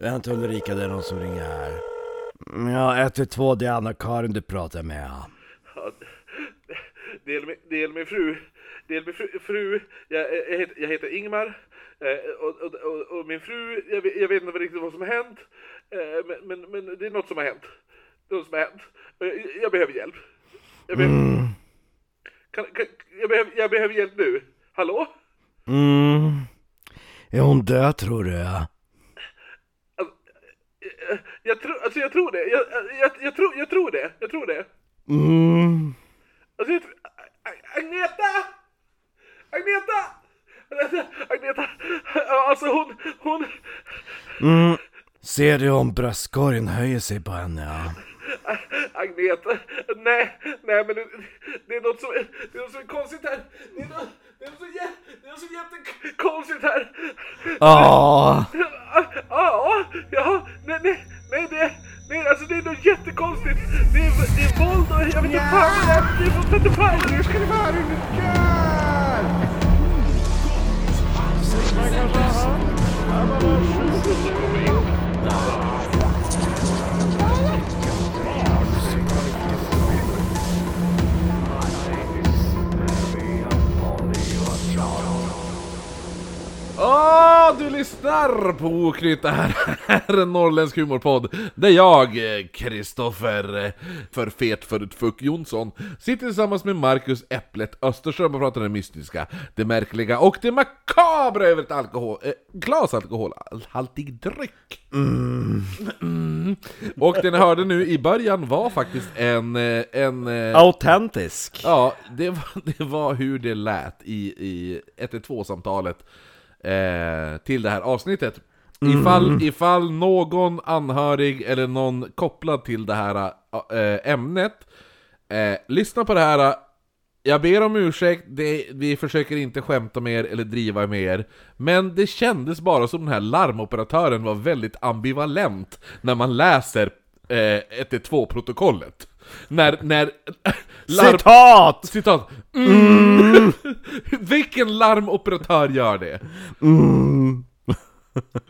Vänta Ulrika, det är någon som ringer här. Ja, 112, det är Anna-Karin du pratar med. Ja, det är min, det är min fru. Det är min fru. fru. Jag, jag, heter, jag heter Ingmar. Eh, och, och, och, och min fru, jag, vet- jag vet inte riktigt vad som har hänt. Eh, men, men, men det är något som har hänt. Det är något som har hänt. Jag, jag behöver hjälp. Jag behöver, kan, kan, jag, behöver, jag behöver hjälp nu. Hallå? Mm. Är hon död tror du? Alltså, jag, tror, alltså jag tror det. Jag, jag, jag, tror, jag tror det. Jag tror det. Mm. Alltså jag Agneta! Agneta! Agneta! Alltså hon, hon... Mm. Ser du om bröstkorgen höjer sig på henne? Ja. Agneta, nej, nej men det, det är något som, det är något som är konstigt här. Det är något, är så, jä, det är så jättekonstigt här. Åh! Ja, ja, nej, nej, nej, det, nej, alltså det är något jättekonstigt. Det är, det är våld och jag vet inte fan vad det är. Det är inte fan. Nu ska det vara Åh, du lyssnar på Oknytt, det här är en norrländsk humorpodd där jag, Kristoffer för fet för Fuck Jonsson, sitter tillsammans med Marcus Äpplet Österström och pratar det mystiska, det märkliga och det makabra över ett alkohol, eh, glas alkoholhaltig dryck. Mm. Och det ni hörde nu i början var faktiskt en... eh, en eh, Autentisk. Ja, det var, det var hur det lät i, i 112-samtalet eh, till det här avsnittet. Ifall, ifall någon anhörig eller någon kopplad till det här eh, ämnet eh, lyssna på det här. Jag ber om ursäkt, det, vi försöker inte skämta med er eller driva med er Men det kändes bara som den här larmoperatören var väldigt ambivalent när man läser eh, 112-protokollet När, när... larm- Citat! Citat. Mm. Vilken larmoperatör gör det? Mm.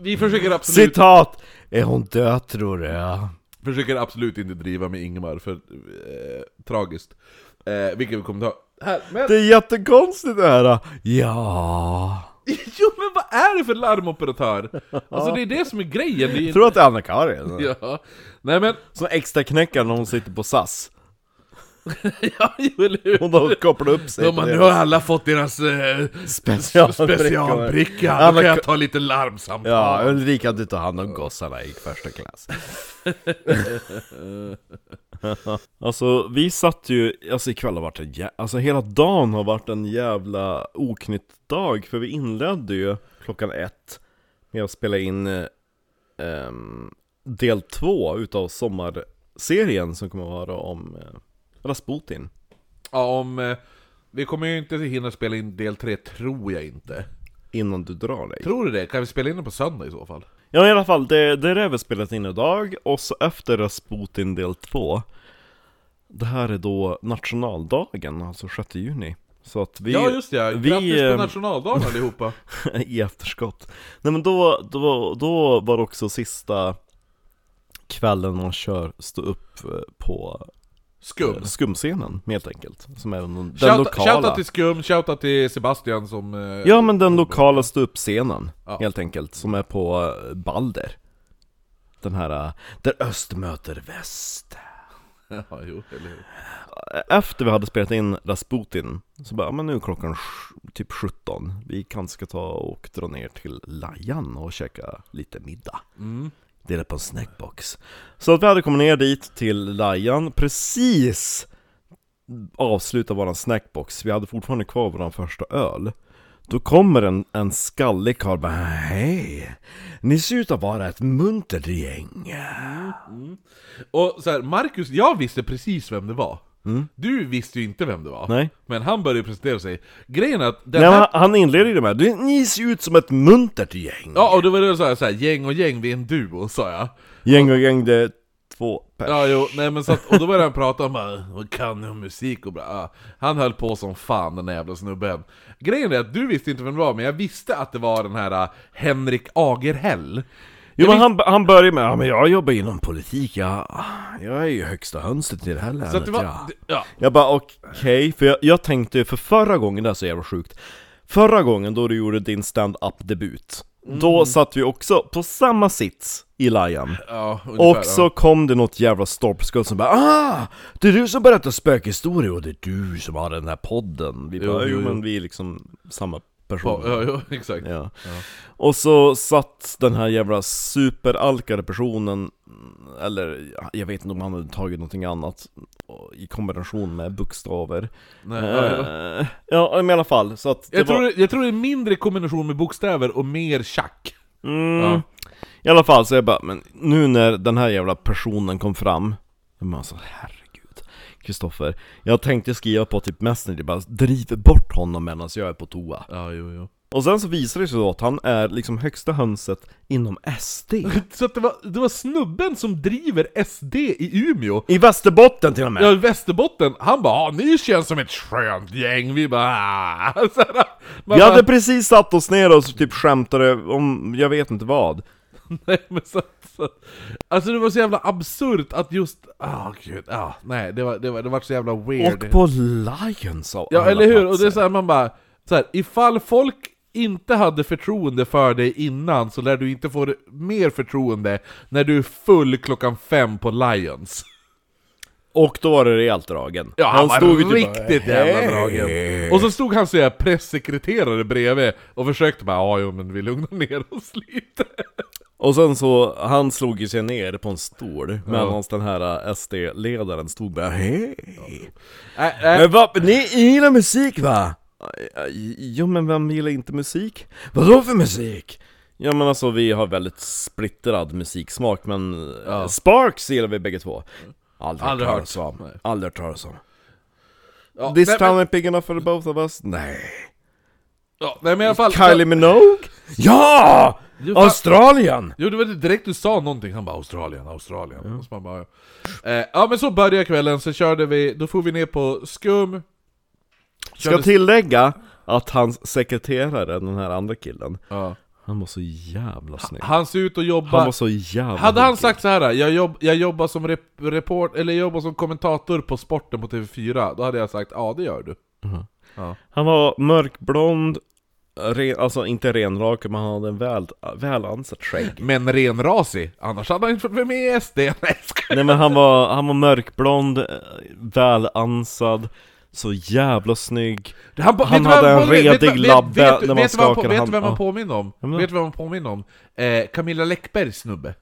Vi försöker absolut, Citat! Är hon död tror du? Ja. försöker absolut inte driva med Ingemar, för eh, tragiskt. Eh, vilket vi kommer ta här. Men, Det är jättekonstigt det här. Ja. jo men vad är det för larmoperatör? Alltså det är det som är grejen. Det är, Jag tror att det är Anna-Karin. Ja. Nej men, Som extra knäckare när hon sitter på SAS. ja jo, eller hur? Hon har kopplat upp sig men nu har alla fått deras eh, specialbricka. specialbricka, Anna- då kan jag ta lite larmsamtal. Ja, Ulrika du tar hand om gossarna i första klass. alltså vi satt ju, alltså ikväll har varit en jä- alltså hela dagen har varit en jävla oknytt dag För vi inledde ju klockan ett med att spela in eh, del två utav sommarserien som kommer att vara om eh, Rasputin Ja, om... Eh, vi kommer ju inte hinna spela in del 3, tror jag inte. Innan du drar dig Tror du det? Kan vi spela in den på söndag i så fall? Ja i alla fall, det, det är det vi spelat in idag, och så efter Rasputin del 2 Det här är då nationaldagen, alltså 6 juni. Så att vi, ja just det, vi, grattis på eh, nationaldagen allihopa! i efterskott. Nej men då, då, då var det också sista kvällen man kör stå upp eh, på Skum! eh, skumscenen helt enkelt Som är den, den lokala Shoutout till Skum, shoutout till Sebastian som... Eh, Ja men den lokala ståuppscenen Ja. helt enkelt, som är på eh, Balder Den här, där öst möter väst ja, jo, eller hur? Efter vi hade spelat in Rasputin Så bara, men nu är klockan typ 17 Vi kanske ska ta och dra ner till Lajan och käka lite middag Mm delat på en snackbox. Så att vi hade kommit ner dit till Lajan precis Avsluta våran snackbox. Vi hade fortfarande kvar våran första öl. Då kommer en, en skallig karl bara Hej! Ni ser ut att vara ett muntert gäng. Mm. Mm. Och så här, Marcus, jag visste precis vem det var. Du visste ju inte vem det var. Mm. Nej. Men han började presentera sig. Grejen är att den Nej, här... han- han inleder ju det med "Du- Ni ser ut som ett muntert gäng Ja, och då var det så här, så här, gäng och gäng, vi är en duo, sa jag. Gäng och gäng, det är två pers Ja, jo, nej men så att, och då började han prata om bara, vad kan ni om musik och bra. Ja, han höll på som fan den jävla snubben. Grejen är att du visste inte vem det var, men jag visste att det var den här äh, Henrik Agerhäll. Jo men han, han börjar med, ja men jag jobbar inom politik, jag, jag är ju högsta hönset i det här länet Så att det var, ja. ja. Jag bara okej, för jag, jag tänkte för förra gången, det är så jävla sjukt Förra gången då du gjorde din stand-up debut Mm. Då satt vi också på samma sits i Lion ja ungefär, Och så kom det något jävla stolpskudd som bara Ah! Det är du som berättar spökhistorier och det är du som har den här podden Vi bara, jo, jo, jo. men vi är liksom samma ja. Person Ja, ja, exakt. Ja. Och så satt den här jävla superalkade personen, eller ja, jag vet inte om han hade tagit någonting annat, i kombination med bokstäver. Nej, ja, ja. Eh, ja, men i alla fall, så att Jag, tror var... det, jag tror det är mindre kombination med bokstäver och mer tjack. Mm, Ja. I alla fall, så jag bara, men nu när den här jävla personen kom fram, jag bara så herregud, Kristoffer, jag tänkte skriva på typ Messenger, bara driv bort honom medan jag är på toa. Ja, jo, jo. Och sen så visar det sig då att han är liksom högsta hönset inom SD. Så att det var, det var snubben som driver SD i Umeå. I Västerbotten till och med! Ja, i Västerbotten, han bara ah, 'Ni känns som ett skönt gäng' Vi bara ah. Så här, man Vi bara, hade precis satt oss ner och typ skämtade om, jag vet inte vad nej, men så, så, Alltså det var så jävla absurt att just, ah gud, ah, nej det var, det var, det var så jävla weird Och på Lions av Ja eller hur, och det är platser. såhär man bara, så här, ifall folk inte hade förtroende för dig innan så lär du inte få mer förtroende när du är full klockan fem på Lions Och då var det rejält dragen Ja, han, var ju typ riktigt bara, jävla dragen. Och så stod han såhär pressekreterare bredvid och försökte bara ja, jo men vi lugnar ner oss lite. Och sen så, han slog ju sig ner på en stol Medan den här SD-ledaren stod bara hej Äh, äh, Men vad, ni gillar musik va? Jo men vem gillar inte musik? Vadå för musik? Ja men alltså vi har väldigt splittrad musiksmak men Ja. Sparks gillar vi bägge två Aldrig, Aldrig hört om, aldrig hört talas om ja, This nej, town is big enough for both of us? Nej ja, nej men i alla fall Kylie Minogue? Ja! Fan- Australien! Jo det var direkt du sa någonting, han bara Australien, Australien. Och så man bara, eh, Ja men så började kvällen, så körde vi, då får vi ner på skum. Ska Körde- tillägga att hans sekreterare, den här andra killen ja. Han var så jävla snygg. Han ser ut att jobba Han var så jävla Hade han sagt så här, jag, jobb, jag jobbar som rep, report, eller jag jobbar som kommentator på sporten på TV4 Då hade jag sagt ja det gör du. Ja. Han var mörkblond, ren, alltså inte renrakad men han hade en väl, väl ansett skägg Men renrasig, annars hade han inte vara med i SD Nej, men han var, han var mörkblond, eh, väl ansad, så jävla snygg Han, Han du hade en redig vet- labbe vet, när man han på- skakade Vet du vem han ja. påminner om? Då? Vet du vem han påminner om? Eh, Camilla Läckbergs snubbe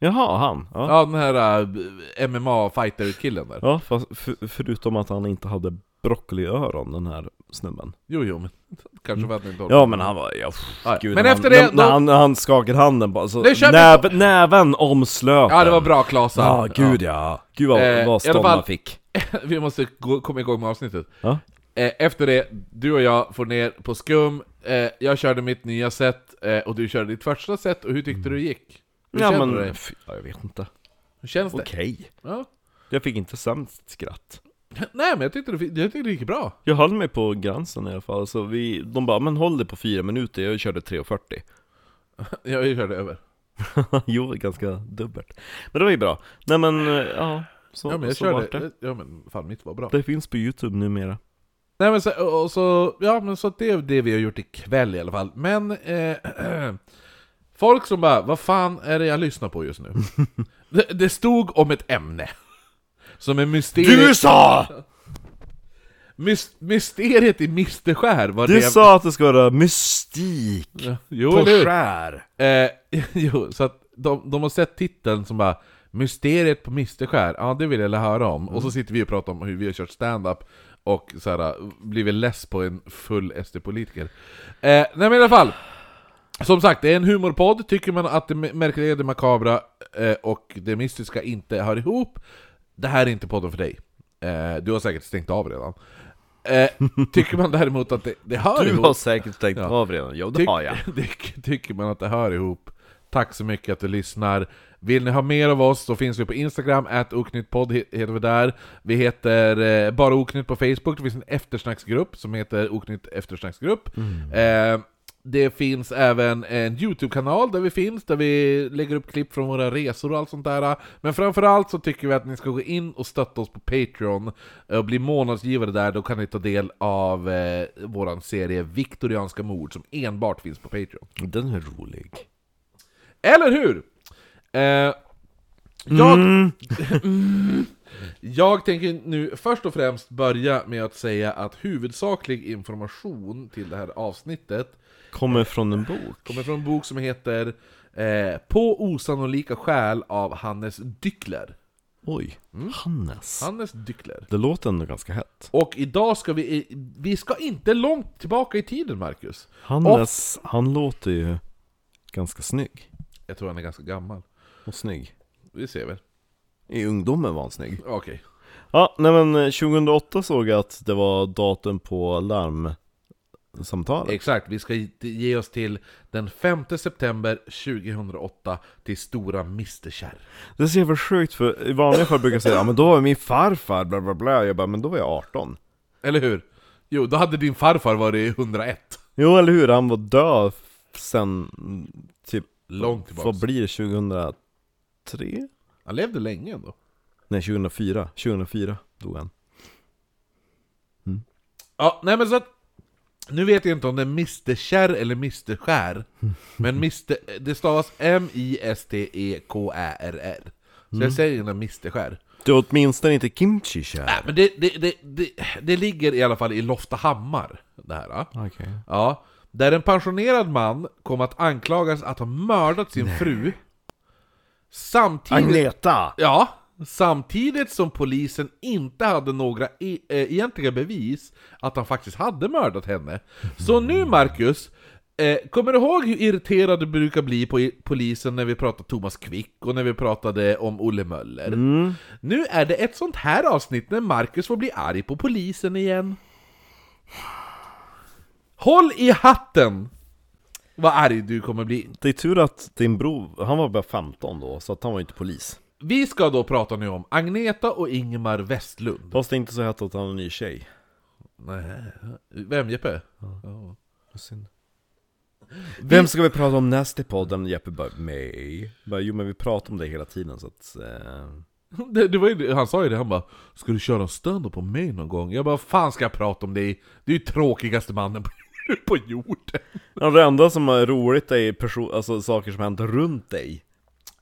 Jaha, han? Ja, Ja den här uh, MMA-fighter-killen där ja fast för, förutom att han inte hade broccoliöron den här snubben Jo jo men kanske för att ni inte Ja men han var, ja, pff, Ja, gud, men när efter han, det, när, då- han, när han skakade handen bara, så Det kör vi näv, näven omslöt Ja det var bra Klasa Ja, gud ja. Gud vad, Eh, i alla vad stånd fall- man fick. Vi måste gå, komma igång med avsnittet Ja. Eh, Efter det, du och jag får ner på skum, eh, jag körde mitt nya set eh, och du körde ditt första set, och hur tyckte du det gick? Hur Ja kände men, du dig? f- ja, jag vet inte. Hur känns det? Okej. Ja. Jag fick inte sämst skratt. Nej men jag tyckte, det, jag tyckte det gick bra. Jag höll mig på gränsen i alla fall, så vi, de bara 'Men håll det på fyra minuter' jag körde 3.40 Jag körde över. Jo, ganska dubbelt. Men det var ju bra. Nej men, eh, ja, så, Ja men jag så körde, det. ja men fan mitt var bra. Det finns på youtube numera. Nej men så, och så, ja men så det är det vi har gjort ikväll i alla fall. Men, eh, folk som bara, vad fan är det jag lyssnar på just nu? det, det stod om ett ämne Som är mysteriet sa! mys, Mysteriet i Misterskär var Du det sa att det ska vara mystik Ja, Jo, på skär Eh, jo, så att de, de har sett titeln som bara Mysteriet på Misterskär, ja det vill jag höra om. Och så sitter vi och pratar om hur vi har kört stand-up och så här, blivit less på en full SD-politiker. Eh, nej men i alla fall, som sagt, det är en humorpodd. Tycker man att det märkliga, det makabra eh, och det mystiska inte hör ihop, det här är inte podden för dig. Eh, du har säkert stängt av redan. Eh, tycker man däremot att det, det hör Du ihop... har säkert stängt Ja. av redan, jo det Tyck- har jag tyck- tycker man att det hör ihop Tack så mycket att du lyssnar Vill ni ha mer av oss så finns vi på Instagram, oknyttpodd he- heter vi där Vi heter eh, bara oknytt på Facebook, det finns en eftersnacksgrupp som heter oknytt eftersnacksgrupp Mm. eh, Det finns även en YouTube-kanal där vi finns, där vi lägger upp klipp från våra resor och allt sånt där. Men framförallt så tycker vi att ni ska gå in och stötta oss på Patreon och bli månadsgivare där, då kan ni ta del av eh, våran serie Viktorianska mord som enbart finns på Patreon. Den är rolig. Eller hur? Eh, jag, Mm. jag tänker nu först och främst börja med att säga att huvudsaklig information till det här avsnittet Kommer från en bok. kommer från en bok som heter eh, På osannolika skäl av Hannes Dyckler. Oj, Hannes. Hannes Dyckler. Det låter ändå ganska hett. Och idag ska vi, vi ska inte långt tillbaka i tiden Marcus. Hannes, han låter ju ganska snygg. Jag tror han är ganska gammal. Och snygg. Vi ser väl. I ungdomen var han snygg. Okej. Ja, nej men eh, 2008 såg jag att det var datum på larmsamtalet. Exakt, vi ska ge oss till den 5 september 2008 till Stora Misterkärr. Det är så jävla sjukt för i vanliga fall brukar jag säga ja men då var min farfar bla bla bla. Jag bara, men då var jag 18. Eller hur? Jo, då hade din farfar varit 101. Jo eller hur, han var död sen mm, typ, Långt tillbaka. vad blir det, 2003? Han levde länge ändå. Nej 2004, 2004 dog han. Ja, nej men så att... Nu vet jag inte om det är Misterkärr eller Misterskär. Men Mister, det stavas M-I-S-T-E-K-Ä-R-R. Så jag säger ändå Misterskär. Det är åtminstone inte kimchi. Nej, men det, det, det, det, det ligger i alla fall i Loftahammar, det här. Okej. Ja, där en pensionerad man kom att anklagas att ha mördat sin fru Samtidigt, Agneta! ja, samtidigt som polisen inte hade några e eh, egentliga bevis att han faktiskt hade mördat henne. Så nu Marcus, eh, kommer du ihåg hur irriterad du brukar bli på polisen när vi pratade Thomas Quick och när vi pratade om Olle Möller? Nu är det ett sånt här avsnitt när Marcus får bli arg på polisen igen. Håll i hatten! Vad arg du kommer bli. Det är tur att din bror, han var bara 15 då, så att han var inte polis. Vi ska då prata nu om Agneta och Ingemar Westlund. Fast det inte så hett att han har en ny tjej. Nej, vem Jeppe? Synd. Vem ska vi prata om nästa i podden? Jeppe bara, mig? Bara, jo men vi pratar om det hela tiden så att... Eh... Det, det var ju, han sa ju det, han bara 'Ska du köra en stand på mig någon gång?' Jag bara fan ska jag prata om dig? Du är ju tråkigaste mannen på, på jorden' Ja, det enda som är roligt är perso- alltså, saker som hänt runt dig.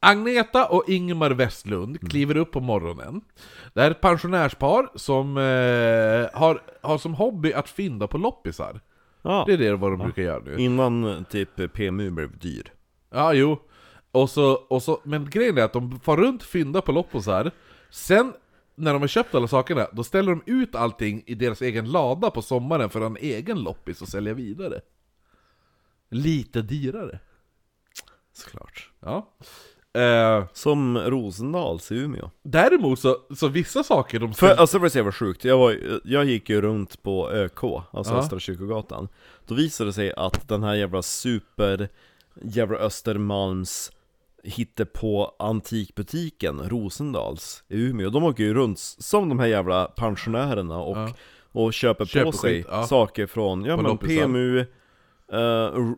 Agneta och Ingemar Westlund kliver upp på morgonen. Det här är ett pensionärspar som eh, har, har som hobby att fynda på loppisar. Ja, Det är det vad de brukar göra nu. innan typ PMU blev dyr. Ja, jo. Och så, och så, men grejen är att de far runt, fyndar på loppisar, sen när de har köpt alla sakerna, då ställer de ut allting i deras egen lada på sommaren för en egen loppis och sälja vidare. Lite dyrare. Såklart. Ja. Eh, Som Rosendals i Umeå. däremot så, så vissa saker de För, alltså det var så jävla sjukt, jag, var, jag gick ju runt på ÖK, alltså Ja. Östra Kyrkogatan Då visade det sig att den här jävla super, jävla Östermalms på antikbutiken Rosendals i Umeå De åker ju runt som de här jävla pensionärerna och, Ja. och köper, Köper på sig skit, ja. saker från, ja På men loppisar. PMU, uh,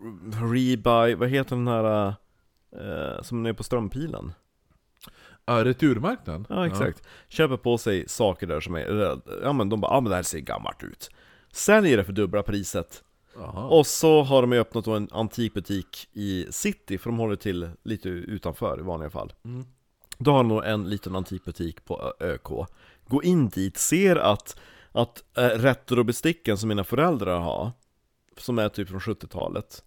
Rebuy, vad heter den här eh, som är på Strömpilen? Ja, returmarknaden? Ja exakt, köper på sig saker där som är, ja men de bara, ja men det här ser gammalt ut Säljer det för dubbla priset Jaha. Och så har de ju öppnat då en antikbutik i city, för de håller till lite utanför i vanliga fall Mm. Då har de en liten antikbutik på ÖK Gå in dit, ser att, att äh, retrobesticken som mina föräldrar har Som är typ från 70-talet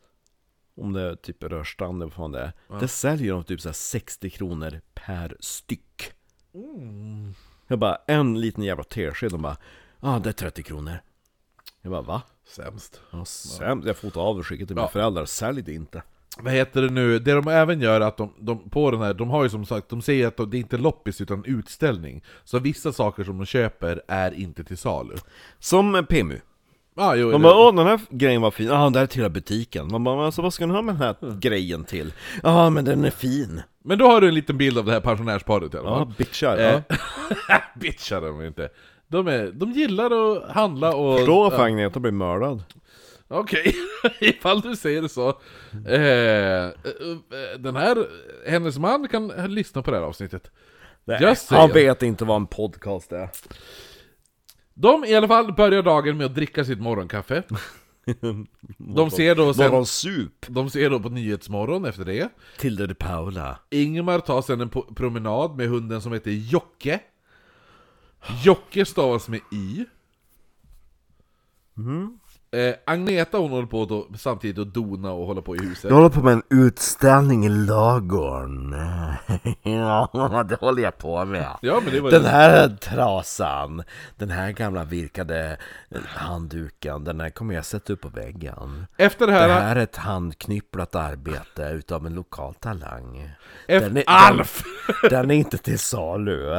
Om det är typ rörstrand eller vad fan det är Det säljer de typ så här 60 kronor per styck Mm. Jag bara, en liten jävla tesked, de bara Ja, ah, det är 30 kronor Jag bara, va? Sämst. Ja, sämst. Jag fotar av och skickar till mina Ja. föräldrar, sälj det inte Vad heter det nu? Det de även gör är att de, de på den här, de har ju som sagt, de säger att de, det är inte loppis utan utställning. Så vissa saker som de köper är inte till salu. Som PMU Ah, jo, det- bara, åh den här grejen var fin, ja ah, det här tillhör butiken Man bara, alltså vad ska ni ha med den här grejen till? Ja ah, men den är fin Men då har du en liten bild av det här pensionärsparet i alla Ja, fall. bitchar, Eh, ja Bitchar de inte. De, är, de gillar att handla och... Förstå varför ja. Agneta blir mördad Okej, ifall du säger så. Eh, eh, den här, hennes man kan lyssna på det här avsnittet. Nej, han vet inte vad en podcast är. De i alla fall börjar dagen med att dricka sitt morgonkaffe. De ser då sen, Morgonsup. de ser då på Nyhetsmorgon efter det. Tilde de Paula. Ingemar tar sen en po- promenad med hunden som heter Jocke. Jocke stavas med I. Eh, Agneta hon håller på då, samtidigt att dona och hålla på i huset. Jag håller på med en utställning i lagorn. ja, det håller jag på med. Ja men det var Den här trasan, den här gamla virkade handduken, den här kommer jag sätta upp på väggen. Efter det Det här... här är ett handknypplat arbete utav en lokal talang. efter, Den är, Alf! Den, den är inte till salu.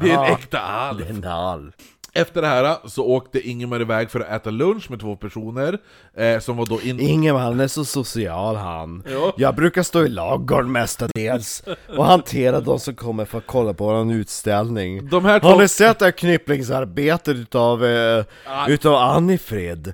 Det är en äkta Alf! Det är en Alf. Efter det här så åkte Ingemar iväg för att äta lunch med två personer eh, Som var då in... Ingemar han är så social han. Ja. Jag brukar stå i ladugården mestadels och hantera de som kommer för att kolla på våran utställning. De här Har ni sett det här knypplingsarbetet utav, eh, utav Annifrid?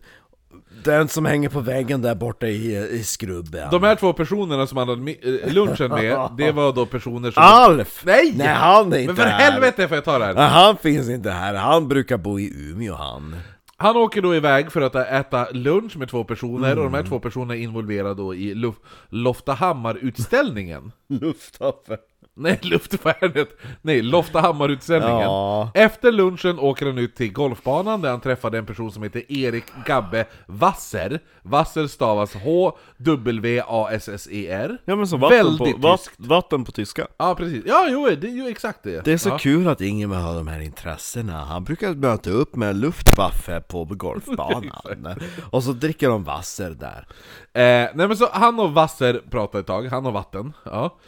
Den som hänger på väggen där borta i, i skrubben. De här två personerna som han hade mi- eh, lunchen med, det var då personer som... Alf! Nej! Nej han är inte Men för här. helvete får jag ta det här! Nej, han finns inte här, han brukar bo i Umeå han. Han åker då iväg för att äta lunch med två personer, och de här två personerna är involverade då i Luf- Loftahammar-utställningen. Lufthaffar. Nej, luftvärnet! Nej, Loftahammar-utställningen. Ja. Efter lunchen åker han ut till golfbanan där han träffade en person som heter Erik Gabbe Wasser. Wasser stavas H-W-A-S-S-E-R. Ja men så vatten Väldigt på, tyskt. vatten på tyska. Ja, precis. Ja, jo, det är ju exakt det. Det är så ja. kul att Ingemar har de här intressena. Han brukar möta upp med luftwaffe på golfbanan. och så dricker de Wasser där. Eh, nej men så han och Wasser pratade ett tag, han och vatten. Ja.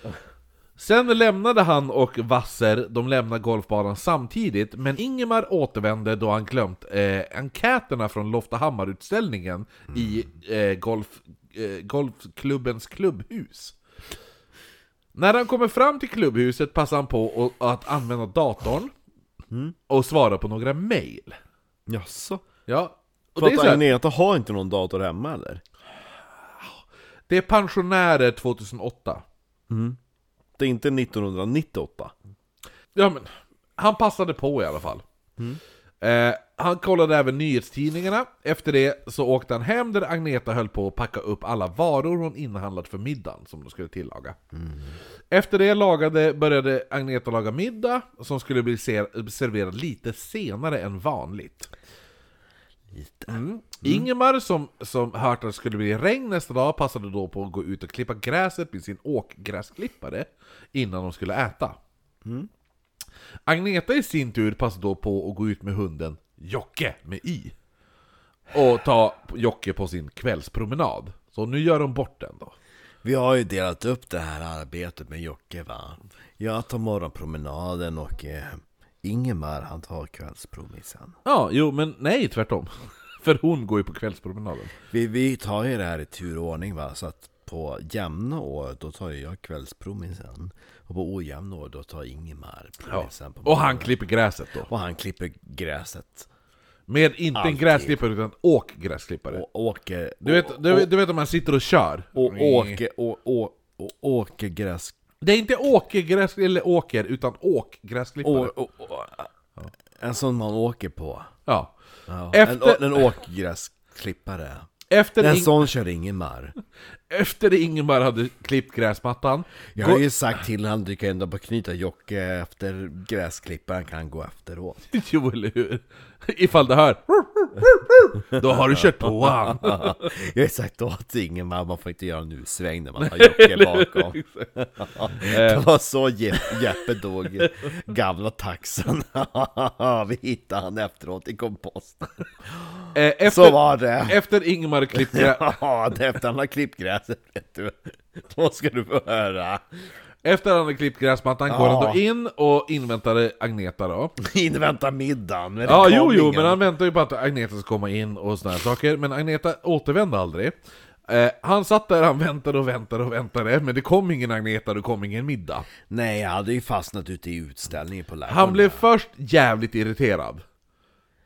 Sen lämnade han och Wasser, de lämnade golfbanan samtidigt, men Ingemar återvände då han glömt eh, enkäterna från Loftahammarutställningen mm. i eh, golf, eh, golfklubbens klubbhus. När han kommer fram till klubbhuset passar han på att använda datorn mm. och svara på några mail. Jaså? Ja. Och För det att. Agneta har inte någon dator hemma eller? Det är pensionärer 2008. Mm. 98, inte 1998. Ja men, han passade på i alla fall. Mm. Eh, han kollade även nyhetstidningarna. Efter det så åkte han hem där Agneta höll på att packa upp alla varor hon inhandlat för middagen som de skulle tillaga. Mm. Efter det lagade, började Agneta laga middag som skulle bli ser serverad lite senare än vanligt. Mm. Ingemar som, som hört att det skulle bli regn nästa dag passade då på att gå ut och klippa gräset med sin åkgräsklippare innan de skulle äta. Agneta i sin tur passade då på att gå ut med hunden Jocke med i. Och ta Jocke på sin kvällspromenad. Så nu gör de bort den då. Vi har ju delat upp det här arbetet med Jocke va? Jag tar morgonpromenaden och eh, Ingemar han tar kvällspromisen. Ja, jo men nej tvärtom. För hon går ju på kvällspromenaden. Vi, vi tar ju det här i tur och ordning va? Så att på jämna år då tar jag kvällspromisen. Och på ojämna år då tar Ingemar Ja. promisen. på Och han klipper gräset då. och han klipper gräset. Med inte en Alltid. gräsklippare utan åkgräsklippare. Och åker... Du vet, du, vet- du vet om man sitter och kör? Och åker, och, och, och åker gräs... Det är inte åkergräs eller åker, utan åkgräsklippare. En sån man åker på. Ja. Ja. Efter- En, en åkgräsklippare. Efter, En sån kör Ingemar. efter Ingemar hade klippt gräsmattan Jag har ju sagt till honom, du kan ändå bara knyta Jocke efter gräsklipparen kan gå efteråt. Jo, eller hur? Ifall det hör Då har du kört på han Jag har sagt åt Ingemar, man får inte göra en U-sväng när man har Jocke bakom. Det var så Je- Jeppe dog, gamla taxen. Vi hittade han efteråt i komposten. Eh, efter, Så var det. Efter Ingemar klippt grä- Ja, det är efter han har klippt gräset, vet du. Då ska du få höra. Efter han hade klippt gräsmattan går han då in och inväntade Agneta då Invänta middagen. men det Ja, kom jo, jo, ingen. men han väntar ju på att Agneta ska komma in och såna här saker Men Agneta återvände aldrig eh, Han satt där, han väntade och väntade och väntade Men det kom ingen Agneta, det kom ingen middag Nej, jag hade ju fastnat ute i utställningen på lägren. Han blev först jävligt irriterad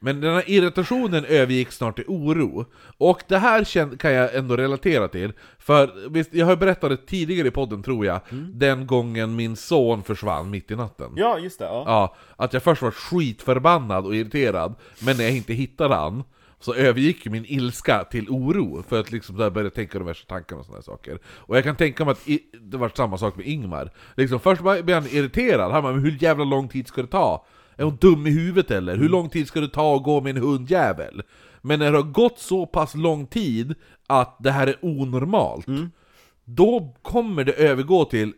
Men den här irritationen övergick snart till oro. Och det här kan jag ändå relatera till. För visst, jag har berättat det tidigare i podden tror jag, den gången min son försvann mitt i natten. Ja, just det. Ja. Ja, att jag först var skitförbannad och irriterad, men när jag inte hittade han så övergick min ilska till oro, för att liksom där började tänka de värsta tankarna och sådana saker. Och jag kan tänka mig att i, det var samma sak med Ingmar. Liksom först blev han irriterad, han bara 'Hur jävla lång tid ska det ta? Är hon dum i huvudet eller? Hur lång tid ska det ta att gå med en hundjävel?' Men när det har gått så pass lång tid att det här är onormalt, då kommer det övergå till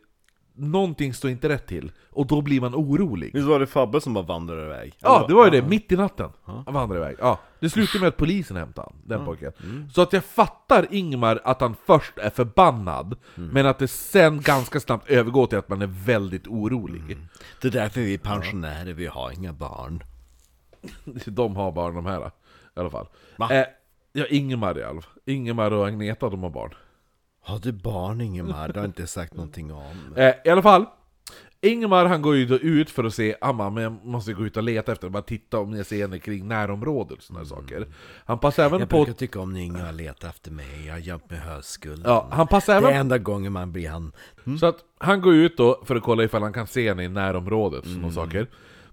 någonting står inte rätt till, och då blir man orolig. Visst var det Fabbe som bara vandrade iväg? Ja, det var ju det, mitt i natten. Han vandrade iväg. Ja, det slutade med att polisen hämtade han, den pojken. Så att jag fattar Ingmar att han först är förbannad, men att det sen ganska snabbt övergår till att man är väldigt orolig. Det är därför vi är pensionärer, vi har inga barn. De har barn de här, i alla fall. Va? Eh, ja, Ingmar i alla fall. Ingmar och Agneta, de har barn. Har du barn Ingemar? Det har jag inte sagt någonting om. Eh, I alla fall, Ingmar han går ju då ut för att se, han bara, men jag måste gå ut och leta efter, bara titta om jag ser henne kring närområdet och sådana saker. Han passar även Jag på... brukar tycka om när Ingemar letar efter mig, jag har gömt mig höskulden. Ja, han passar Det även är enda gången man blir han... Så att han går ut då för att kolla ifall han kan se henne i närområdet och sådana saker.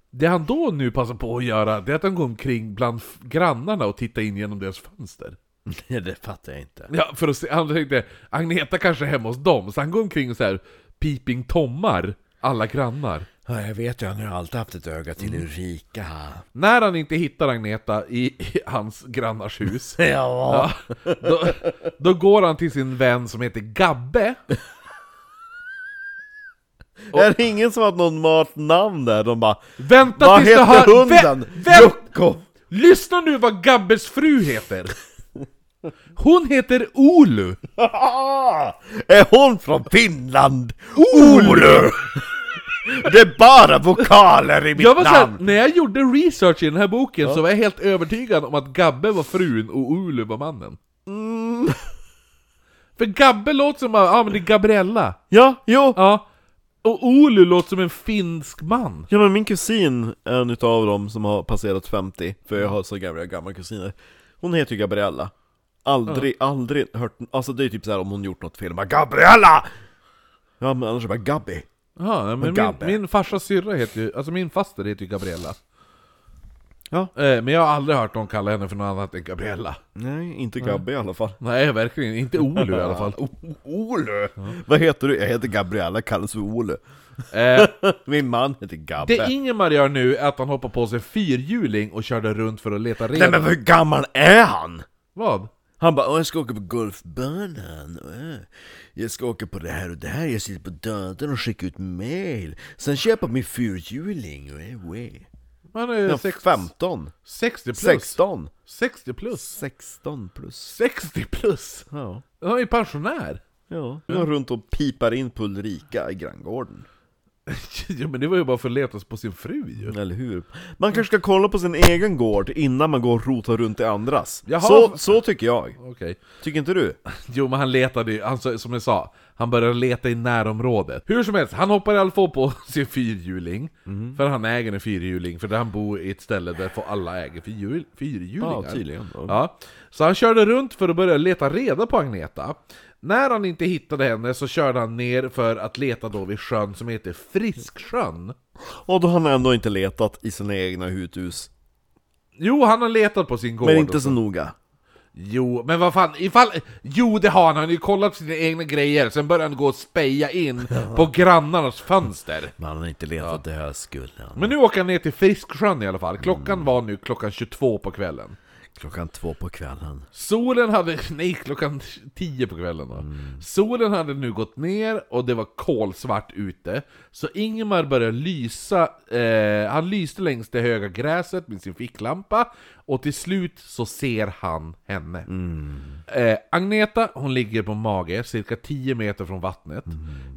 Det han då nu passar på att göra, det är att han går omkring bland grannarna och tittar in genom deras fönster. det fattar jag inte. Ja, för att se, han tänkte, Agneta kanske är hemma hos dem, så han går omkring och så här peeping tommar alla grannar. Ja, jag vet ju, han har alltid haft ett öga till Ulrika. När han inte hittar Agneta i, i hans grannars hus, Ja. då, då går han till sin vän som heter Gabbe, Är det ingen som har ett normalt namn där? De bara Vänta Vad tills du heter hör... hunden? Vä- Jocko! Lyssna nu vad Gabbes fru heter! Hon heter Olu! är hon från Finland? Olu! Det är bara vokaler i mitt Jag var såhär, namn! när jag gjorde research i den här boken så var jag helt övertygad om att Gabbe var frun och Olu var mannen. Mm. För Gabbe låter som, ja ah, men det är Gabriella. Ja, jo! Ja. Och Olu låter som en finsk man. Ja men min kusin är en utav dem som har passerat 50, för jag har så gamla, gamla kusiner Hon heter ju Gabriella Aldrig, aldrig hört, alltså det är typ såhär om hon gjort något fel, bara Gabriella! Ja men annars är det bara Gabby Ja, men min, Gabbe. min farsas syrra heter ju, alltså min faster heter ju Gabriella. Ja. Eh, men jag har aldrig hört någon kalla henne för något annat än Gabriella. Nej, inte Gabby i alla fall Nej, verkligen inte Olu i alla fall. Olu! Vad heter du? Jag heter Gabriella, kallas för Olu Eh, Min man heter Gabbe Det Ingemar gör nu är att han hoppar på sig fyrhjuling och körde runt för att leta Nej reda men hur gammal är han? Vad? Han bara, "Åh, jag ska åka på golfbanan, jag ska åka på det här och det här, jag sitter på datorn och skickar ut mail, sen köper jag min fyrhjuling, Åh, åh." Han är Ja, sex, 15, 60 plus. 16, 60 plus. 16 plus. 60 plus! Ja, Han är pensionär! ja, jag går runt och pipar in på Ulrika i granngården ja men det var ju bara för att leta på sin fru ju. Eller hur? Man kanske ska kolla på sin egen gård innan man går och rotar runt i andras. Jaha. så, så tycker jag, Okej. Tycker inte du? Jo men han letade ju, han, som jag sa, han började leta i närområdet. Hur som helst, han hoppar i alla fall på sin fyrhjuling. För han äger en fyrhjuling, för där han bor i ett ställe där får alla äger fyrhjul, fyrhjulingar. Ja, tydligen Ja, så han körde runt för att börja leta reda på Agneta. När han inte hittade henne så körde han ner för att leta då vid sjön som heter Frisksjön. Och då har han ändå inte letat i sina egna uthus Jo, han har letat på sin gård. Men inte så noga Jo, men vad fan, ifall... Jo, det har han. Han har ju kollat på sina egna grejer, sen började han gå och speja in på grannarnas fönster. Men han har inte letat i höskullen Men nu åker han ner till Frisksjön i alla fall. Klockan var nu klockan 22 på kvällen. Klockan två på kvällen Solen hade, nej klockan 10 på kvällen då. Solen hade nu gått ner och det var kolsvart ute. Så Ingemar började lysa, eh, han lyste längs det höga gräset med sin ficklampa. Och till slut så ser han henne. Eh, Agneta, hon ligger på mage, cirka 10 meter från vattnet.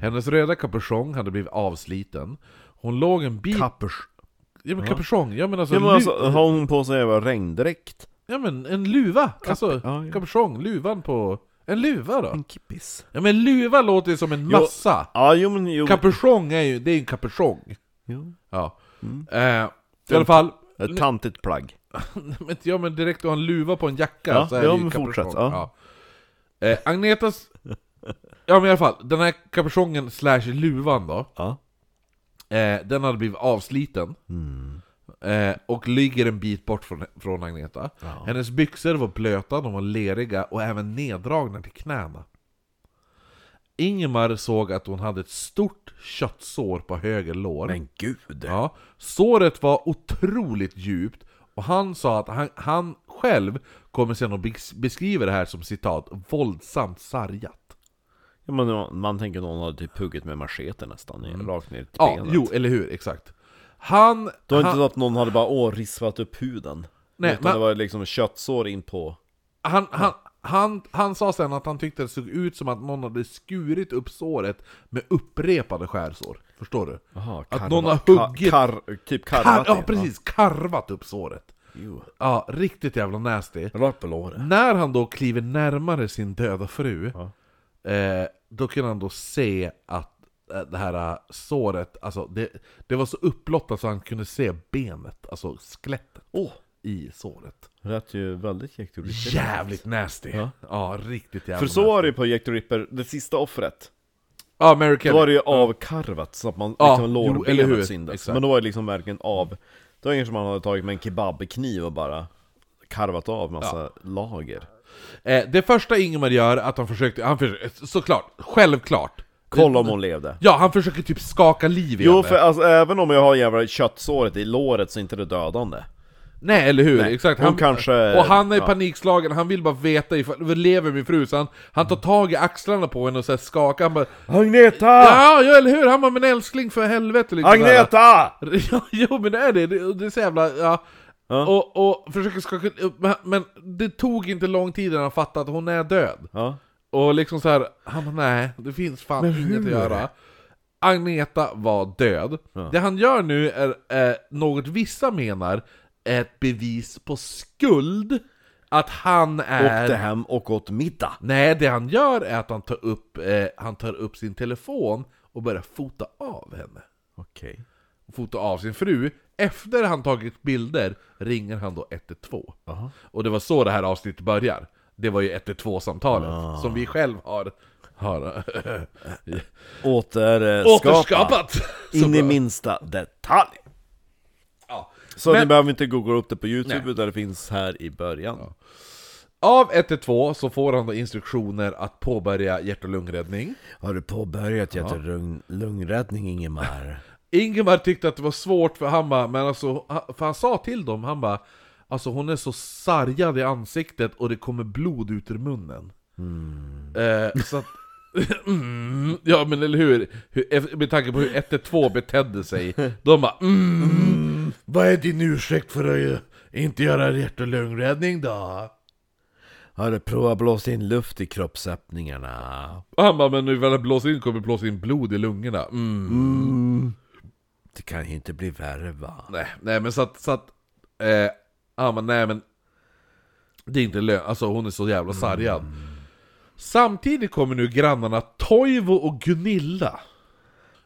Hennes röda kapuschong hade blivit avsliten. Hon låg en bit... Kappers ja men kapuschong, ja men alltså... Ja men alltså, har hon på sig en regndräkt? Ja men en luva! alltså, ja, ja. kapuschong, luvan på... En luva då? En kippis Ja men luva låter ju som en Jo. massa! Ja jo men jo Kapuschong är ju, det är ju en kapuschong. jo. Ja. Eh, I alla fall, Ett tantigt plagg. ja men direkt du har en luva på en jacka Ja, så är ja, det ju men kapuschong. fortsätt, ja. Ja. Eh, Agnetas... Ja men i alla fall, den här kapuschongen slash luvan då Ja. eh, Den hade blivit avsliten Mm. Eh, Och ligger en bit bort från, från Agneta Ja. Hennes byxor var blöta, de var leriga och även neddragna till knäna Ingemar såg att hon hade ett stort köttsår på höger lår Men gud! Ja, såret var otroligt djupt och han sa att han, han själv kommer sen att bes- beskriva det här som citat ”våldsamt sargat”. Ja, man, man tänker någon hade typ huggit med machete nästan, ner, rakt ner till Ja, benet. jo, eller hur, exakt. Han... Det var inte så att någon hade bara åh, risvat upp huden. Nej, Utan men- det var liksom köttsår in på... han, han, han, han sa sen att han tyckte det såg ut som att någon hade skurit upp såret med upprepade skärsår. Förstår du? Aha, Att någon har huggit- Kar, typ Kar, karvat ja, det, precis! Karvat upp såret. Jo. Ja, riktigt jävla nasty. Rakt på låret. När han då kliver närmare sin döda fru, Ja. eh, då kunde han då se att det här eh, såret, alltså det, det var så upplottat så han kunde se benet, alltså skelettet Åh! i såret. Det lät ju väldigt Jack the Ripper. Jävligt nasty! Ja, Ja. riktigt jävla För så var det ju på Jack the Ripper, det sista offret. Ja, Mary Då Kelly. var det ju avkarvat så att man Ja, liksom lårbenet. Exakt. Men då var det liksom verkligen av. Det var ingen som man hade tagit med en kebabkniv och bara karvat av massa lager. Eh, det första Ingemar gör, att han försökte, han försökte, såklart, självklart Kolla om hon levde. Ja, han försöker typ skaka liv i Jo, henne. för alltså, även om jag har jävla köttsåret i låret så är inte det dödande. Nej, eller hur? Nej, Exakt. hon kanske- och han är ja. panikslagen, han vill bara veta ifall, lever min fru? Så han, han tar tag i axlarna på henne och så här skakar, han bara Agneta! Ja, ja eller hur? Han bara 'Men älskling för helvete' liksom Agneta! Ja, jo men det är det, det, det är så jävla, ja. Ja. Och, och försöker skaka upp, men, men det tog inte lång tid innan han fattade att hon är död. Ja. Och liksom så här, han bara nej, det finns fan inget att göra. Agneta var död. Ja. Det han gör nu är eh, något vissa menar är ett bevis på skuld. Att han är... Åkte hem och åt middag. Nej, det han gör är att han tar upp, eh, han tar upp sin telefon och börjar fota av henne. Okej. Fota av sin fru. Efter han tagit bilder ringer han då 112. Jaha. Och det var så det här avsnittet börjar. Det var ju 112-samtalet, Ah. som vi själv har, har Återskapa. återskapat! In i minsta detalj. Ja. Så Men- ni behöver inte googla upp det på youtube Nej. utan det finns här i början. Av 112 så får han då instruktioner att påbörja hjärt och lungräddning. Har du påbörjat hjärt-lung- lungräddning Ingemar? Ingemar tyckte att det var svårt för han bara, men alltså, för han sa till dem, han bara Alltså hon är så sargad i ansiktet och det kommer blod ut ur munnen. Eh, så att, mm, ja men eller hur? hur? Med tanke på hur 112 betedde sig. De bara mm, Vad är din ursäkt för att inte göra hjärt och lungräddning då? Har du provat blåsa in luft i kroppsöppningarna? Och han bara, men nu väl blåser in kommer blåsa in blod i lungorna. Mm. Mm. Det kan ju inte bli värre va? Nej, nej men så att, så att eh, ja men nej men Det är inte lön, alltså hon är så jävla sargad Samtidigt kommer nu grannarna Toivo och Gunilla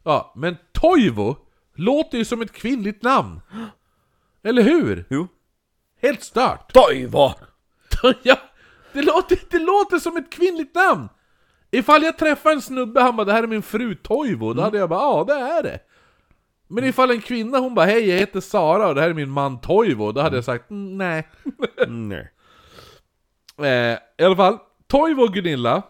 Ja, men Toivo låter ju som ett kvinnligt namn Eller hur? Jo. Helt stört! Toivo! ja, det låter, det låter som ett kvinnligt namn! Ifall jag träffar en snubbe, han bara 'Det här är min fru Toivo' Då hade jag bara 'Ja, det är det' Men ifall en kvinna hon bara 'Hej, jag heter Sara och det här är min man Toivo' Då hade jag sagt mm, 'Nej' Nej. eh, I alla fall, Toivo och Gunilla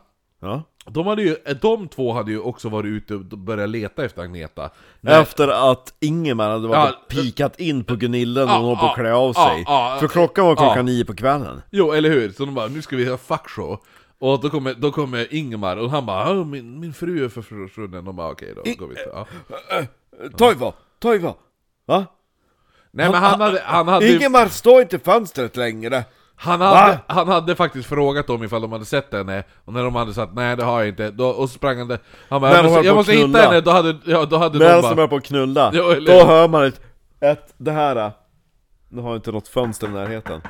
Ja. de, hade ju, de två hade ju också varit ute och börjat leta efter Agneta Efter att Ingemar hade varit Ja, pikat in på Gunilla när Ja, hon var på att klä av sig. För klockan var klockan nio på kvällen. Jo, eller hur? Så de bara 'Nu ska vi ha fuckshow' Och då kommer, då kommer Ingemar och han bara "Åh, min, 'Min fru är försvunnen' De bara 'Okej, då går vi inte' ja. Toivo! Toivo! Va? Nej men han hade, han hade, Ingemar, stå inte i fönstret längre! han, hade, Va? han hade faktiskt frågat dem ifall de hade sett henne Och när de hade sagt 'Nej det har jag inte' då, Och så sprang han där Han bara 'Jag måste, jag måste hitta henne' Då hade, ja, då hade de Medan de bara är på att knulla, Jo, eller då hör man ett, ett, det här Nu har inte något fönster i närheten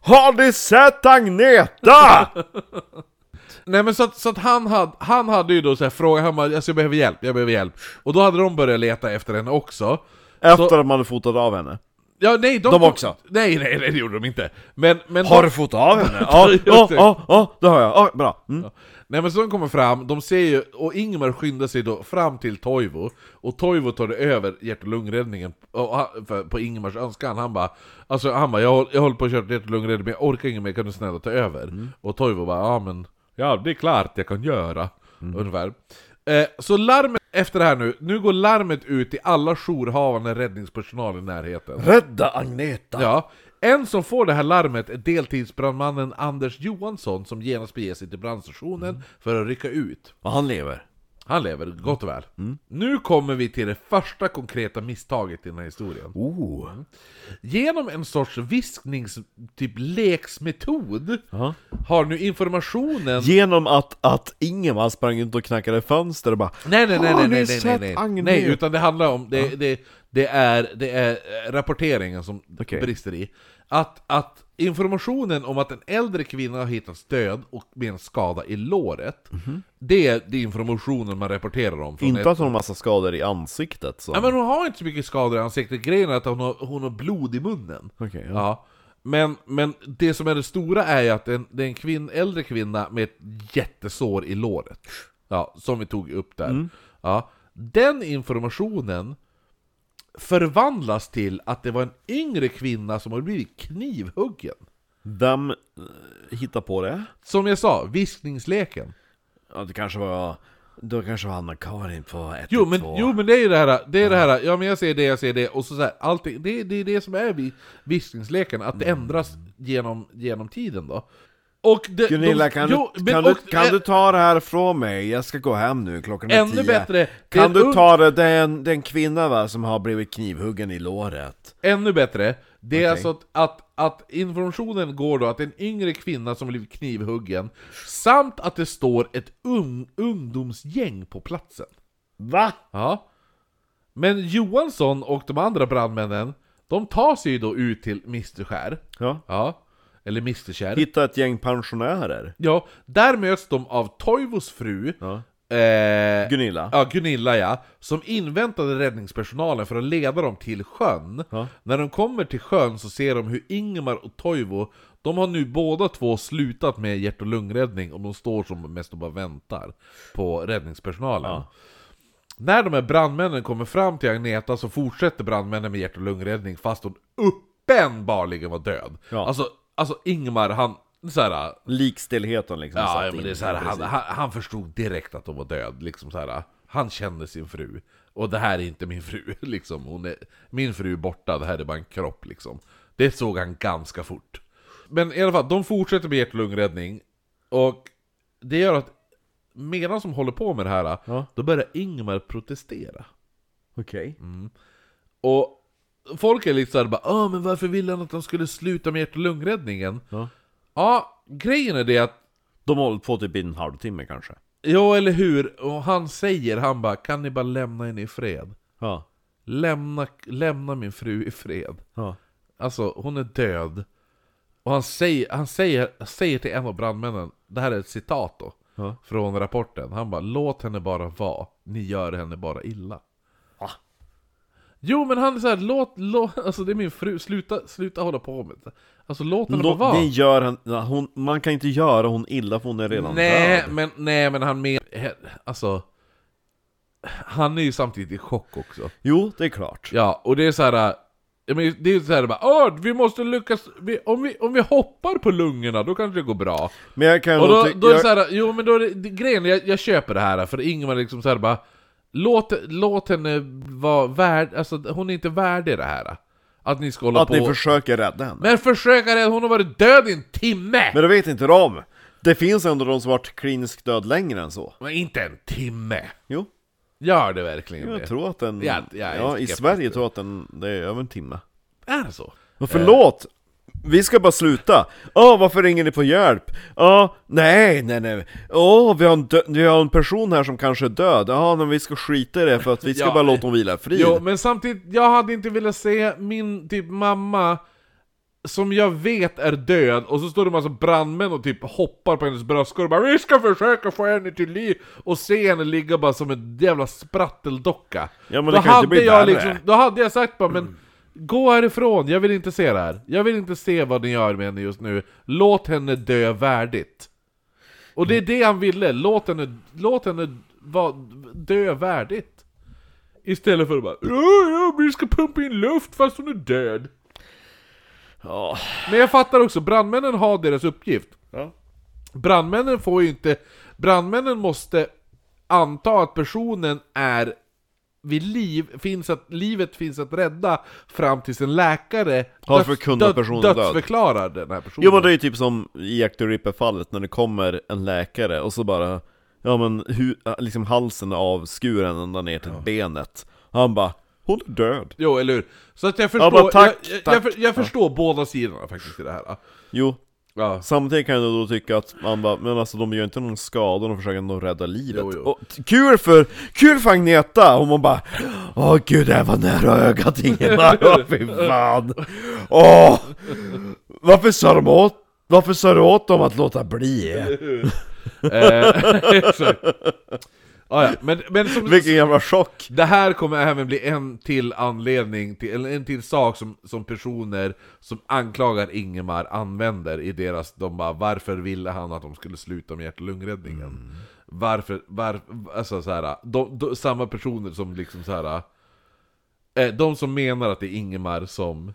Har ni sett Agneta? Nej men så att, så att han, hade, han hade ju då så här frågat, han bara alltså, 'Jag behöver hjälp, jag behöver hjälp' Och då hade de börjat leta efter henne också Efter att man hade fotat av henne Ja, nej, de, De också? Nej, nej, nej, det gjorde de inte. Men, men Har de, du fått av henne? Ja, ja, det. ja, ja, det har jag. Ja, bra. Mm. Nej, men så de kommer fram, de ser ju, och Ingmar skyndar sig då fram till Toivo, och Toivo tar det över hjärt och lungräddningen han, på Ingmars önskan. Han bara, alltså han bara, jag, jag håller på att köra hjärt och lungräddning, men jag orkar inget mer, kan du snälla ta över? Och Toivo bara, ja men, ja det är klart jag kan göra, ungefär. Eh, så larmet, efter det här nu, nu går larmet ut till alla jourhavande räddningspersonal i närheten. Rädda Agneta! Ja, en som får det här larmet är deltidsbrandmannen Anders Johansson som genast beger sig till brandstationen för att rycka ut. Och han lever. Han lever gott och väl. Nu kommer vi till det första konkreta misstaget i den här historien. Oh. Genom en sorts visknings... typ leksmetod Ja. har nu informationen... Genom att, att Ingemar sprang ut och knackade fönster och bara Nej nej nej nej nej nej nej, Agneta? nej utan det handlar om, det, det, det, är, det är eh, rapporteringen som Okej. brister i. Att, att informationen om att en äldre kvinna har hittats död och med en skada i låret, det är det informationen man rapporterar om. Inte ett- att hon har massa skador i ansiktet så. Ja, men hon har inte så mycket skador i ansiktet, grejen är att hon har, hon har blod i munnen. Okej, ja. Ja. Men, men det som är det stora är ju att det är en, det är en kvinn, äldre kvinna med ett jättesår i låret. Ja, som vi tog upp där. Ja. Den informationen förvandlas till att det var en yngre kvinna som har blivit knivhuggen. Vem eh, hittar på det? Som jag sa, viskningsleken. Ja, det kanske var... Då kanske var Anna-Karin på 1 Jo men, jo men det är ju det här, det är det här, ja men jag ser det, jag ser det, och så, så här, allting, det, det är det som är vi- viskningsleken, att det ändras genom, genom tiden då. Och det, Gunilla, de- kan, jo, du, men- kan, du, och- kan eh, du ta det här från mig? Jag ska gå hem nu, klockan är Ännu tio. bättre, Kan du ta det, det är en, det är en kvinna va, som har blivit knivhuggen i låret? Ännu bättre, det är Okej. alltså att, att, att informationen går då att en yngre kvinna som blivit knivhuggen, samt att det står ett ung, ungdomsgäng på platsen. Va? Ja. Men Johansson och de andra brandmännen, de tar sig ju då ut till Mr Skär. Ja. Ja. Eller Mr Kärr. Hitta ett gäng pensionärer. Ja, där möts de av Toivos fru, Ja. eh, Gunilla. ja, Gunilla ja, som inväntade räddningspersonalen för att leda dem till sjön. Ja. När de kommer till sjön så ser de hur Ingmar och Toivo, de har nu båda två slutat med hjärt och lungräddning och de står som mest och bara väntar på räddningspersonalen. Ja. När de här brandmännen kommer fram till Agneta så fortsätter brandmännen med hjärt och lungräddning fast hon uppenbarligen var död. Ja. Alltså, alltså Ingmar, han... Såhär, Likstillheten liksom. Ja, ja men det är så här, han, han, han förstod direkt att hon var död, liksom så här. Han kände sin fru. Och det här är inte min fru, liksom. Hon är, min fru är borta, det här är bara en kropp, liksom. Det såg han ganska fort. Men i alla fall, de fortsätter med hjärt och lungräddning. Och det gör att medan de håller på med det här, Ja. då börjar Ingmar protestera. Okej. Mm. Och folk är lite såhär bara Åh, men varför ville han att de skulle sluta med hjärt och lungräddningen? Ja. Ja, grejen är det att De har hållit på typ i en halvtimme kanske. Ja, eller hur? Och han säger, han bara, kan ni bara lämna henne i fred? Ja. Lämna, lämna min fru i fred. Ja. Alltså, hon är död. Och han säger, han säger, säger till en av brandmännen, det här är ett citat då, Ja. från rapporten. Han bara, låt henne bara vara, ni gör henne bara illa. Va? Jo men han är såhär, låt, låt, alltså det är min fru, sluta, sluta hålla på med det. Alltså låt henne Lå, bara vara. det gör han, hon, man kan inte göra hon illa för hon är redan Nej, död. men, nej men han men, alltså Han är ju samtidigt i chock också Jo, det är klart. Ja, och det är så här. jag menar, Det är ju så här bara, Åh, vi måste lyckas, vi, om, vi, om vi hoppar på lungorna då kanske det går bra Men jag kan Och då, då är det jag- så här, jo men då är det, grejen, jag, jag köper det här för Ingmar liksom så här bara Låt, låt henne vara värd, alltså hon är inte värdig det här Att ni ska hålla Att på ni försöker rädda henne. Men försöka det, hon har varit död i en timme! Men det vet inte de! Det finns ändå de som varit kliniskt död längre än så. Men inte en timme! Jo, Gör det verkligen det? jag tror att den... Ja, jag är ja, i Sverige tror jag att den, det är över en timme. Är det så? Men förlåt! Vi ska bara sluta! Åh, varför ringer ni på hjälp? Åh, nej, nej, nej. Åh, vi har, en dö- vi har en person här som kanske är död. Ja, men vi ska skita i det för att vi ska Ja, bara låta hon vila i frid. Jo, men samtidigt, jag hade inte velat se min typ mamma som jag vet är död, och så står det en massa brandmän och typ hoppar på hennes bröstkorg och bara 'Vi ska försöka få henne till liv' och se henne ligga bara som en jävla spratteldocka. Ja, men det kan inte hade bli jag värre. liksom, då hade jag sagt bara men Gå härifrån, jag vill inte se det här. Jag vill inte se vad ni gör med henne just nu. Låt henne dö värdigt. Och det är det han ville, låt henne, låt henne va, dö värdigt. Istället för att bara ja, vi ska pumpa in luft fast hon är död. Ja. Men jag fattar också, brandmännen har deras uppgift. Ja. Brandmännen får ju inte... Brandmännen måste anta att personen är vid liv, finns att, livet finns att rädda fram tills en läkare Har förkunnat personen död. dödsförklarar den här personen. Jo men det är ju typ som i Jack Ripper-fallet när det kommer en läkare och så bara Ja men hu, liksom halsen är avskuren ända ner till benet och Han bara Hon är död Jo, eller hur? Så att jag förstår, bara, tack, jag, jag, tack. jag, jag förstår båda sidorna faktiskt i det här. Jo, Ja. samtidigt kan jag då tycka att man bara Men alltså de gör inte någon skada, de försöker ändå rädda livet Jo, jo. Och kul för, kul för Agneta! Och man bara Åh gud det här var nära ögat Ingemar, Åh, fy fan Åh! Varför sa de åt, varför sa du åt dem att låta bli? Eh, exakt. Ah, ja. Men, men som, Vilken jävla chock! Det här kommer även bli en till anledning, till, eller en till sak som, som personer som anklagar Ingemar använder i deras, de bara varför ville han att de skulle sluta med hjärt och lungräddningen? Varför, var, alltså så här, de, de, samma personer som liksom så här. Eh, de som menar att det är Ingemar som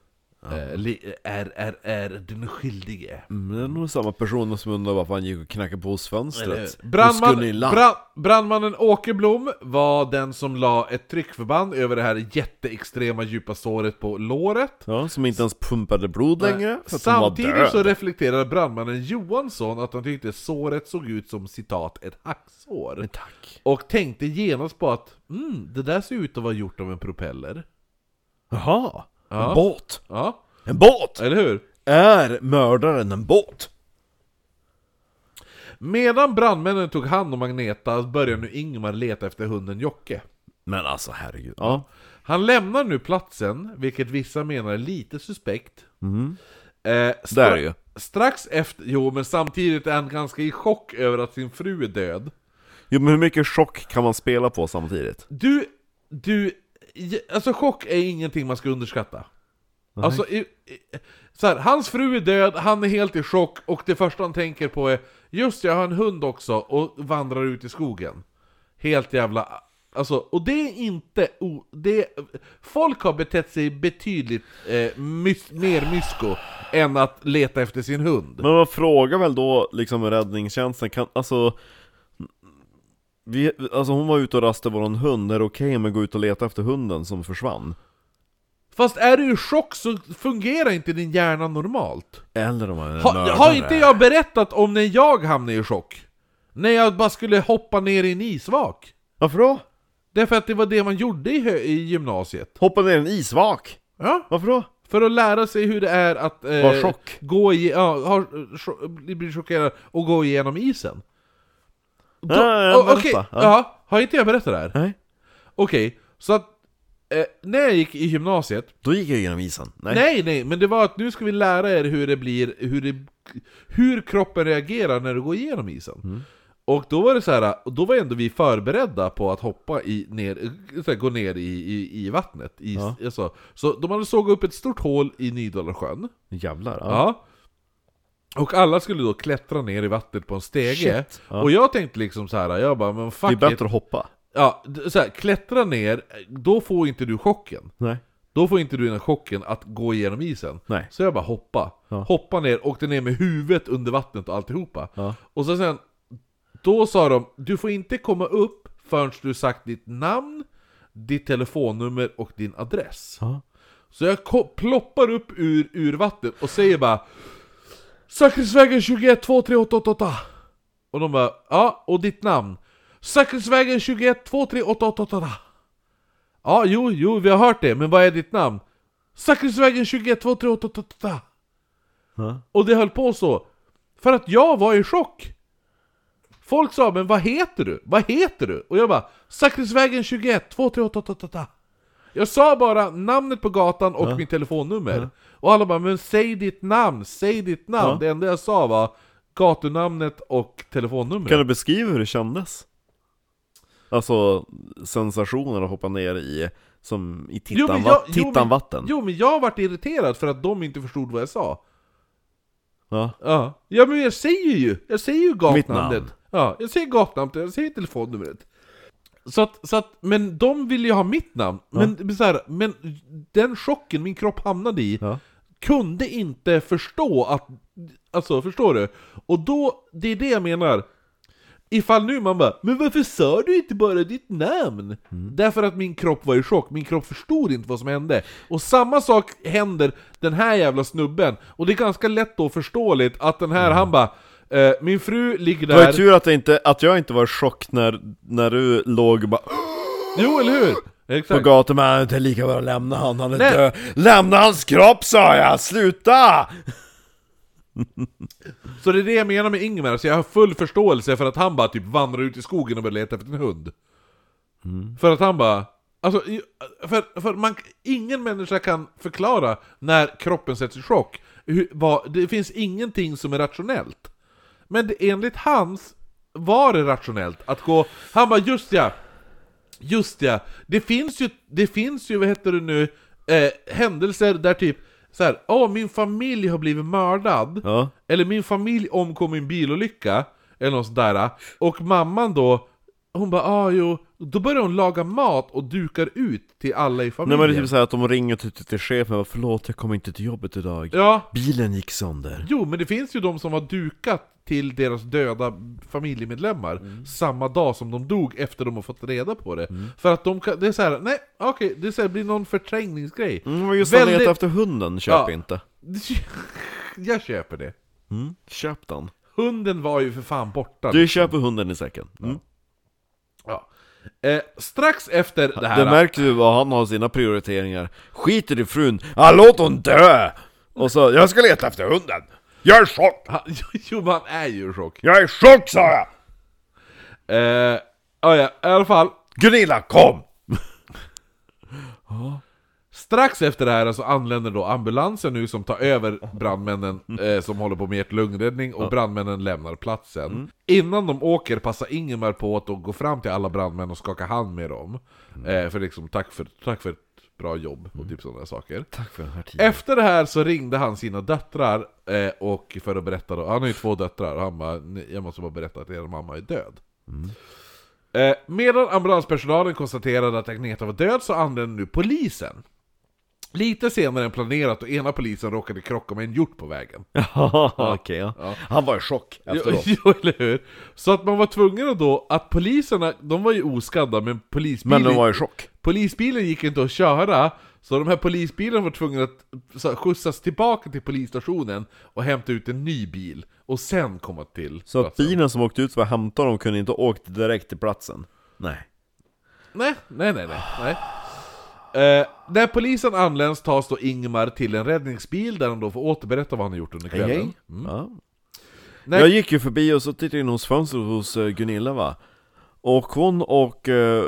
är, är, är den skyldige. Mm, det är nog samma personer som undrar varför han gick och knackade på hos fönstret Brandman, Och skulle i land. bra, brandmannen Åkerblom var den som la ett tryckförband över det här jätteextrema djupa såret på låret. Ja, som inte ens pumpade blod längre Samtidigt så reflekterade brandmannen Johansson att han tyckte såret såg ut som citat ett hacksår. Och tänkte genast på att mm, det där ser ut att vara gjort av en propeller. Jaha, Ja. en båt! Ja, En båt! eller hur? Är mördaren en båt? Medan brandmännen tog hand om Magneta började nu Ingmar leta efter hunden Jocke. Men alltså herregud, ja Han lämnar nu platsen, vilket vissa menar är lite suspekt. Mhm. Eh, Det är det ju. Strax efter, jo men samtidigt är han ganska i chock över att sin fru är död. Jo men hur mycket chock kan man spela på samtidigt? Du, du, alltså chock är ingenting man ska underskatta. Alltså, i, i, så här, hans fru är död, han är helt i chock och det första han tänker på är Just jag har en hund också och vandrar ut i skogen. Helt jävla... Alltså, och det är inte... O, det, folk har betett sig betydligt eh, mys, mer mysko än att leta efter sin hund. Men man frågar väl då liksom räddningstjänsten, kan, alltså vi, alltså hon var ute och rastade våran hund, är det okej om jag går ut och letar efter hunden som försvann? Fast är du i chock så fungerar inte din hjärna normalt. Eller om man är Ha, har inte jag berättat om när jag hamnade i chock? När jag bara skulle hoppa ner i en isvak. Varför då? Därför att det var det man gjorde i, i gymnasiet. Hoppa ner i en isvak? Ja. Varför då? För att lära sig hur det är att eh, Vara chock. gå i, ja, ha, bli chockerad och gå igenom isen. Då, Ja, ja, o- berätta. Okej, Ja. ja. har inte jag berättat det här? Nej. Okej, så att eh, när jag gick i gymnasiet Då gick jag genom isen. Nej. Nej, nej, men det var att nu ska vi lära er hur det blir, hur, det, hur kroppen reagerar när du går igenom isen. Mm. Och då var det så här, då var ändå vi förberedda på att hoppa i, ner, här, gå ner i, i, i vattnet. I, Ja. alltså, så de hade sågat upp ett stort hål i Nydalarsjön. Jävlar. Ja. Ja. Och alla skulle då klättra ner i vattnet på en stege. Shit, ja. Och jag tänkte liksom så här, jag bara, men Det är fuck it. bättre att hoppa. Ja, så här, klättra ner, då får inte du chocken. Nej. Då får inte du den chocken att gå igenom isen. Nej. Så jag bara hoppa. Ja. Hoppa ner, åkte ner med huvudet under vattnet och alltihopa. Ja. Och så sen, då sa de, du får inte komma upp förrän du sagt ditt namn, ditt telefonnummer och din adress. Ja. Så jag ploppar upp ur, ur vattnet och säger bara Säkerhetsvägen 21 23888 Och de bara, ja, och ditt namn? Säkerhetsvägen 21 23888 Ja, jo, jo, vi har hört det, men vad är ditt namn? Säkerhetsvägen 21 23888 Ja. Och det höll på så För att jag var i chock Folk sa 'Men vad heter du? Vad heter du?' Och jag bara 'Säkerhetsvägen 21 23888 Jag sa bara namnet på gatan och mitt telefonnummer Och alla bara 'Men säg ditt namn, säg ditt namn' Ja. Det enda jag sa var gatunamnet och telefonnumret Kan du beskriva hur det kändes? Alltså sensationer att hoppa ner i, som i Jo, tittan, jag- va- jo, men-. Jo men jag vart irriterad för att de inte förstod vad jag sa. Ja. Ja, ja men jag säger ju, jag säger ju gatnamnet. namn. Ja, jag säger gatnamnet, jag säger telefonnumret. Så att, så att, men de ville ju ha mitt namn. Men, men, så här, men den chocken min kropp hamnade i, Ja. Kunde inte förstå att, alltså förstår du? Och då, det är det jag menar. Ifall nu man bara 'Men varför sa du inte bara ditt namn?' Därför att min kropp var i chock, min kropp förstod inte vad som hände. Och samma sak händer den här jävla snubben. Och det är ganska lätt och förståeligt att den här, han bara eh, 'Min fru ligger Det var ju där' tur att, det inte, att jag inte var i chock när, när du låg och bara Jo, eller hur? På Exakt. gatan, men är lika bra att lämna han, han är Nej. död. Lämna hans kropp sa jag, sluta! Så det är det jag menar med Ingmar, så jag har full förståelse för att han bara typ vandrar ut i skogen och börjar leta efter en hund. För att han bara... Alltså, för, för man, ingen människa kan förklara när kroppen sätts i chock. Hur, vad, det finns ingenting som är rationellt. Men det, enligt hans var det rationellt att gå... Han bara just ja, Just ja, det finns ju, det finns ju, vad heter det nu, eh, händelser där typ så här, åh min familj har blivit mördad, Ja. eller min familj omkom i en bilolycka, eller något sådär, och mamman då, hon bara ah jo, då börjar hon laga mat och dukar ut till alla i Nej familjen. men det är typ såhär att de ringer till, till chefen och förlåt jag kommer inte till jobbet idag. Ja, Bilen gick sönder. jo men det finns ju de som har dukat till deras döda familjemedlemmar Mm. samma dag som de dog efter de har fått reda på det. För att de kan, det är så här, nej okej, det är så här, blir någon förträngningsgrej. Mm, men just att Väldigt- leta efter hunden, köp Ja. inte. Jag köper det. Mm, köp den. Hunden var ju för fan borta. Du köper hunden i säcken. Mm. Ja. Eh, strax efter det här... Det märker du vad han har sina prioriteringar. Skiter i frun, ah, låt hon dö! Och så, jag ska leta efter hunden. Jag är i chock! Jo, men han är ju i chock. Jag är i chock sa jag! Eh, ja, ja, i alla fall. Gunilla, kom! Strax efter det här så anländer då ambulansen nu som tar över brandmännen eh, som håller på med hjärt-lungräddning och brandmännen lämnar platsen. Innan de åker passar Ingemar på att gå fram till alla brandmän och skaka hand med dem. Eh, för liksom tack för, tack för ett bra jobb och typ sådana saker. Tack för den här tiden. Efter det här så ringde han sina döttrar eh, och för att berätta då, han har ju två döttrar och han bara "Ni- jag måste bara berätta att er mamma är död. Eh, medan ambulanspersonalen konstaterade att Agneta var död så anlände nu polisen. Lite senare än planerat och ena polisen råkade krocka med en hjort på vägen. Ja, okej ja. Han var i chock efteråt. jo, eller hur? Så att man var tvungen då, att poliserna, de var ju oskadda men polisbilen, Men de var i chock. polisbilen gick inte att köra Så de här polisbilarna var tvungna att så, här, skjutsas tillbaka till polisstationen och hämta ut en ny bil och sen komma till Så att platsen. bilen som åkte ut för att hämta dem kunde inte åkt direkt till platsen? Nej. Nej, nej, nej, nej. nej. Eh, när polisen anläns tas då Ingmar till en räddningsbil där han då får återberätta vad han har gjort under kvällen. Hej, Mm. Ja. Nej. Jag gick ju förbi och så tittade in hos fönstret hos eh, Gunilla va? Och hon och uh,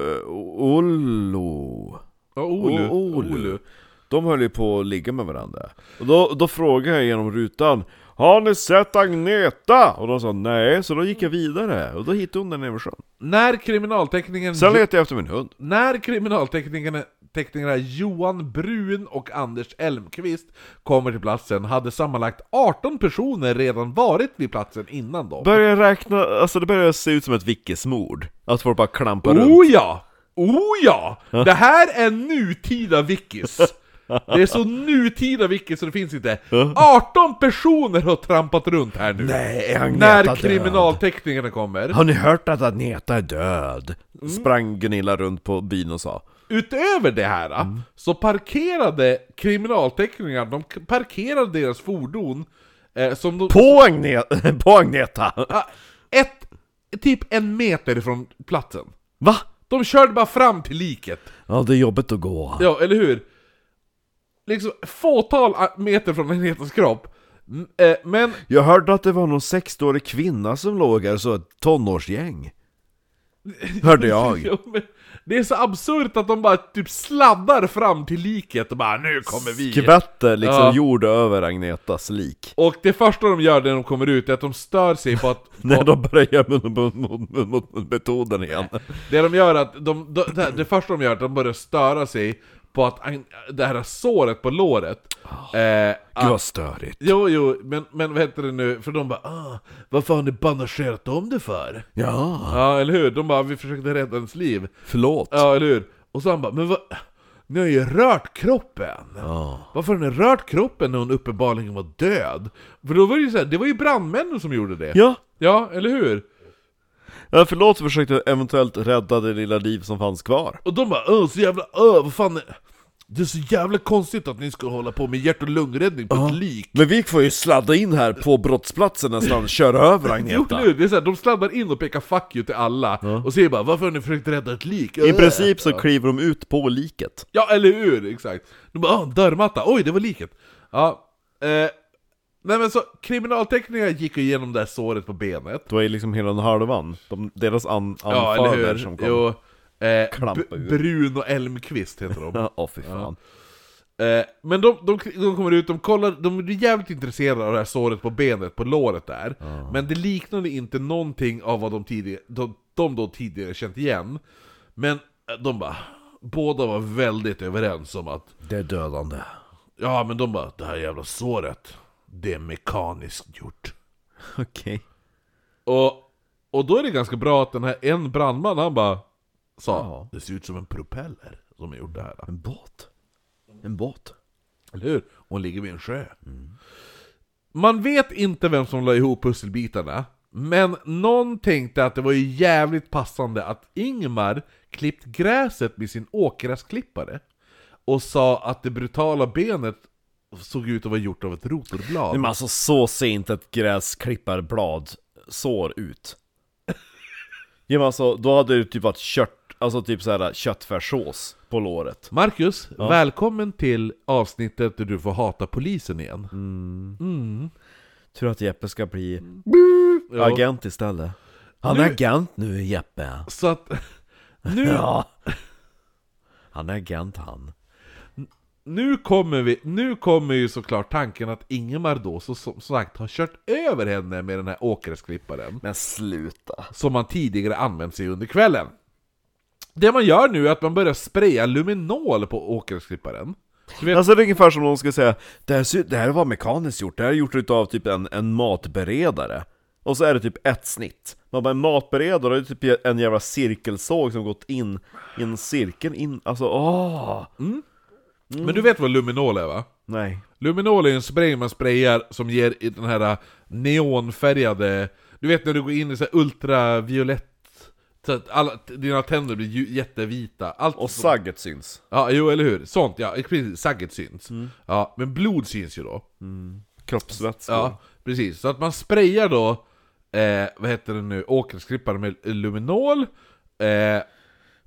Ollo Ja, Olu. Olu. De höll ju på att ligga med varandra Och då, då frågade jag genom rutan Har ni sett Agneta? Och de sa nej, så då gick jag vidare och då hittade hon den över sjön När kriminalteknikern... Sen letade jag efter min hund När kriminalteknikerna teknikerna Johan Brun och Anders Elmqvist kommer till platsen hade sammanlagt 18 personer redan varit vid platsen innan dem. Börjar räkna, alltså det börjar se ut som ett vickesmord Att folk bara klampar runt Oh ja! Oh ja! Det här är nutida wikis. Det är så nutida wikis så det finns inte. 18 personer har trampat runt här nu. Nej, är Agneta När död? kriminalteknikerna kommer. Har ni hört att Agneta är död? Sprang Gunilla runt på byn och sa Utöver det här så parkerade kriminalteknikerna, de parkerade deras fordon eh, som de, På, Agne på Agneta! Ah, ett, typ en meter från platsen. Va? De körde bara fram till liket. Ja, det är jobbigt att gå Ja, eller hur? Liksom fåtal a- meter från Agnetas kropp. Eh, Men Jag hörde att det var någon 60-årig kvinna som låg här, så ett tonårsgäng Hörde jag Jo, men, Det är så absurt att de bara typ sladdar fram till liket och bara 'Nu kommer vi' Skvätter liksom Ja. jord över Agnetas lik. Och det första de gör när de kommer ut är att de stör sig på att När de börjar göra mun mot, mot, mot, mot metoden igen. Det de gör är att de, de, det, det första de gör är att de börjar störa sig på att det här såret på låret eh, Gud vad störigt. Jo, jo, men, men vad heter det nu? För de bara ah, Varför har ni bandagerat om det för? Ja, Ja, eller hur? De bara, vi försökte rädda ens liv förlåt. Ja, eller hur? Och så han bara, men vad? Ni har ju rört kroppen! Ja. Varför har ni rört kroppen när hon uppenbarligen var död? För då var det ju så här, det var ju brandmännen som gjorde det Ja, Ja, eller hur? Ja förlåt försökte eventuellt rädda det lilla liv som fanns kvar. Och de bara öh, så jävla öh, vad fan är... Det är så jävla konstigt att ni ska hålla på med hjärt och lungräddning på ett lik Men vi får ju sladda in här på brottsplatsen nästan, köra över Jo, Agneta. hur? det är så här, de sladdar in och pekar 'fuck you' till alla och säger bara 'Varför har ni försökt rädda ett lik?' I princip så kliver de ut på liket. Ja, eller hur? Exakt! De bara 'Ah, dörrmatta, oj det var liket' Ja, eh, Nej men så, kriminalteknikerna gick ju igenom det här såret på benet Det var ju liksom hela den halvan. De, deras an, Ja, anförder hur? som kom. Jo, eh, Klampa B- ut. Bruno Elmqvist heter de Ja, åh fy fan. Eh, men de, de, de kommer ut, de kollar, de är jävligt intresserade av det här såret på benet, på låret där Men det liknade inte någonting av vad de tidigare, de, de då tidigare känt igen Men eh, de bara, båda var väldigt överens om att Det är dödande. Ja men de bara, det här jävla såret, det är mekaniskt gjort Okej. Och, och då är det ganska bra att den här en brandman, han bara Sa, Ja. det ser ut som en propeller som har gjort det här En båt. En båt. Eller hur? Hon ligger vid en sjö. Man vet inte vem som la ihop pusselbitarna, men någon tänkte att det var ju jävligt passande att Ingmar klippt gräset med sin åkgräsklippare och sa att det brutala benet såg ut att vara gjort av ett rotorblad. Nej, men alltså så ser inte ett gräsklipparblad sår ut. Ja, men alltså, då hade det typ varit kört, alltså typ såhär köttfärssås på låret. Marcus, välkommen till avsnittet där du får hata polisen igen. Tur att Jeppe ska bli Ja. agent istället. Han Nu- är agent nu, Jeppe. Så att nu, Ja. Han är agent han. Nu kommer, vi, nu kommer ju såklart tanken att Ingemar då så, som sagt har kört över henne med den här åkgräsklipparen Men sluta. Som man tidigare använt sig under kvällen. Det man gör nu är att man börjar spraya luminol på åkgräsklipparen vet, Alltså det är ungefär som om någon skulle säga det här, det här var mekaniskt gjort, det här är gjort utav typ en, en matberedare. Och så är det typ ett snitt. Man bara, en matberedare är typ en jävla cirkelsåg som gått in i en cirkel in, alltså åh! Men du vet vad luminol är va? Nej. Luminol är en spray man sprayar som ger den här neonfärgade Du vet när du går in i så ultraviolett så att alla, dina tänder blir jättevita. Allt Och som- sagget syns. Ja, jo eller hur? Sånt ja, precis, sagget syns. Ja, men blod syns ju då. Kroppsvätskor. Ja, precis. Så att man sprayar då, eh, vad heter det nu, åkerskrippare med luminol eh,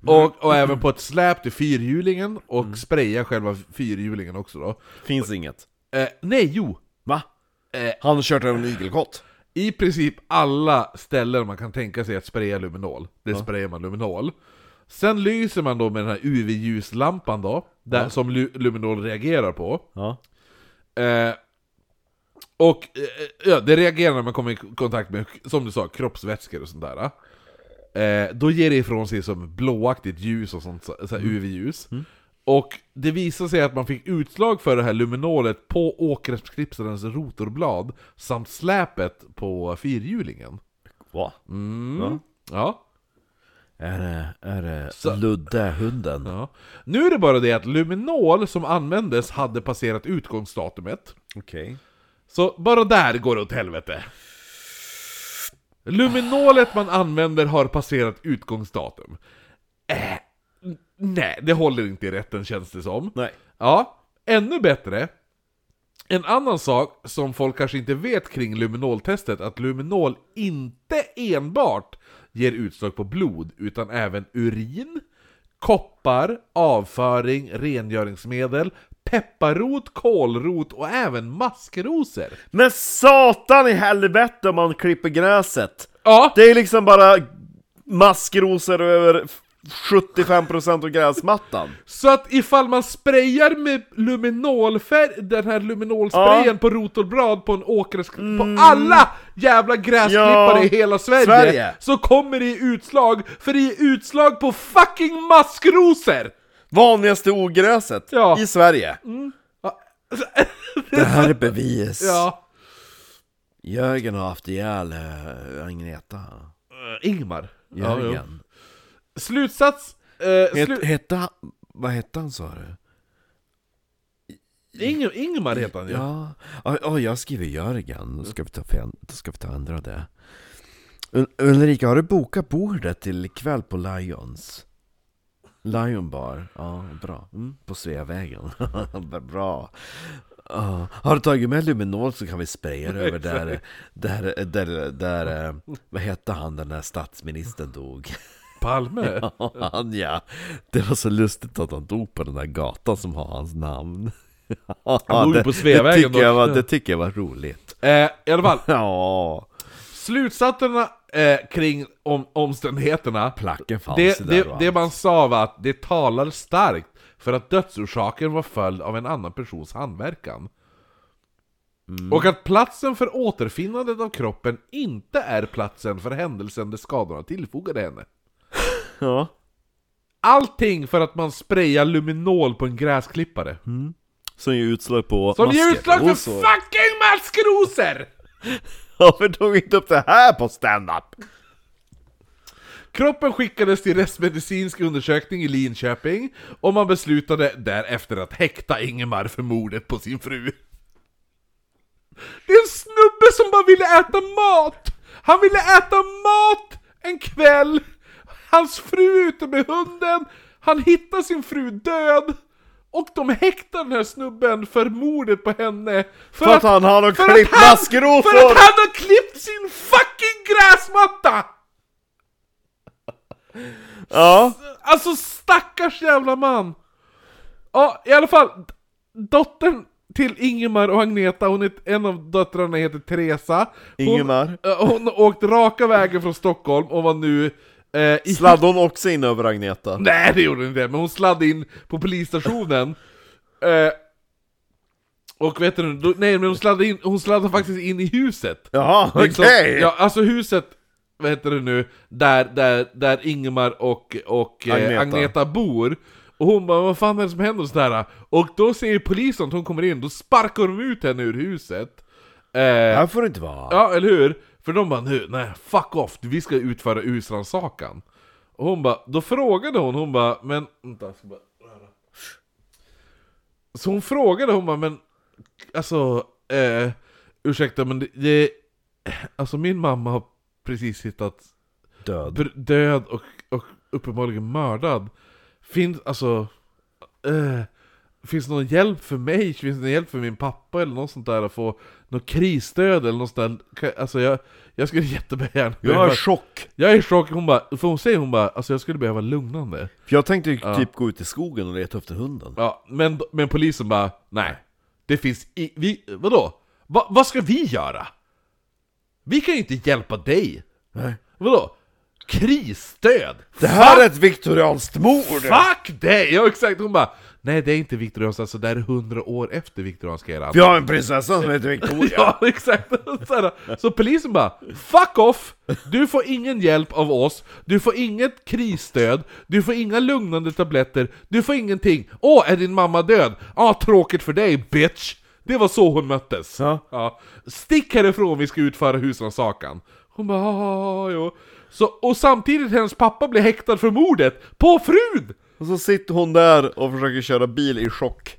och, och även på ett släp till fyrhjulingen och sprayar själva fyrhjulingen också då. Finns inget Eh, nej, jo! Va? Eh, Han har kört en igelkott I princip alla ställen man kan tänka sig att spraya luminol, det sprayar man luminol. Sen lyser man då med den här UV-ljuslampan då, där, som lu- luminol reagerar på. Ja Eh, och eh, ja, det reagerar när man kommer i kontakt med, som du sa, kroppsvätskor och sånt där. Eh, då ger det ifrån sig som blåaktigt ljus och sånt, så här UV-ljus. Och det visade sig att man fick utslag för det här luminolet på åkgräsklippsarens rotorblad samt släpet på fyrhjulingen. Va? Mm. Ja. Ja. Är det, är det Så- Ludde, hunden? ja. Nu är det bara det att luminol som användes hade passerat utgångsdatumet. Okej Så bara där går det åt helvete. Luminolet man använder har passerat utgångsdatum. Äh, nej, det håller inte i rätten känns det som. Nej Ja, ännu bättre. En annan sak som folk kanske inte vet kring luminoltestet, att luminol inte enbart ger utslag på blod, utan även urin, koppar, avföring, rengöringsmedel, pepparrot, kålrot och även maskrosor. Men satan i helvete om man klipper gräset! Ja, Det är liksom bara maskrosor över 75% av gräsmattan. Så att ifall man sprayar med luminolfärg, den här luminolsprayen Ja. på rotorblad på en åker, på alla jävla gräsklippare Ja. i hela Sverige, Sverige. så kommer det utslag, för det är utslag på fucking maskrosor! Vanligaste ogräset Ja. i Sverige. Ja. Det här är bevis. Ja. Jörgen har haft ihjäl äh, Agneta. Uh, Ingmar. Ja. Jörgen. Slutsats, eh, Het, slu hette han, vad hette han sa du? Ing Ingmar heter han ju. Ja, ja, ja, jag skriver Jörgen. Då ska vi ta, då ska vi ta ändra det. Ul- Ulrika, har du bokat bordet till ikväll på Lions? Lion bar, ja bra. Mm, på Sveavägen. bra. Ja. Har du tagit med luminol så kan vi spraya det över där, där, där, där, eh, vad hette han den där statsministern dog? Palme? Han ja, det var så lustigt att han dog på den där gatan som har hans namn. Han dog ju det, på Sveavägen det tycker, var, det tycker jag var roligt. Eh, I alla fall, Ja, slutsatserna eh, kring om, omständigheterna placken fanns det, det, där det allt. man sa var att det talar starkt för att dödsorsaken var följd av en annan persons handverkan. Mm. Och att platsen för återfinnandet av kroppen inte är platsen för händelsen där skadorna tillfogade henne. Ja. Allting för att man sprayar luminol på en gräsklippare. Som ger utslag på Som ger masken. utslag så- fucking maskrosor! Varför tog vi inte upp det här på stand-up? Kroppen skickades till rättsmedicinsk undersökning i Linköping och man beslutade därefter att häkta Ingemar för mordet på sin fru. Det är en snubbe som bara ville äta mat! Han ville äta mat en kväll! Hans fru är ute med hunden, han hittar sin fru död och de häktar den här snubben för mordet på henne För att han har för att klippt han- maskrosor! För att han har klippt sin fucking gräsmatta! Ja, Alltså stackars jävla man! Ja, i alla fall, dottern till Ingemar och Agneta, hon är, en av döttrarna heter Teresa. Hon, Ingemar. hon åkte raka vägen från Stockholm och var nu eh, sladdade hon också in över Agneta? Nej det gjorde hon inte, men hon sladdade in på polisstationen. eh, och vet du, då, nej men hon sladdade, in, hon sladdade faktiskt in i huset. Jaha, okej! Liksom, Ja, alltså huset, vad heter det nu, där, där, där Ingemar och, och eh, Agneta. Agneta. bor. Och hon bara 'Vad fan är det som händer?' och sådär. Och då ser polisen att hon kommer in, då sparkar de ut henne ur huset. Eh, Här får det inte vara. ja, eller hur? För de bara nu, nej, fuck off, vi ska utföra husrannsakan. Och hon bara, då frågade hon, hon bara, men... Vänta, jag ska bara röra. Så hon frågade, hon bara, men... Alltså, eh, ursäkta men det, det... Alltså min mamma har precis hittat Död. död och, och uppenbarligen mördad. Finns, alltså... Eh, finns det någon hjälp för mig? Finns det någon hjälp för min pappa eller något sånt där? Att få något krisstöd eller något sånt där? Alltså jag, jag skulle jättegärna Jag är i chock. jag är i chock, hon bara, för hon säger hon bara, alltså jag skulle behöva lugnande. För jag tänkte ju Ja. typ gå ut i skogen och leta efter hunden. Ja, men, men polisen bara, nej. Det finns i, vi, vadå? Va, vad ska vi göra? Vi kan ju inte hjälpa dig. Nej. Vadå? Krisstöd? Det här är ett viktorianskt mord! Fuck dig! Ja exakt, hon bara Nej det är inte viktoriansk, alltså det är hundra år efter viktorianska eran Vi har en prinsessa som heter Victoria. Ja exakt! Så, här, så polisen bara Fuck off! Du får ingen hjälp av oss, du får inget krisstöd, du får inga lugnande tabletter, du får ingenting Åh, är din mamma död? Ja, ah, tråkigt för dig bitch! Det var så hon möttes Ja. Ja. Stick härifrån, vi ska utföra husrannsakan Hon bara "Ah, jo. Så, och samtidigt hennes pappa blir häktad för mordet på frun! Och så sitter hon där och försöker köra bil i chock.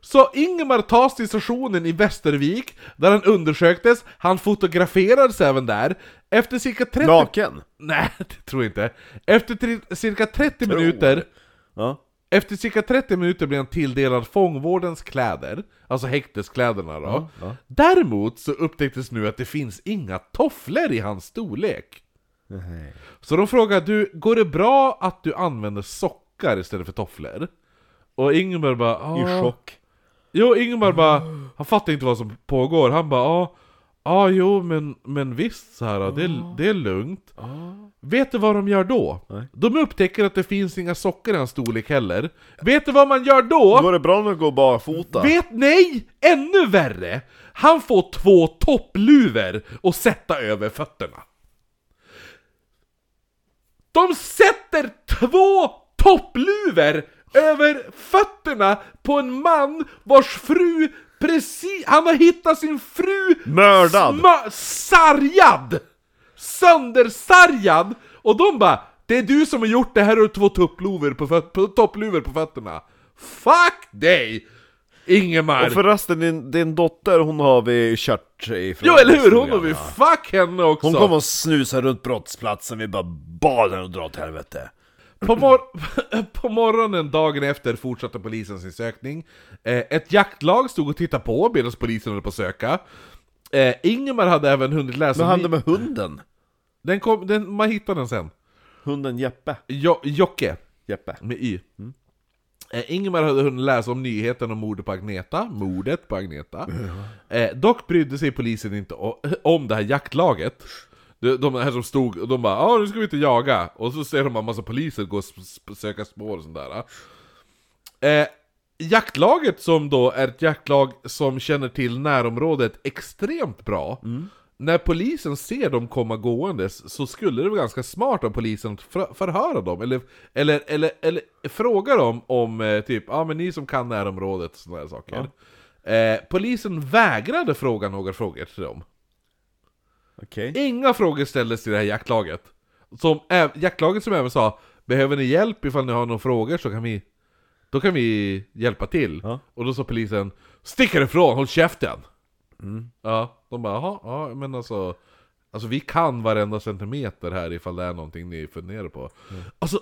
Så Ingemar tas till stationen i Västervik, där han undersöktes, han fotograferades även där. Efter cirka 30... Naken? Nej, det tror jag inte. Efter tri- cirka 30 Tror. minuter, Ja. efter cirka 30 minuter blir han tilldelad fångvårdens kläder, alltså häkteskläderna då. ja. Däremot så upptäcktes nu att det finns inga tofflor i hans storlek. Nej. Så de frågar du, går det bra att du använder sockar istället för tofflor? Och Ingemar bara, "Ja." I chock. Jo, Ingemar bara, han fattar inte vad som pågår. Han bara, ja, ja jo men, men visst så här, det, är- det är lugnt. Vet du vad de gör då? Nej. De upptäcker att det finns inga sockor i hans storlek heller. Vet du vad man gör då? Går det bra när du går barfota? Vet, nej! Ännu värre! Han får två toppluvor att sätta över fötterna. De sätter två toppluvor över fötterna på en man vars fru precis... Han har hittat sin fru Mördad. sma- sargad! Söndersargad! Och de bara Det är du som har gjort det, här har två toppluvor på, föt- på, toppluvor på fötterna Fuck dig! Ingemar! Och förresten, din, din dotter, hon har vi kört ifrån Jo eller hur, hon har vi fuck henne också! Hon kommer och snusar runt brottsplatsen, vi bara bad henne att dra åt helvete På, mor- på morgonen dagen efter fortsatte polisen sin sökning. Eh, ett jaktlag stod och tittade på medan polisen höll på att söka. Eh, Ingemar hade även hunnit läsa... Men hade ny- med hunden? den kom, den, man hittade den sen. Hunden Jeppe? Jo, Jocke, Jeppe med Y. Eh, Ingemar hade hunnit läsa om nyheten om mordet på Agneta, mordet på Agneta. Eh, dock brydde sig polisen inte om det här jaktlaget. De, de här som stod, och de bara ja nu ska vi inte jaga. Och så ser de en massa poliser gå och söka spår och sånt där. Eh, jaktlaget som då är ett jaktlag som känner till närområdet extremt bra. När polisen ser dem komma gåendes så skulle det vara ganska smart av polisen att för, förhöra dem, eller, eller, eller, eller fråga dem om eh, typ, ja men ni som kan närområdet, och sådana saker. Eh, polisen vägrade fråga några frågor till dem. Okej Inga frågor ställdes till det här jaktlaget. Som, ä- jaktlaget som även sa Behöver ni hjälp ifall ni har några frågor så kan vi Då kan vi hjälpa till. Ja. Och då sa polisen Stick härifrån, håll käften! Ja, de bara jaha, ja men alltså Alltså vi kan varenda centimeter här ifall det är någonting ni funderar på. Alltså,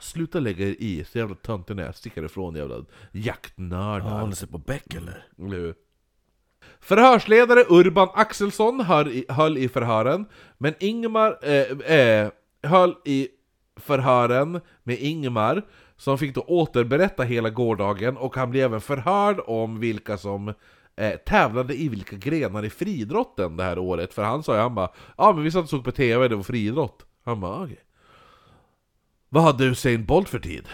sluta lägga er i, så jävla töntig ni är. Stick härifrån jävla jaktnördar. Har ni sett på Beck eller? Hur? Förhörsledare Urban Axelsson höll i, höll i förhören, men Ingemar eh, eh, höll i förhören med Ingemar, som fick då återberätta hela gårdagen, och han blev även förhörd om vilka som eh, tävlade i vilka grenar i friidrotten det här året, för han sa ju, han bara Ja men vi satt och såg på TV, det var friidrott. Han bara okej. Vad hade Usain Bolt för tid?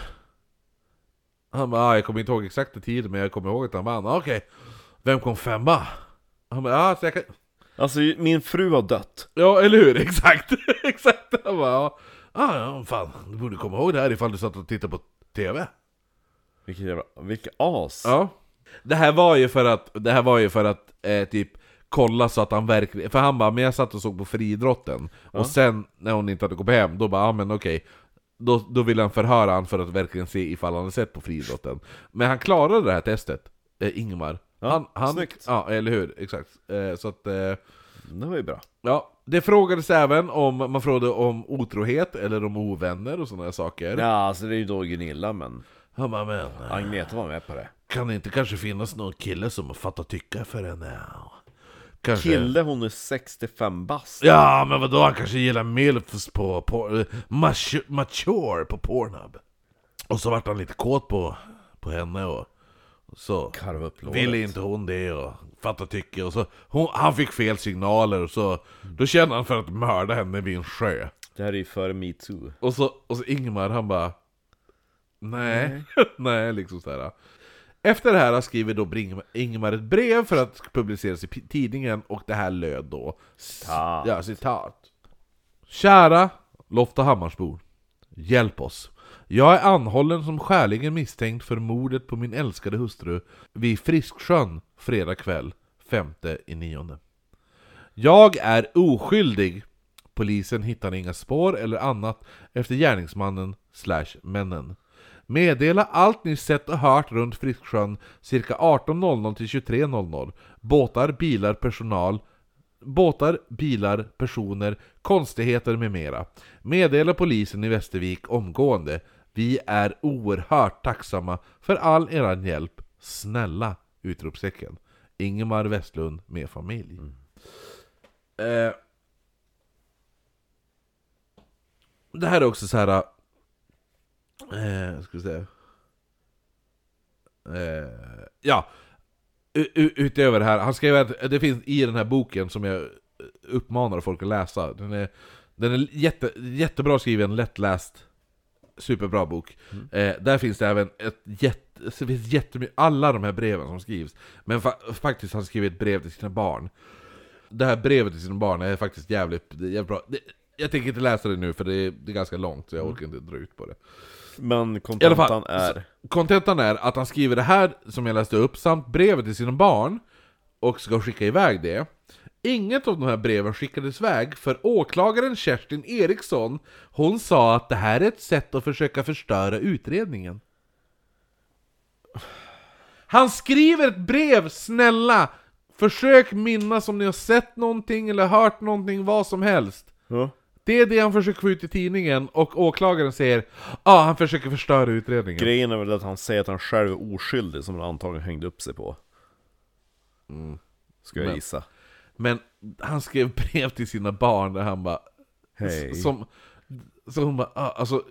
Han bara, ah, jag kommer inte ihåg exakta tiden men jag kommer ihåg att han vann. Okej, Okej, vem kom femma? Han bara, ah, så jag kan... Alltså min fru har dött Ja, eller hur? Exakt! exakt! Han bara, ja, ah, ja, fan, du borde komma ihåg det här ifall du satt och tittade på TV. Vilket jävla, vilket as Ja. Det här var ju för att, det här var ju för att eh, typ kolla så att han verkligen, för han bara, men jag satt och såg på friidrotten, och sen när hon inte hade kommit hem, då bara, ja men okej, då, då ville han förhöra han för att verkligen se ifall han hade sett på friidrotten. Men han klarade det här testet, eh, Ingmar. Ja, han, han, snyggt. Ja, eller hur? Exakt. Eh, så att, eh, Det var ju bra ja. Det frågades även om, man frågade om otrohet, eller om ovänner och sådana saker. Ja alltså det är ju då Gunilla men Han bara, men... eh, Agneta var med på det Kan det inte kanske finnas någon kille som fattar tycka för henne? Kanske... Kille hon är 65 bast Ja, men vadå? Han kanske gillar milfs på, på mature, mature på Pornhub. Och så vart han lite kåt på, på henne och så Karva upp låret ville inte hon det och fatta tycke och så hon, Han fick fel signaler och så Då kände han för att mörda henne vid en sjö. Det här är ju före metoo Och så, och så Ingmar han bara Nej, nej liksom sådär. Efter det här skriver då Bring- Ingmar ett brev för att publiceras i p- tidningen och det här löd då Citat. Ja, citat Kära Loftahammarsbor Hjälp oss jag är anhållen som skäligen misstänkt för mordet på min älskade hustru vid Frisksjön fredag kväll, femte i nionde. Jag är oskyldig. Polisen hittar inga spår eller annat efter gärningsmannen slash männen. Meddela allt ni sett och hört runt Frisksjön cirka 18.00 till 23.00. Båtar, bilar, personal Båtar, bilar, personer, konstigheter med mera. Meddela polisen i Västervik omgående. Vi är oerhört tacksamma för all eran hjälp. Snälla! Utropstecken. Ingemar Westlund med familj. Eh, det här är också så här. Eh, ska vi se. Eh, ja, utöver det här, han skrev att det finns i den här boken som jag uppmanar folk att läsa, den är, Den är jätte, jättebra skriven, lättläst, superbra bok. Eh, där finns det även ett jätte, det finns jättemycket, alla de här breven som skrivs. Men fa- faktiskt har han skrivit ett brev till sina barn. Det här brevet till sina barn är faktiskt jävligt, jävligt bra. Det, jag tänker inte läsa det nu för det är, det är ganska långt, så jag orkar inte dra ut på det. Men kontentan fall, är... kontentan är att han skriver det här som jag läste upp, samt brevet till sina barn, och ska skicka iväg det. Inget av de här breven skickades iväg, för åklagaren Kerstin Eriksson, hon sa att det här är ett sätt att försöka förstöra utredningen. Han skriver ett brev, snälla! Försök minnas om ni har sett någonting eller hört någonting, vad som helst. Ja. Det är det han försöker få ut i tidningen, och åklagaren säger ja, ah, han försöker förstöra utredningen. Grejen är väl att han säger att han själv är oskyldig, som han antagligen hängde upp sig på. Ska jag Men- gissa. Men han skrev brev till sina barn där han bara... Hej. Som, så hon bara, ah, alltså,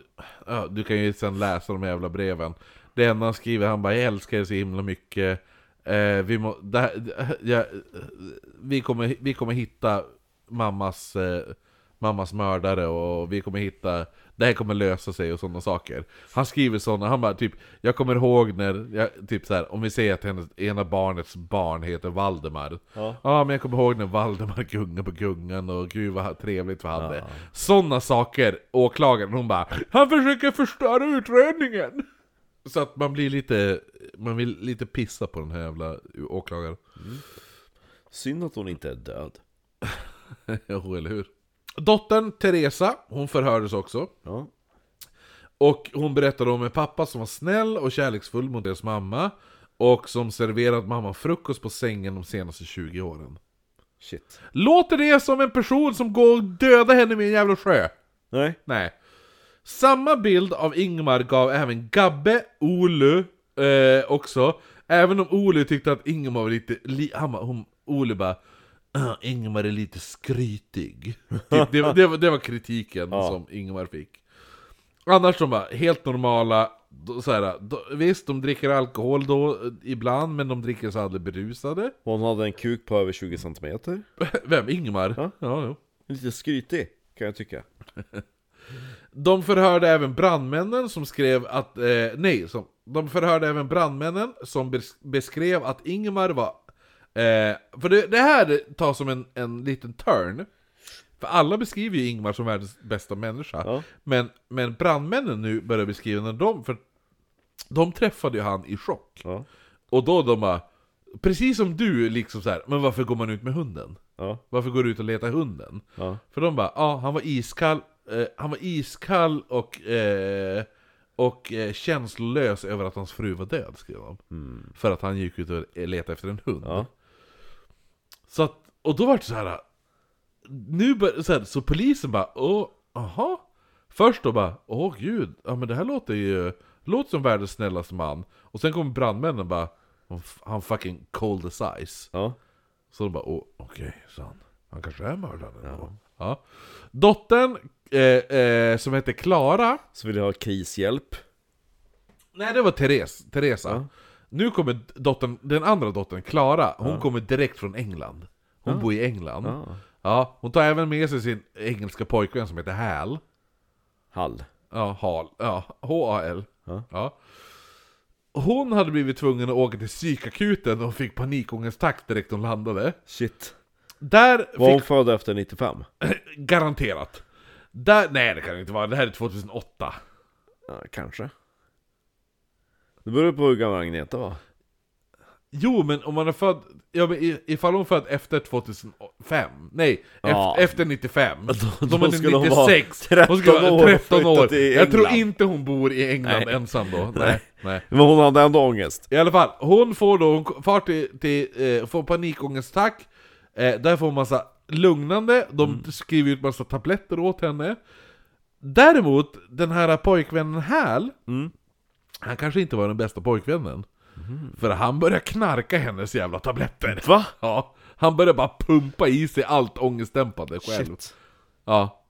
ah, du kan ju sen läsa de jävla breven. Det enda han skriver, han bara 'Jag älskar er så himla mycket' eh, vi, må, det ja, vi, kommer, vi kommer hitta mammas, eh, mammas mördare och vi kommer hitta det här kommer lösa sig och sådana saker. Han skriver sådana, han bara typ Jag kommer ihåg när, jag, typ så här, om vi säger att hennes, ena barnets barn heter Valdemar Ja. Ja, men jag kommer ihåg när Valdemar gungade på gungan och gud vad trevligt vi hade. Sådana saker, åklagaren hon bara Han försöker förstöra utredningen! Så att man blir lite, man vill lite pissa på den här jävla åklagaren. Synd att hon inte är död. jo, eller hur? Dottern Teresa, hon förhördes också. Ja. Och hon berättade om en pappa som var snäll och kärleksfull mot deras mamma. Och som serverat mamma frukost på sängen de senaste 20 åren. Shit. Låter det som en person som går och dödar henne med en jävla sjö? Nej. Nej. Samma bild av Ingmar gav även Gabbe, Olu eh, också. Även om Olu tyckte att Ingmar var lite... Li, han, hon, Olu bara... "Ah, Ingmar är lite skrytig. Typ, det, var- det, det var kritiken Ja. som Ingmar fick. Annars de bara helt normala. Så här, visst, de dricker alkohol då ibland, men de dricker sig aldrig berusade. Hon hade en kuk på över 20 centimeter. Vem? Ingmar? Ja. ja. Lite skrytig, kan jag tycka. De förhörde även brandmännen som skrev att, eh, nej, som, de förhörde även brandmännen som bes- beskrev att Ingmar var, eh, för det, det här tar som en, en liten turn, för alla beskriver ju Ingmar som världens bästa människa, Ja. men, men brandmännen nu börjar beskriva när de, för de träffade ju han i chock, Ja. och då de bara, precis som du liksom så här, men varför går man ut med hunden? Ja. Varför går du ut och letar hunden? För de bara, ja han var iskall, eh, han var iskall och, eh, och eh, känslolös över att hans fru var död, skrev de. För att han gick ut och letade efter en hund. Så att, och då var det så här. Nu bör, så, här, så polisen bara, åh, aha. Först då bara, åh gud, ja men det här låter ju, låter som världens snällaste man. Och sen kommer brandmännen och bara, han fucking cold as ice. Ja. Så de bara, åh, okej, så han, han kanske är mördaren ja. ja. Dottern, eh, eh, som heter Klara, Så vill jag ha krishjälp. nej det var Therese, Teresa. Ja. Nu kommer dottern, den andra dottern, Klara, hon kommer direkt från England. Hon bor i England. Ja. Ja, hon tar även med sig sin engelska pojkvän som heter Hal. Hall. Ja, Hal. Ja, H-A-L. Ja. Ja. Hon hade blivit tvungen att åka till psykakuten och fick panikångestattack direkt hon landade. Shit. Där Var hon född efter 95? Garanterat. Där... Nej det kan det inte vara, det här är 2008. Ja, kanske. Det beror på hur gammal Agneta var. Jo men om man är född... Ja men i- ifall hon född efter 2005, nej, Ja. efter, efter 95, Då- då, då skulle hon vara 96, 13 hon skulle vara år och 13 år. Jag tror inte hon bor i England Nej. ensam då, nej, nej. Men hon hade ändå ångest. I alla fall, hon får då, hon far till, till eh, får panikångestattack, eh, där får hon massa lugnande, de skriver ut massa tabletter åt henne. Däremot, den här pojkvännen Hal, Mm. Han kanske inte var den bästa pojkvännen. För han börjar knarka hennes jävla tabletter. Va? Ja, han börjar bara pumpa i sig allt ångestdämpande själv. Shit. Ja.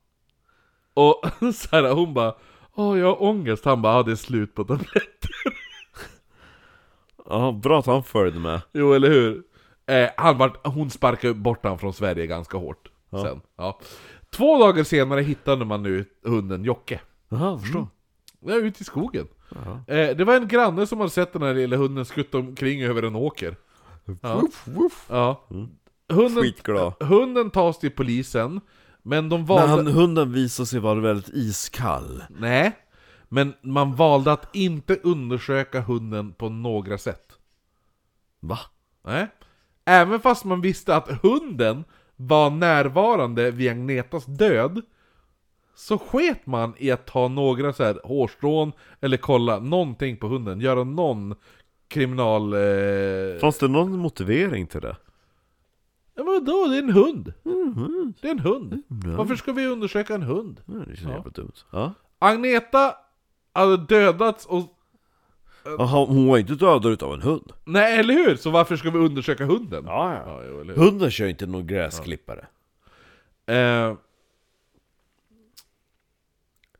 Och så här, hon bara Åh, jag har ångest. Han bara, ja det är slut på tabletter. Ja, bra att han följde med. Jo, eller hur? Eh, han var, hon sparkade bort honom från Sverige ganska hårt Ja. sen. Ja. Två dagar senare hittade man nu hunden Jocke. Jaha, förstår. Ja, ute i skogen. Eh, det var en granne som hade sett den här lilla hunden skutta omkring över en åker. Ja. Woof, woof. Ja. Hunden, Skitglad. hunden tas till polisen, men de Men valde... han, hunden visar sig vara väldigt iskall. Nej, men man valde att inte undersöka hunden på några sätt. Va? Nej. Även fast man visste att hunden var närvarande vid Agnetas död, så sket man i att ta några så här hårstrån eller kolla någonting på hunden, göra någon kriminal... Eh... Fanns det någon motivering till det? Ja, men vadå? Det är en hund! Det är en hund! Varför ska vi undersöka en hund? Ja, det känns jävla dumt. Ja. Agneta hade dödats och... Jaha, hon var inte dödad utav en hund. Nej, eller hur? Så varför ska vi undersöka hunden? Ja, Ja, jo, eller hur? Hunden kör inte någon gräsklippare. Eh,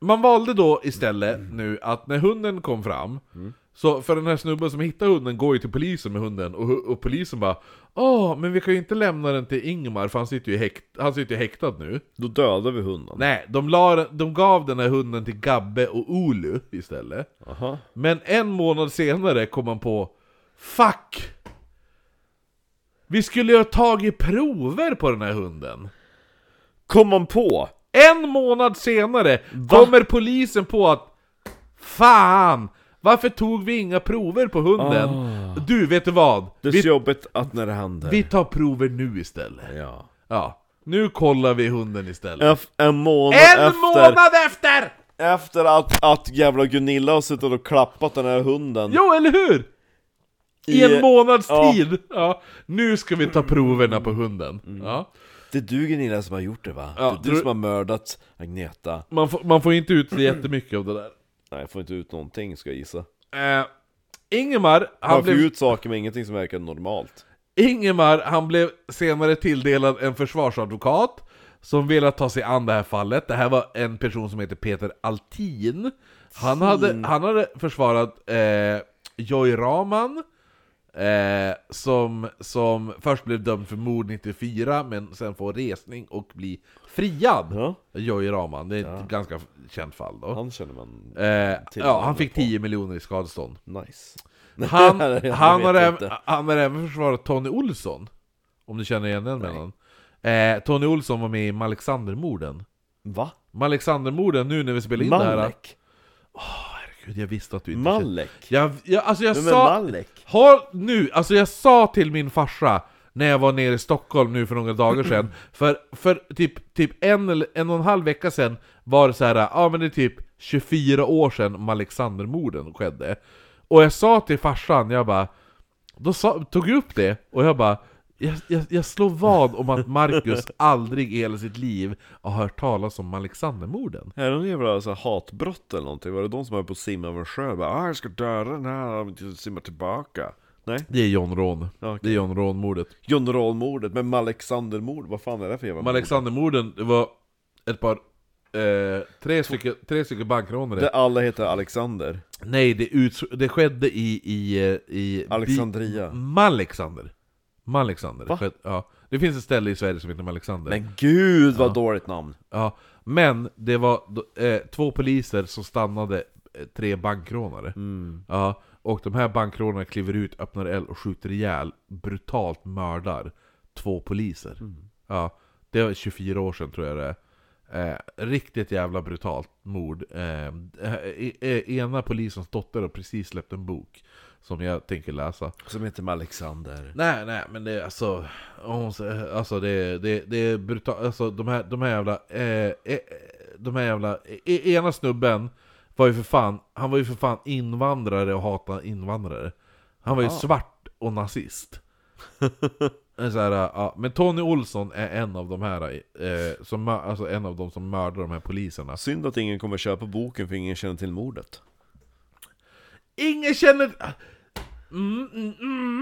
man valde då istället nu att när hunden kom fram Så för den här snubben som hittade hunden går ju till polisen med hunden och, och polisen bara Åh, men vi kan ju inte lämna den till Ingmar för han sitter ju, häkt, han sitter ju häktad nu Då dödar vi hunden. Nej, de, la, de gav den här hunden till Gabbe och Olu istället Aha. Men en månad senare kom man på Fuck! Vi skulle ju ha tagit prover på den här hunden Kom man på? En månad senare kommer polisen på att Fan! Varför tog vi inga prover på hunden? Du, vet du vad? Det är så Vi, jobbigt att när det händer. vi tar prover nu istället. Ja. Ja, nu kollar vi hunden istället. Eff- en månad en efter, månad efter! efter att, att jävla Gunilla har suttit och klappat den här hunden. Jo, eller hur? I, I- en månads ja. tid! Ja, nu ska vi ta proverna på hunden. Ja. Det är du Gunilla som har gjort det va? Ja, det är du som har mördat Agneta. Man, får, man får inte ut så jättemycket av det där. Nej, jag får inte ut någonting ska jag gissa. Eh, Ingemar, han Han får blev... ut saker med ingenting som verkar normalt. Ingemar, han blev senare tilldelad en försvarsadvokat som ville ta sig an det här fallet. Det här var en person som heter Peter Altin. Han hade, han hade försvarat eh, Joy Raman, eh, som, som först blev dömd för mord 94, men sen får resning och bli friad. Ja. Joy Raman, det är ett ganska känt fall då. Han känner man Eh, ja, han fick på. 10 miljoner i skadestånd. nice. Han, han, har även, han har även försvarat Tony Olsson Om du känner igen den mellan eh, Tony Olsson var med i Malexandermorden Va? Malexandermorden, nu när vi spelar in det här Malek? Herregud, jag visste att du inte Malek? jag, jag, Alltså jag Vem är sa Malek? Håll nu, alltså jag sa till min farsa när jag var nere i Stockholm nu för några dagar sedan För, för typ, typ en, eller en och en halv vecka sedan var det så här, ja men det är typ 24 år sedan Malexandermorden skedde Och jag sa till farsan, jag bara Då sa, tog jag upp det, och jag bara jag, jag, jag slår vad om att Marcus aldrig i hela sitt liv har hört talas om Alexandermorden Är det någon jävla så här, hatbrott eller någonting? Var det de som höll på att simma över en sjö? Bara, ah, jag ska döda den här om inte simma tillbaka. Nej? Det är John Ron, okej. det är John Ron-mordet John Roll-mordet, men Alexander-mord, vad fan är det för jävla Men mord? Alexandermorden, det var ett par, eh, tre stycken, tre stycken bankrånare Där alla heter Alexander. Nej, det, ut, det skedde i, i, eh, i Alexandria. Malexander Malexander, Va? Ja. Det finns ett ställe i Sverige som heter Malexander Men gud vad dåligt namn! ja. Men det var eh, två poliser som stannade eh, tre bankrånare Mm. Ja, och de här bankrånarna kliver ut, öppnar eld och skjuter ihjäl, brutalt mördar två poliser. Ja, det var 24 år sedan tror jag det är. Eh, riktigt jävla brutalt mord. Eh, eh, eh, ena polisens dotter har precis släppt en bok som jag tänker läsa. Som heter Alexander. Nej, nej, men det är alltså... Alltså det, det, det är brutalt, alltså de här, de här jävla... Eh, eh, de här jävla... Eh, ena snubben var ju för fan, han var ju för fan invandrare och hatade invandrare. Han var ju Ah. svart och nazist. Så här, ja, men Tony Olsson är en av de här, eh, som, alltså en av de som mördar de här poliserna. Synd att ingen kommer köpa boken för ingen känner till mordet. Ingen känner... Mm,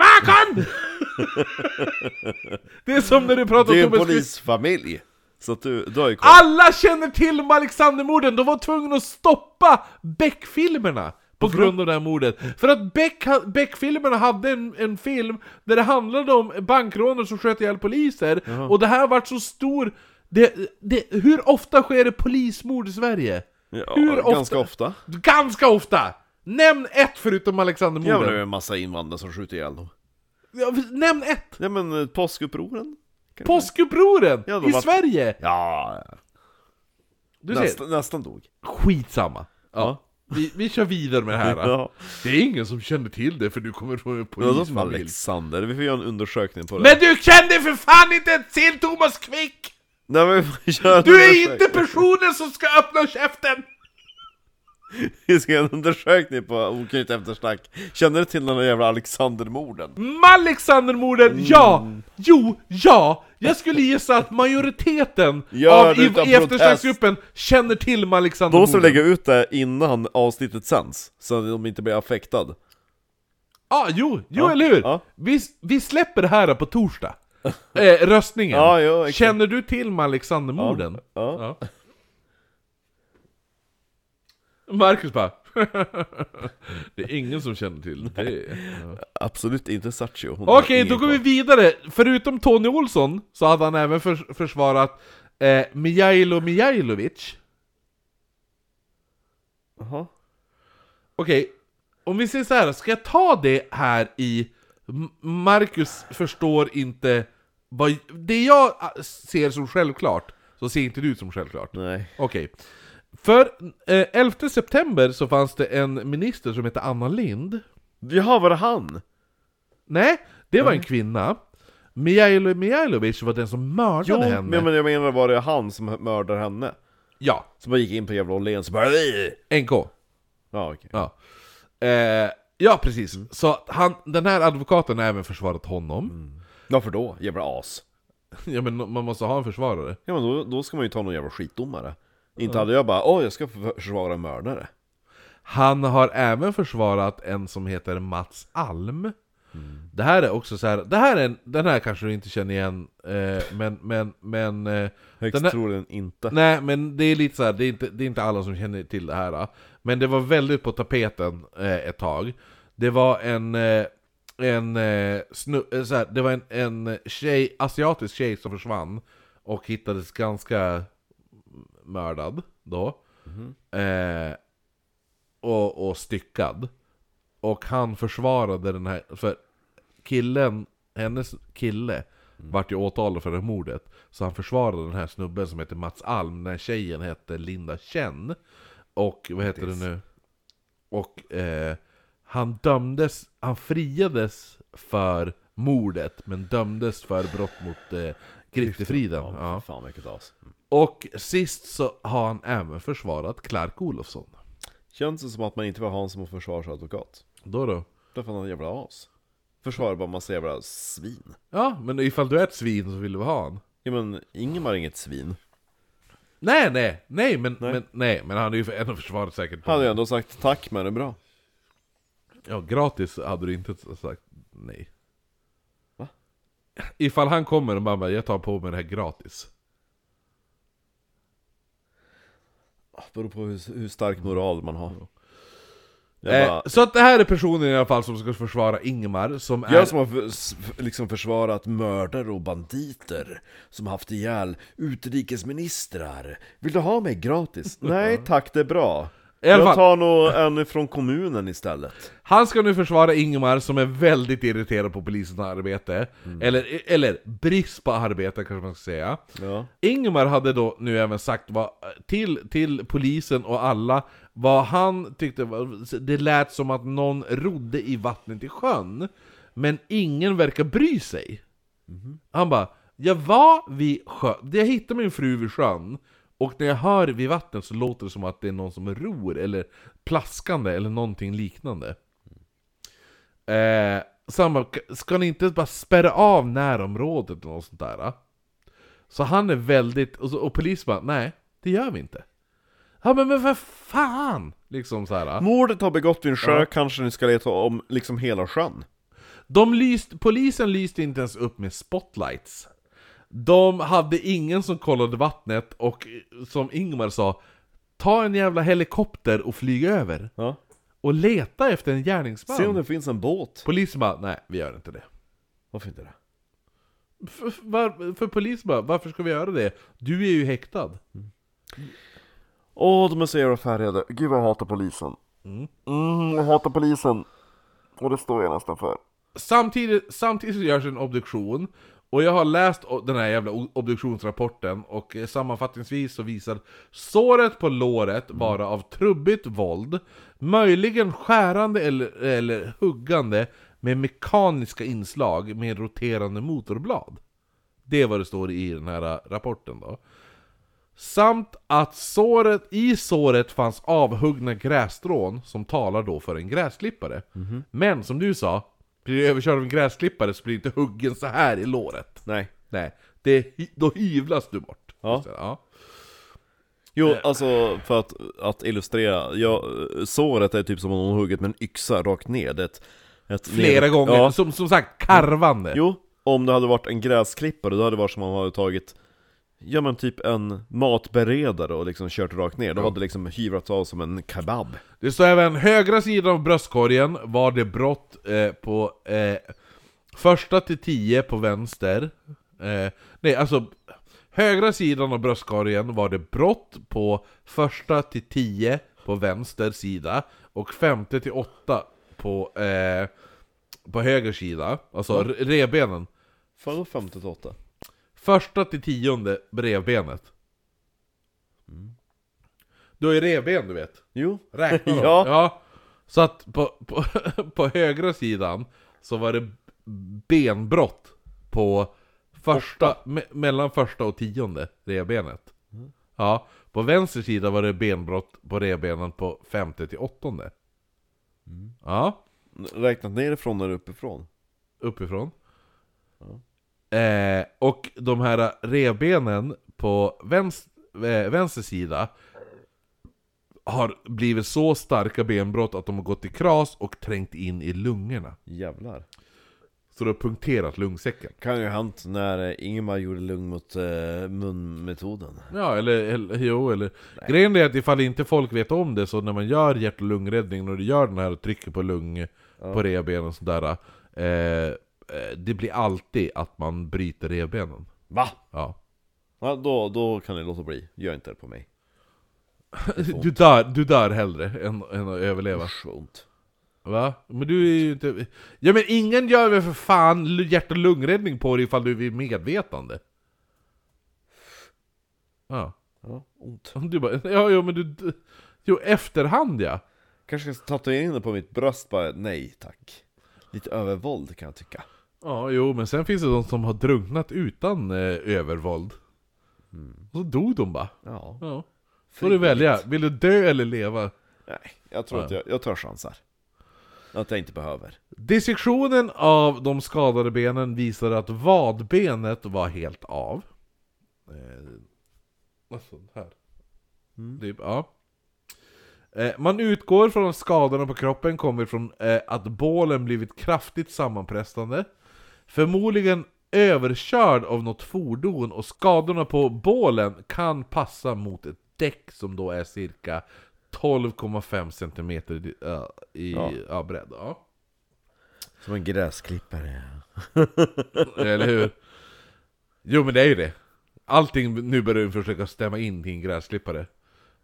det är som när du pratar Det är om en Thomas polisfamilj! Så att du, du har ju koll. Alla känner till om Alexandermorden, de var tvungna att stoppa Beck-filmerna på grund av det här mordet. För att Beck, ha- Beck-filmerna hade en, en film där det handlade om bankrånare som sköt ihjäl poliser, och det här vart så stor Det, det, hur ofta sker det polismord i Sverige? Ja, Hur ganska ofta? ofta. Ganska ofta! Nämn ett förutom Ja, men det är en massa invandrare som skjuter ihjäl dem. Ja, nämn ett! Ja men eh, påskupproren? kanske? Påskupproren! Ja, de I var- Sverige! Ja, Du ser, nästan, nästan dog. skitsamma. Ja. Ja. Vi, vi kör vidare med det här. Ja. Det är ingen som känner till det för du kommer från en Det var som polisfamilj. Alexander, vi får göra en undersökning på det. Men du kände för fan inte till Thomas Quick! Nej, men vi får göra en Du är undersökning. inte personen som ska öppna käften! Vi ska göra en undersökning på Oknytt eftersnack. Känner du till den där jävla Alexandermorden? Alexandermorden, ja! Jo, ja! Jag skulle gissa att majoriteten Gör av i, i eftersnacksgruppen känner till Då måste vi lägga ut det innan avsnittet sänds, så att de inte blir affektad. Ja, jo, jo Ja, eller hur? ja. Vi, vi släpper det här på torsdag. eh, röstningen. Ja, jo. Känner du till Alexandermorden? Ja. Marcus bara Det är ingen som känner till det. Absolut inte Satcho. Hon Okej, då går vi vidare. Förutom Tony Olsson så hade han även förs försvarat eh, Mijailo Mijailovic. Jaha. Okej, om vi säger så här, ska jag ta det här i Marcus förstår inte vad... Det jag ah, ser som självklart, så ser inte du som självklart. Nej. Okej. För eh, 11 september så fanns det en minister som hette Anna Lind. Jaha, var det han? Nej, det var en kvinna. Mijailo Mijailovic var den som mördade Jo, henne. men men jag menar var det han som mördade henne? Ja, Som bara gick in på jävla Åhléns och bara "Ey!" NK. Ja, okej. Ja. Eh, ja, precis. Så att han, den här advokaten har även försvarat honom. Varför då? Jävla as. Ja men man måste ha en försvarare. Ja men då, då ska man ju ta någon jävla skitdomare. Inte hade jag bara åh jag ska för- försvara mördare. Han har även försvarat en som heter Mats Alm. Det här är också så här, det här är en, den här kanske du inte känner igen, eh, men, men, men... Eh, Högst troligen inte. nej, men det är lite så här, det är, inte, det är inte alla som känner till det här. eh. Men det var väldigt på tapeten eh, ett tag. Det var en... Eh, en eh, snu, så här, det var en, en tjej, asiatisk tjej som försvann och hittades ganska mördad då. Eh, och, och styckad. Och han försvarade den här, för killen, hennes kille vart ju åtalad för det här mordet. Så han försvarade den här snubben som heter Mats Alm, den här tjejen hette Linda Chen. Och vad heter det nu? Och eh, han dömdes, han friades för mordet, men dömdes för brott mot eh, griftefriden. Ja, Ja. fan vilket as. Mm. Och sist så har han även försvarat Clark Olofsson. Känns det som att man inte vill ha honom som försvarsadvokat? Då då? Därför han är jävla as. Försvarar bara massa jävla svin. Ja, men ifall du är ett svin så vill du ha han. Ja men Ingemar är inget svin. Nej, nej, nej, men Nej. men, nej, men han är ju för- ändå försvarat säkert. Hade jag ändå sagt tack men det är bra. Ja, gratis hade du inte sagt nej. Va? Ifall han kommer och bara bara, jag tar på mig det här gratis. Beror på hur, hur stark moral man har. Jag, Eh, bara, så att det här är personen i alla fall som ska försvara Ingemar, som är... jag som har för, liksom försvarat mördare och banditer Som haft ihjäl utrikesministrar Vill du ha mig gratis? Nej tack, det är bra Jag tar nog en från kommunen istället Han ska nu försvara Ingemar som är väldigt irriterad på polisens arbete. Eller, eller brist på arbete kanske man ska säga. Ja, Ingemar hade då nu även sagt vad, till, till polisen och alla vad han tyckte var, det lät som att någon rodde i vattnet i sjön. Men ingen verkar bry sig. Han bara, jag var vid sjön, jag hittade min fru vid sjön. Och när jag hör vid vattnet så låter det som att det är någon som ror, eller plaskande, eller någonting liknande. Eh, bara, ska ni inte bara spärra av närområdet eller något sånt där? Så han är väldigt, och, så, och polisen bara, nej, det gör vi inte. Ja men, men vad fan! Liksom så här. Mordet har begått vid en sjö, Ja. kanske ni ska leta om liksom hela sjön De lyst, polisen lyste inte ens upp med spotlights. De hade ingen som kollade vattnet och som Ingmar sa, ta en jävla helikopter och flyg över. Ja, Och leta efter en gärningsman. se om det finns en båt Polisen bara, nej vi gör inte det. Varför inte det? För, var, för polisen bara, varför ska vi göra det? Du är ju häktad. Åh, de är så jävla färgade. Gud vad jag hatar polisen. Mm, jag hatar polisen. Och det står jag nästan för. Samtidigt, samtidigt så görs en obduktion, och jag har läst den här jävla obduktionsrapporten, och eh, sammanfattningsvis så visar såret på låret vara av trubbigt våld, möjligen skärande eller, eller huggande med mekaniska inslag med roterande motorblad. Det är vad det står i den här eh, rapporten då. Samt att såret, i såret fanns avhuggna grässtrån som talar då för en gräsklippare. Men som du sa, blir du överkörd av en gräsklippare så blir du inte huggen så här i låret. Nej. Nej, det, då hyvlas du bort. Ja. Ja. Jo, alltså för att, att illustrera. Ja, såret är typ som om någon huggit med en yxa rakt är ett, ett Flera ner- gånger, Ja. som, som sagt, karvande. Jo, om det hade varit en gräsklippare då hade det varit som om man hade tagit Ja men typ en matberedare och liksom kört rakt ner, då hade det liksom hyvlats av som en kebab Det står även högra sidan av bröstkorgen var det brott eh, på eh, första till tio på vänster. Eh, nej, alltså högra sidan av bröstkorgen var det brott på första till tio på vänster sida och femte till åtta på, eh, på höger sida. Alltså Mm. re- revbenen. Vadå 58? Första till tionde revbenet. Du har ju revben du vet. Jo, Räkna dem. Ja. ja. Så att på, på, på högra sidan så var det benbrott på första, me, mellan första och tionde revbenet. Ja, på vänster sida var det benbrott på revbenen på femte till åttonde. Ja, räknat nerifrån eller uppifrån? uppifrån. Eh, och de här revbenen på vänster, eh, vänster sida har blivit så starka benbrott att de har gått i kras och trängt in i lungorna. Jävlar. Så det har punkterat lungsäcken. Kan ju ha hänt när eh, Ingemar gjorde lugn mot eh, munmetoden. Ja, eller, eller jo, eller... Grejen är att ifall inte folk vet om det, så när man gör hjärt och lungräddning, när du gör den här och trycker på lung, på revbenen och sådär, eh, det blir alltid att man bryter revbenen. Va? Ja. Ja, då, då kan ni låta bli, gör inte det på mig Du dör, du dör hellre än, än att överleva. Usch vad ont Va? Men du är ju inte... Ja men ingen gör väl för fan hjärt och lungräddning på dig ifall du är medvetande? Ja. Ja, ont Du bara, ja, ja men du... Jo, efterhand ja. Kanske ska tatuera in det på mitt bröst bara, nej tack Lite övervåld kan jag tycka Ja, jo, men sen finns det de som har drunknat utan eh, övervåld. Och så dog de bara. Ja, Ja. Får du välja, vill du dö eller leva? nej, jag tror Ja. att jag, jag tar chansar Att jag inte behöver Dissektionen av de skadade benen visade att vadbenet var helt av. Eh, alltså, här. Typ, ja. Eh, man utgår från att skadorna på kroppen kommer från eh, att bålen blivit kraftigt sammanpressande. Förmodligen överkörd av något fordon och skadorna på bålen kan passa mot ett däck som då är cirka 12,5 cm i, Ja. ja, bredd. Ja. Som en gräsklippare Eller hur? Jo men det är ju det. Allting nu börjar du försöka stämma in till en gräsklippare.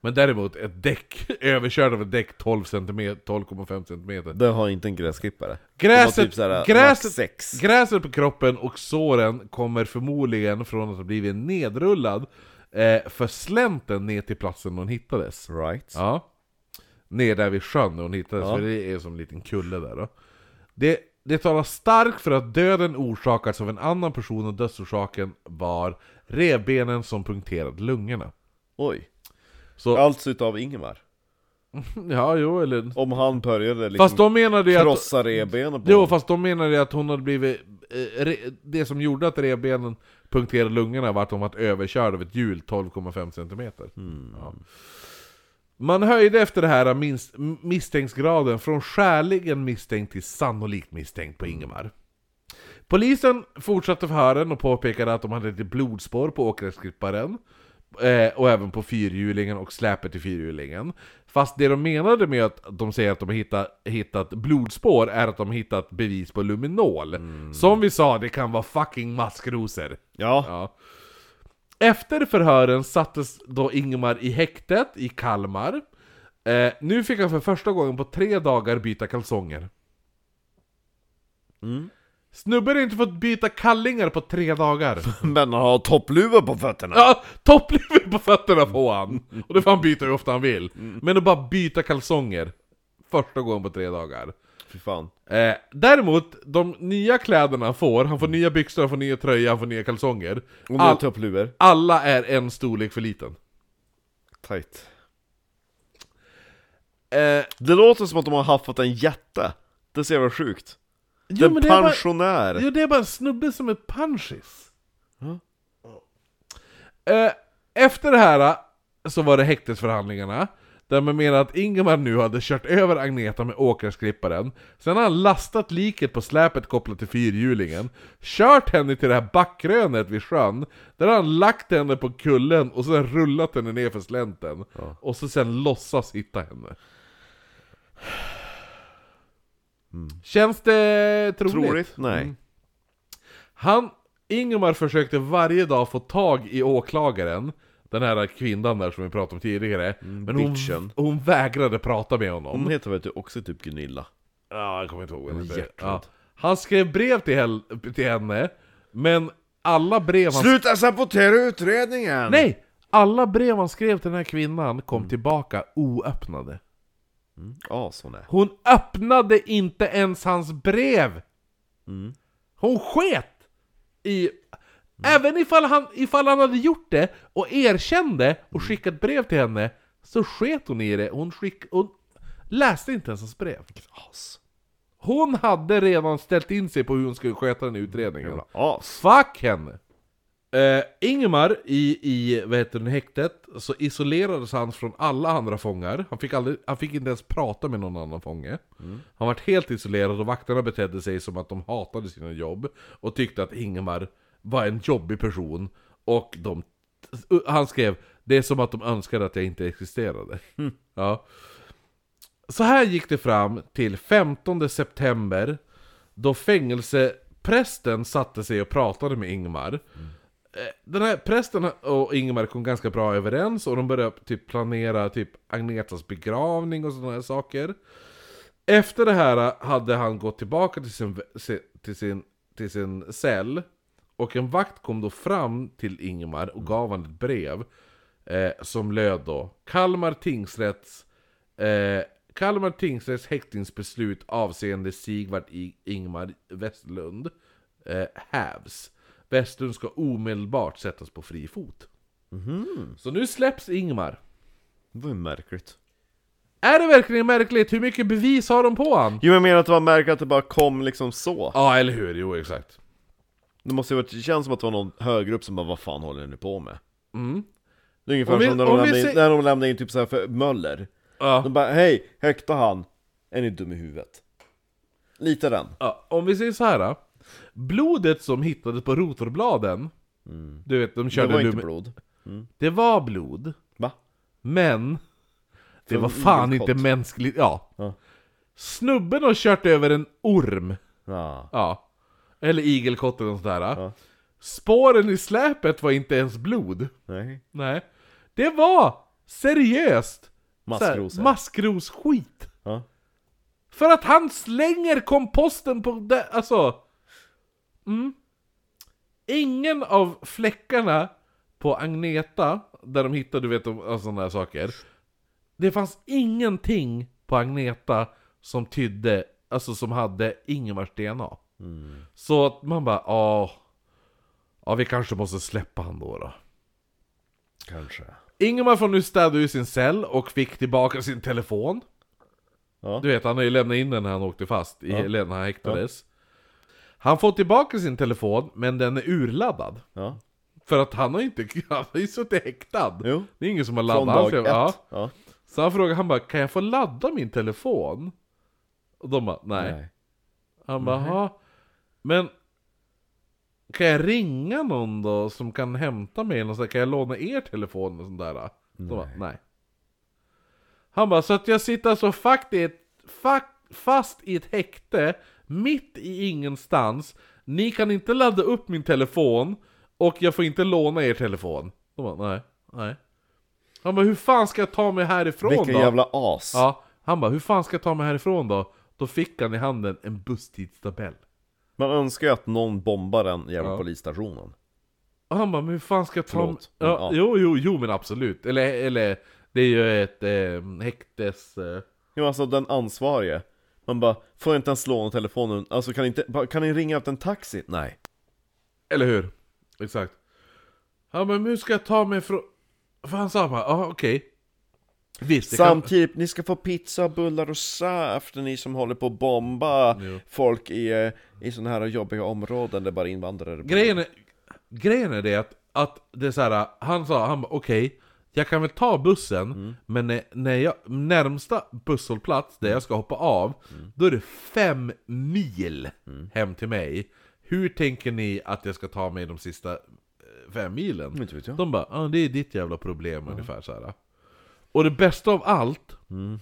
Men däremot ett däck, överkörd av ett däck 12 cm, 12,5 cm. Det har inte en gräsklippare Gräset, typ såhär, gräset, gräset på kroppen och såren kommer förmodligen från att ha blivit nedrullad eh, för slänten ner till platsen hon hittades. Right Ja. Ner där vid sjön där hon hittades, Ja. för det är som en liten kulle där då. Det, det talar starkt för att döden orsakats av en annan person och dödsorsaken var revbenen som punkterat lungorna. Oj, Så, alltså utav Ingemar ja jo eller... Om han började liksom Fast de menade ju att... krossa revbenen på Jo, honom. fast de menade att hon hade blivit... Eh, re, det som gjorde att revbenen punkterade lungorna var att hon var överkörd av ett hjul 12,5 cm. Ja. Man höjde efter det här minst, misstänksgraden från skäligen misstänkt till sannolikt misstänkt på Ingemar. Polisen fortsatte förhören och påpekade att de hade ett blodspår på åkgräsklipparen. Eh, och även på fyrhjulingen och släpet i fyrhjulingen. Fast det de menade med att de säger att de har hittat, hittat blodspår är att de har hittat bevis på luminol. Som vi sa, det kan vara fucking maskrosor. Ja, Ja. Efter förhören sattes då Ingemar i häktet i Kalmar. Eh, nu fick han för första gången på tre dagar byta kalsonger. Mm. Snubben har inte fått byta kallingar på tre dagar. men han har toppluva på fötterna! Ja, topplivet på fötterna får han! Och det får han byta hur ofta han vill. Men att bara byta kalsonger. Första gången på tre dagar. Fy fan. Eh, däremot, de nya kläderna han får, han får nya byxor, han får nya tröja, han får nya kalsonger. Och nya All, toppluvor. alla är en storlek för liten. Tight. Eh, Det låter som att de har haffat en jätte. Det ser jag sjukt. Jo, en men det är bara- pensionär. Jo, det är bara en snubbe som är punchis. Ja. Eh, efter det här eh, så var det häktesförhandlingarna. Där man menar att Ingemar nu hade kört över Agneta med åkersklipparen. Sen har han lastat liket på släpet kopplat till fyrhjulingen. Kört henne till det här backrönet vid sjön. Där har han lagt henne på kullen och sen rullat henne ner för slänten. Och så sen låtsas hitta henne. Känns det troligt? Troligt? Nej. Mm. Han, Ingemar försökte varje dag få tag i åklagaren Den här kvinnan där som vi pratade om tidigare Men hon, hon vägrade prata med honom Hon heter väl typ också typ Gunilla? Ja, jag kommer inte ihåg hon ja. Han skrev brev till, till henne Men alla brev han Sluta sabotera utredningen! Nej! Alla brev han skrev till den här kvinnan kom tillbaka oöppnade Ja, sån är. Hon öppnade inte ens hans brev! Mm. Hon sket i... Även ifall han, ifall han hade gjort det och erkände och skickat brev till henne Så sket hon i det, hon, skick, hon läste inte ens hans brev As. Hon hade redan ställt in sig på hur hon skulle sköta den utredningen Jävla as. Fuck henne! Uh, Ingemar i, i vad heter det, häktet, så isolerades han från alla andra fångar. Han fick, aldrig, han fick inte ens prata med någon annan fånge. Han var helt isolerad och vakterna betedde sig som att de hatade sina jobb. Och tyckte att Ingemar var en jobbig person. Och de, han skrev Det är som att de önskade att jag inte existerade. Ja. Så här gick det fram till 15 september Då fängelseprästen satte sig och pratade med Ingmar Eh, Eh, den här prästen och Ingemar kom ganska bra överens och de började typ planera typ Agnetas begravning och sådana här saker Efter det här hade han gått tillbaka till sin, till sin, till sin cell Och en vakt kom då fram till Ingemar och gav honom ett brev eh, Som löd då Kalmar tingsrätts eh, Kalmar tingsrätts häktningsbeslut avseende Sigvard Ingemar Ingmar Westlund eh, hävs. Westlund ska omedelbart sättas på fri fot. Så nu släpps Ingmar. Det var ju märkligt. Är det verkligen märkligt? Hur mycket bevis har de på han? Jo jag menar att det var märkligt att det bara kom liksom så. Ja, eller hur? Jo, exakt. Det måste ju varit, det känns som att det var någon högre upp som bara vad fan håller ni på med? Mm. Det är ungefär Om vi- som när om de, vi lämnade in, ser- när de lämnade in typ så här för Möller. Ja. De bara hej, häkta han. Är ni dum i huvudet? Lite den. ja. Om vi säger så här. då. Blodet som hittades på rotorbladen, du vet, de Det körde var inte blod. Det var blod, Va? men det Från var fan inte mänskligt. Ja. Ja. Snubben har kört över en orm. Ja. Ja. Eller igelkott eller något sånt där. Ja. Spåren i släpet var inte ens blod. Nej. Nej. Det var seriöst maskrosskit. Ja. För att han slänger komposten på det, alltså. Mm. Ingen av fläckarna på Agneta, där de hittade du vet sådana här saker. Det fanns ingenting på Agneta som tydde, alltså som hade Ingemars DNA. Så att man bara, ja, ja vi kanske måste släppa han då då. Kanske. Ingemar får nu städa ur sin cell och fick tillbaka sin telefon. Ja. Du vet, han har ju lämnat in den när han åkte fast, i, när han häktades. Han får tillbaka sin telefon, men den är urladdad. Ja. För att han har inte, han har ju suttit häktad. Jo. Det är ingen som har Från laddat dag hans- ett. ja. Ja. Så han frågar, han bara 'Kan jag få ladda min telefon?' Och de bara 'Nej' Nej. Han bara 'Jaha' Men kan jag ringa någon då som kan hämta mig? Så här, kan jag låna er telefon och sånt där? Nej. Bara, nej. Han bara, så att jag sitter alltså faktiskt fast i ett häkte, mitt i ingenstans. Ni kan inte ladda upp min telefon, och jag får inte låna er telefon. De bara, nej, nej. Han bara, hur fan ska jag ta mig härifrån Vilken då? jävla as. Ja, han bara, hur fan ska jag ta mig härifrån då? Då fick han i handen en busstidstabell. Man önskar ju att någon bombar den jävla Ja. polisstationen. Och han bara, men hur fan ska jag ta mig... Ja, ja. Jo, jo, jo men absolut. Eller, eller det är ju ett eh, häktes... Eh, Ja, alltså den ansvarige. Man bara, får jag inte ens låna telefonen? Alltså kan, inte, kan ni ringa upp en taxi? Nej. eller hur? Exakt. Bara, men hur ska jag ta mig från... För han sa bara, ja okej. Visst, det kan... Samtidigt, ni ska få pizza, bullar och saft, ni som håller på att bomba Jo. folk i, eh, i sådana här jobbiga områden där bara invandrare bor. Grejen är, grejen är det att, att det är så här, han sa, han bara okej, jag kan väl ta bussen, Mm. men när, när jag, närmsta busshållplats där jag ska hoppa av, då är det fem mil Mm. hem till mig. Hur tänker ni att jag ska ta mig de sista eh, fem milen? Inte vet jag. De bara, ah, det är ditt jävla problem ungefär så här. Och det bästa av allt, Mhm.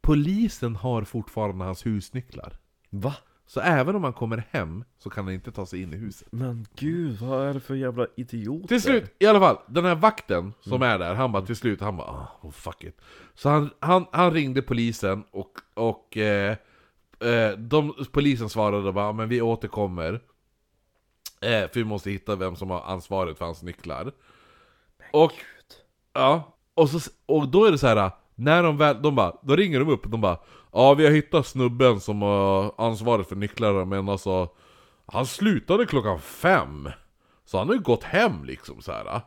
polisen har fortfarande hans husnycklar. Va? Så även om han kommer hem så kan han inte ta sig in i huset. Men gud, vad är det för jävla idioter? Till slut, i alla fall, den här vakten som är där, han bara till slut, han bara ah, oh, fuck it. Så han, han, han ringde polisen och, och eh, eh, de, polisen svarade bara men vi återkommer. Eh, för vi måste hitta vem som har ansvaret för hans nycklar. Och, ja, och, så, och då är det så här. När de väl, de bara, då ringer de upp och de bara Ja vi har hittat snubben som har ansvaret för nycklarna men alltså Han slutade klockan fem Så han har ju gått hem liksom så här.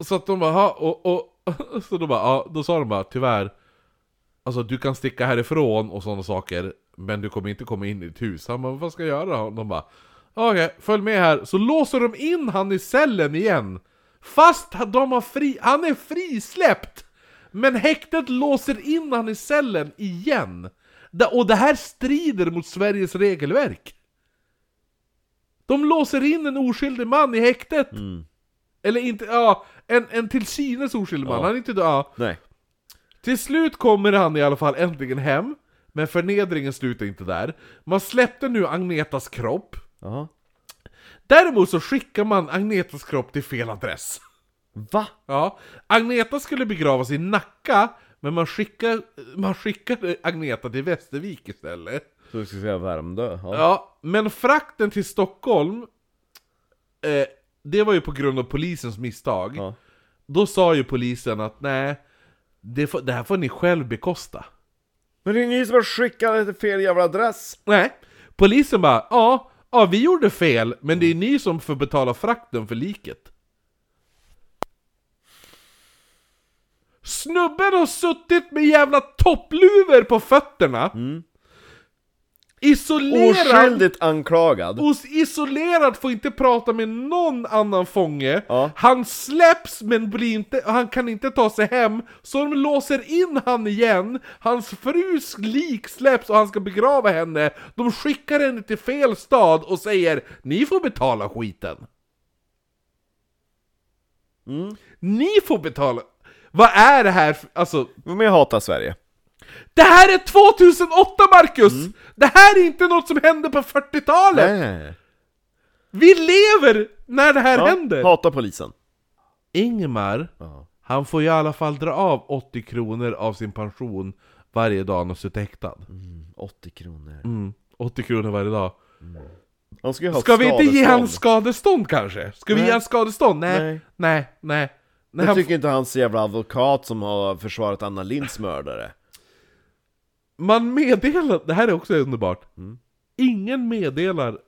Så att de bara, och, och så de bara, ja, då sa de bara tyvärr Alltså du kan sticka härifrån och sådana saker Men du kommer inte komma in i ditt hus Han bara, vad ska jag göra? De bara, okej, okay, följ med här Så låser de in han i cellen igen Fast de har fri, han är frisläppt! Men häktet låser in han i cellen igen! Och det här strider mot Sveriges regelverk! De låser in en oskyldig man i häktet! Eller inte, ja, en, en till synes oskyldig man, Ja. han är inte ja. Nej. Till slut kommer han i alla fall äntligen hem, men förnedringen slutar inte där. Man släppte nu Agnetas kropp. Jaha. Däremot så skickar man Agnetas kropp till fel adress. Va? Ja, Agneta skulle begravas i Nacka, men man skickar, man skickade Agneta till Västervik istället. Så vi ska säga Värmdö? Ja. Ja, men frakten till Stockholm, eh, det var ju på grund av polisens misstag. Ja. Då sa ju polisen att nej, det, får, det här får ni själv bekosta. Men det är ni som har skickat till fel jävla adress! Nej, polisen bara ja, ja vi gjorde fel, men det är ni som får betala frakten för liket. Snubben har suttit med jävla toppluvor på fötterna. Isolerad. Oskyldigt anklagad! Os isolerad, får inte prata med någon annan fånge. Ja. Han släpps men blir inte, han kan inte ta sig hem, så de låser in han igen. Hans frus lik släpps och han ska begrava henne. De skickar henne till fel stad och säger Ni får betala skiten. Ni får betala. Vad är det här för, alltså Men jag hatar Sverige. Det här är 2008 Marcus! Det här är inte något som hände på 40-talet! Nej, nej, nej. Vi lever när det här Ja, händer! Hatar polisen. Ingmar, Ja. han får i alla fall dra av 80 kronor av sin pension varje dag han har suttit häktad. 80 kronor. Mm, 80 kronor varje dag. Han ska ju Ska vi inte ge han skadestånd kanske? Ska vi Nej. ge han skadestånd? Nej, Nej. nej, nej. Nej. Jag tycker inte hans jävla advokat som har försvarat Anna Linds mördare. Man meddelar, det här är också underbart. Mm. Ingen meddelar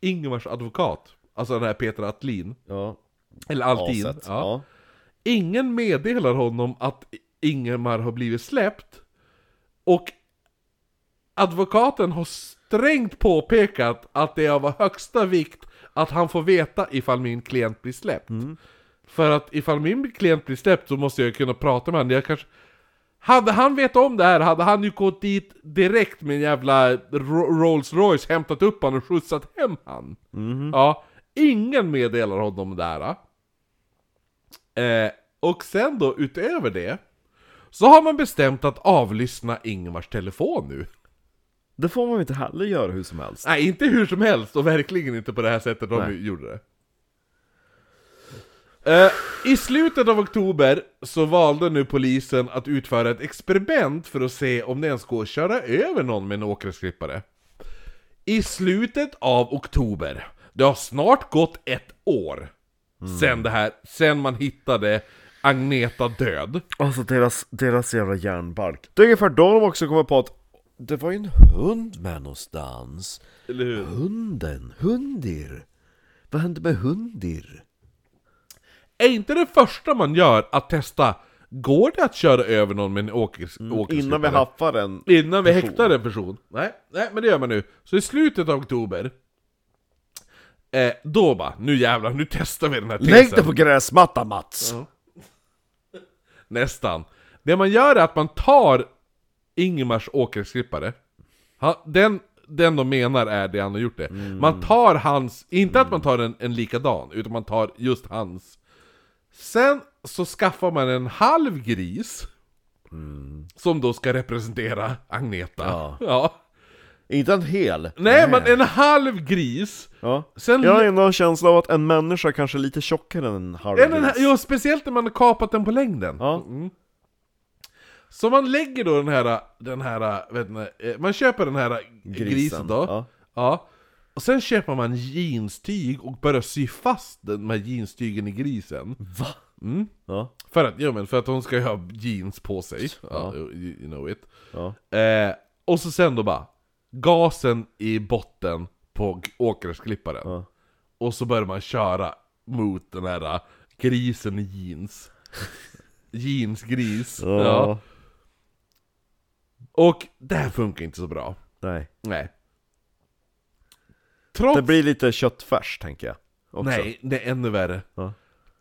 Ingmars advokat, alltså den här Peter Attlin, Ja, eller Altin. Ja. Ja. Ingen meddelar honom att Ingemar har blivit släppt. Och advokaten har strängt påpekat att det är av högsta vikt att han får veta ifall min klient blir släppt. För att ifall min klient blir släppt så måste jag kunna prata med honom. Jag kanske... Hade han vetat om det här hade han ju gått dit direkt med en jävla Ro- Rolls Royce, hämtat upp han och skjutsat hem han. Ja, ingen meddelar honom det här. Eh, och sen då, utöver det, så har man bestämt att avlyssna Ingmars telefon nu. Det får man ju inte heller göra hur som helst. Nej, inte hur som helst och verkligen inte på det här sättet de Nej. gjorde det. Eh, I slutet av oktober så valde nu polisen att utföra ett experiment för att se om det ens går att köra över någon med en åkersklippare. I slutet av oktober, det har snart gått ett år sen det här, sen man hittade Agneta död. Alltså deras, deras jävla järnbalk. Det är ungefär då de också kommer på att det var ju en hund med någonstans. Eller hur? Hunden, hundir. Vad hände med hundir? Är inte det första man gör att testa, går det att köra över någon med en åkers, åkersklippare? Innan vi haffar en... Innan vi person. häktar en person? Nej, nej, men det gör man nu. Så i slutet av oktober, eh, då bara, nu jävlar, nu testar vi den här tesen. Lägg dig på gräsmattan Mats! Nästan. Det man gör är att man tar Ingemars åkersklippare, den, den de menar är det han har gjort det. Man tar hans, inte att man tar en, en likadan, utan man tar just hans. Sen så skaffar man en halv gris, som då ska representera Agneta. Ja. ja. Inte en hel. Nej, men en halv gris. Ja. Sen Jag har ändå en känsla av att en människa kanske är lite tjockare än en halv här, gris. ja, speciellt när man har kapat den på längden. Ja. Mm. Så man lägger då den här, den här, vet ni, eh, man köper den här grisen, Grisen, då. ja. Ja. Och sen köper man jeanstyg och börjar sy fast den med jeanstygen i grisen. Va? Mm. Ja. För att, ja men för att hon ska ha jeans på sig. Ja, Ja. you, know it. Ja. Eh, och så sen då bara, gasen i botten på åkersklipparen. Ja. Och så börjar man köra mot den här äh, grisen i jeans. Jeansgris. Ja. Och det här funkar inte så bra. Nej. Nej. Trots... Det blir lite köttfärs tänker jag. Också. Nej, det är ännu värre. Ja.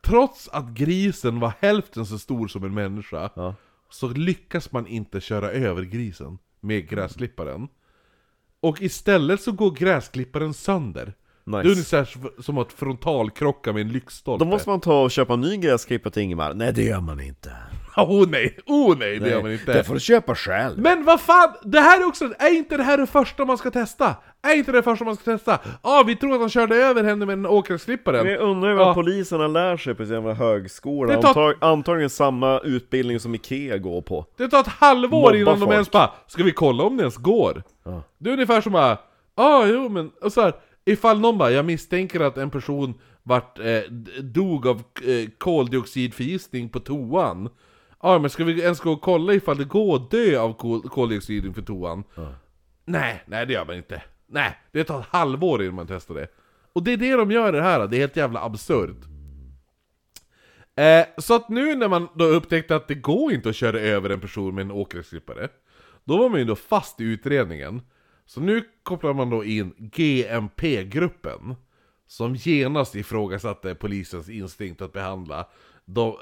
Trots att grisen var hälften så stor som en människa, Ja. så lyckas man inte köra över grisen med gräsklipparen. Och istället så går gräsklipparen sönder. Det är Nice. ungefär som att frontalkrocka med en lyktstolpe. Då måste man ta och köpa en ny gräsklippare till Ingemar. Nej det gör man inte. Oh nej, oh nej, det gör man inte. Det får du köpa själv. Men vad fan, det här är också, är inte det här det första man ska testa? Är inte det första man ska testa? Ja, ah, vi tror att han körde över henne med en åkersklipparen. Men jag undrar ju vad Ja. poliserna lär sig på sin jävla högskola. Tar- Antag, antagligen samma utbildning som Ikea går på. Det tar ett halvår Mobba innan de folk. ens bara, ska vi kolla om det ens går? Ja. Det är ungefär som bara, ah, jo men, och så här, ifall någon bara, jag misstänker att en person vart, eh, dog av eh, koldioxidförgiftning på toan. Ja men ska vi ens gå och kolla ifall det går att dö av kol- koldioxiden för toan? Nej, nej det gör man inte. Nej, det tar ett halvår innan man testar det. Och det är det de gör i det här, det är helt jävla absurt. Eh, så att nu när man då upptäckte att det går inte att köra över en person med en åkgräsklippare. då var man ju då fast i utredningen. Så nu kopplar man då in GMP-gruppen, som genast ifrågasatte polisens instinkt att behandla de, eh,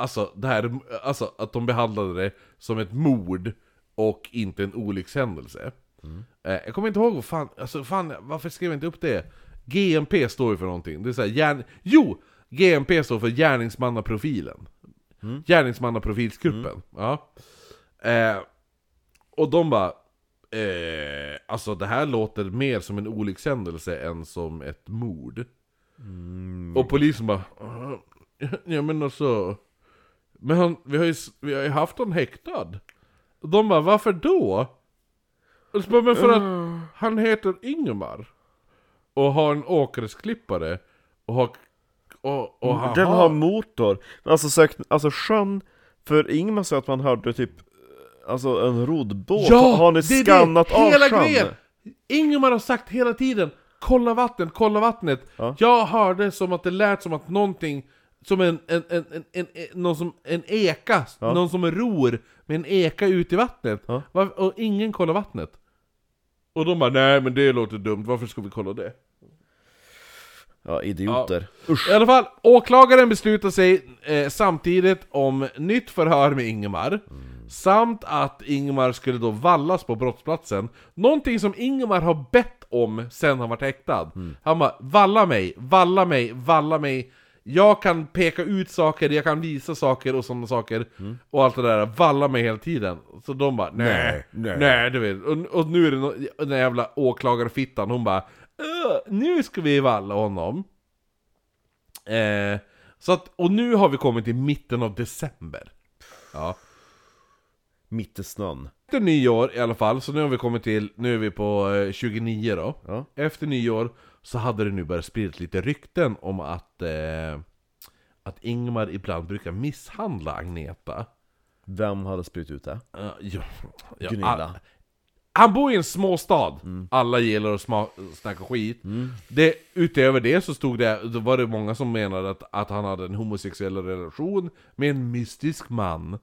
alltså, det här, alltså att de behandlade det som ett mord och inte en olyckshändelse. Eh, jag kommer inte ihåg fan, alltså fan, varför skrev jag inte upp det? GMP står ju för någonting, det är såhär, järn... Jo! GMP står för gärningsmannaprofilen. Gärningsmannaprofilsgruppen, ja. Eh, och de bara, eh, alltså det här låter mer som en olyckshändelse än som ett mord. Och polisen bara, "Ah, ja men alltså, men han, vi, har ju, vi har ju haft honom häktad. Och de bara, varför då? Bara, men för att han heter Ingemar. Och har en åkersklippare. Och har... Och, och han Den har motor. Alltså, sökt, alltså sjön, för Ingmar sa att man hörde typ Alltså en roddbåt, har ni det skannat det. av Hela sjön? grejen! Ingemar har sagt hela tiden Kolla vattnet, kolla vattnet! Ja. Jag hörde som att det lät som att någonting Som en, en, en, en, en, en, någon som, en eka, Ja. någon som ror med en eka ut i vattnet Ja. Och ingen kollar vattnet Och de bara nej men det låter dumt, varför ska vi kolla det? Ja, idioter. I alla fall, åklagaren beslutar sig eh, samtidigt om nytt förhör med Ingemar Samt att Ingmar skulle då vallas på brottsplatsen. Någonting som Ingmar har bett om sen han var häktad. Han bara 'Valla mig, valla mig, valla mig' Jag kan peka ut saker, jag kan visa saker och sådana saker. Och allt det där, valla mig hela tiden. Så de bara nej, nej, nej. du vet. Och, och nu är det no, den jävla åklagarfittan, hon bara "Öh, Nu ska vi valla honom. Eh, Så att, och nu har vi kommit till mitten av december. Ja. Mitt i snön. efter nyår i alla fall, så nu har vi kommit till, nu är vi på eh, 29 då. Ja. Efter nyår så hade det nu börjat spridas lite rykten om att eh, Att Ingmar ibland brukar misshandla Agneta Vem hade spridit ut det? uh, ja, ja, Gunilla. all- Han bor i en småstad, alla gillar att sma- snacka skit det, Utöver det så stod det, då var det många som menade att, att han hade en homosexuell relation med en mystisk man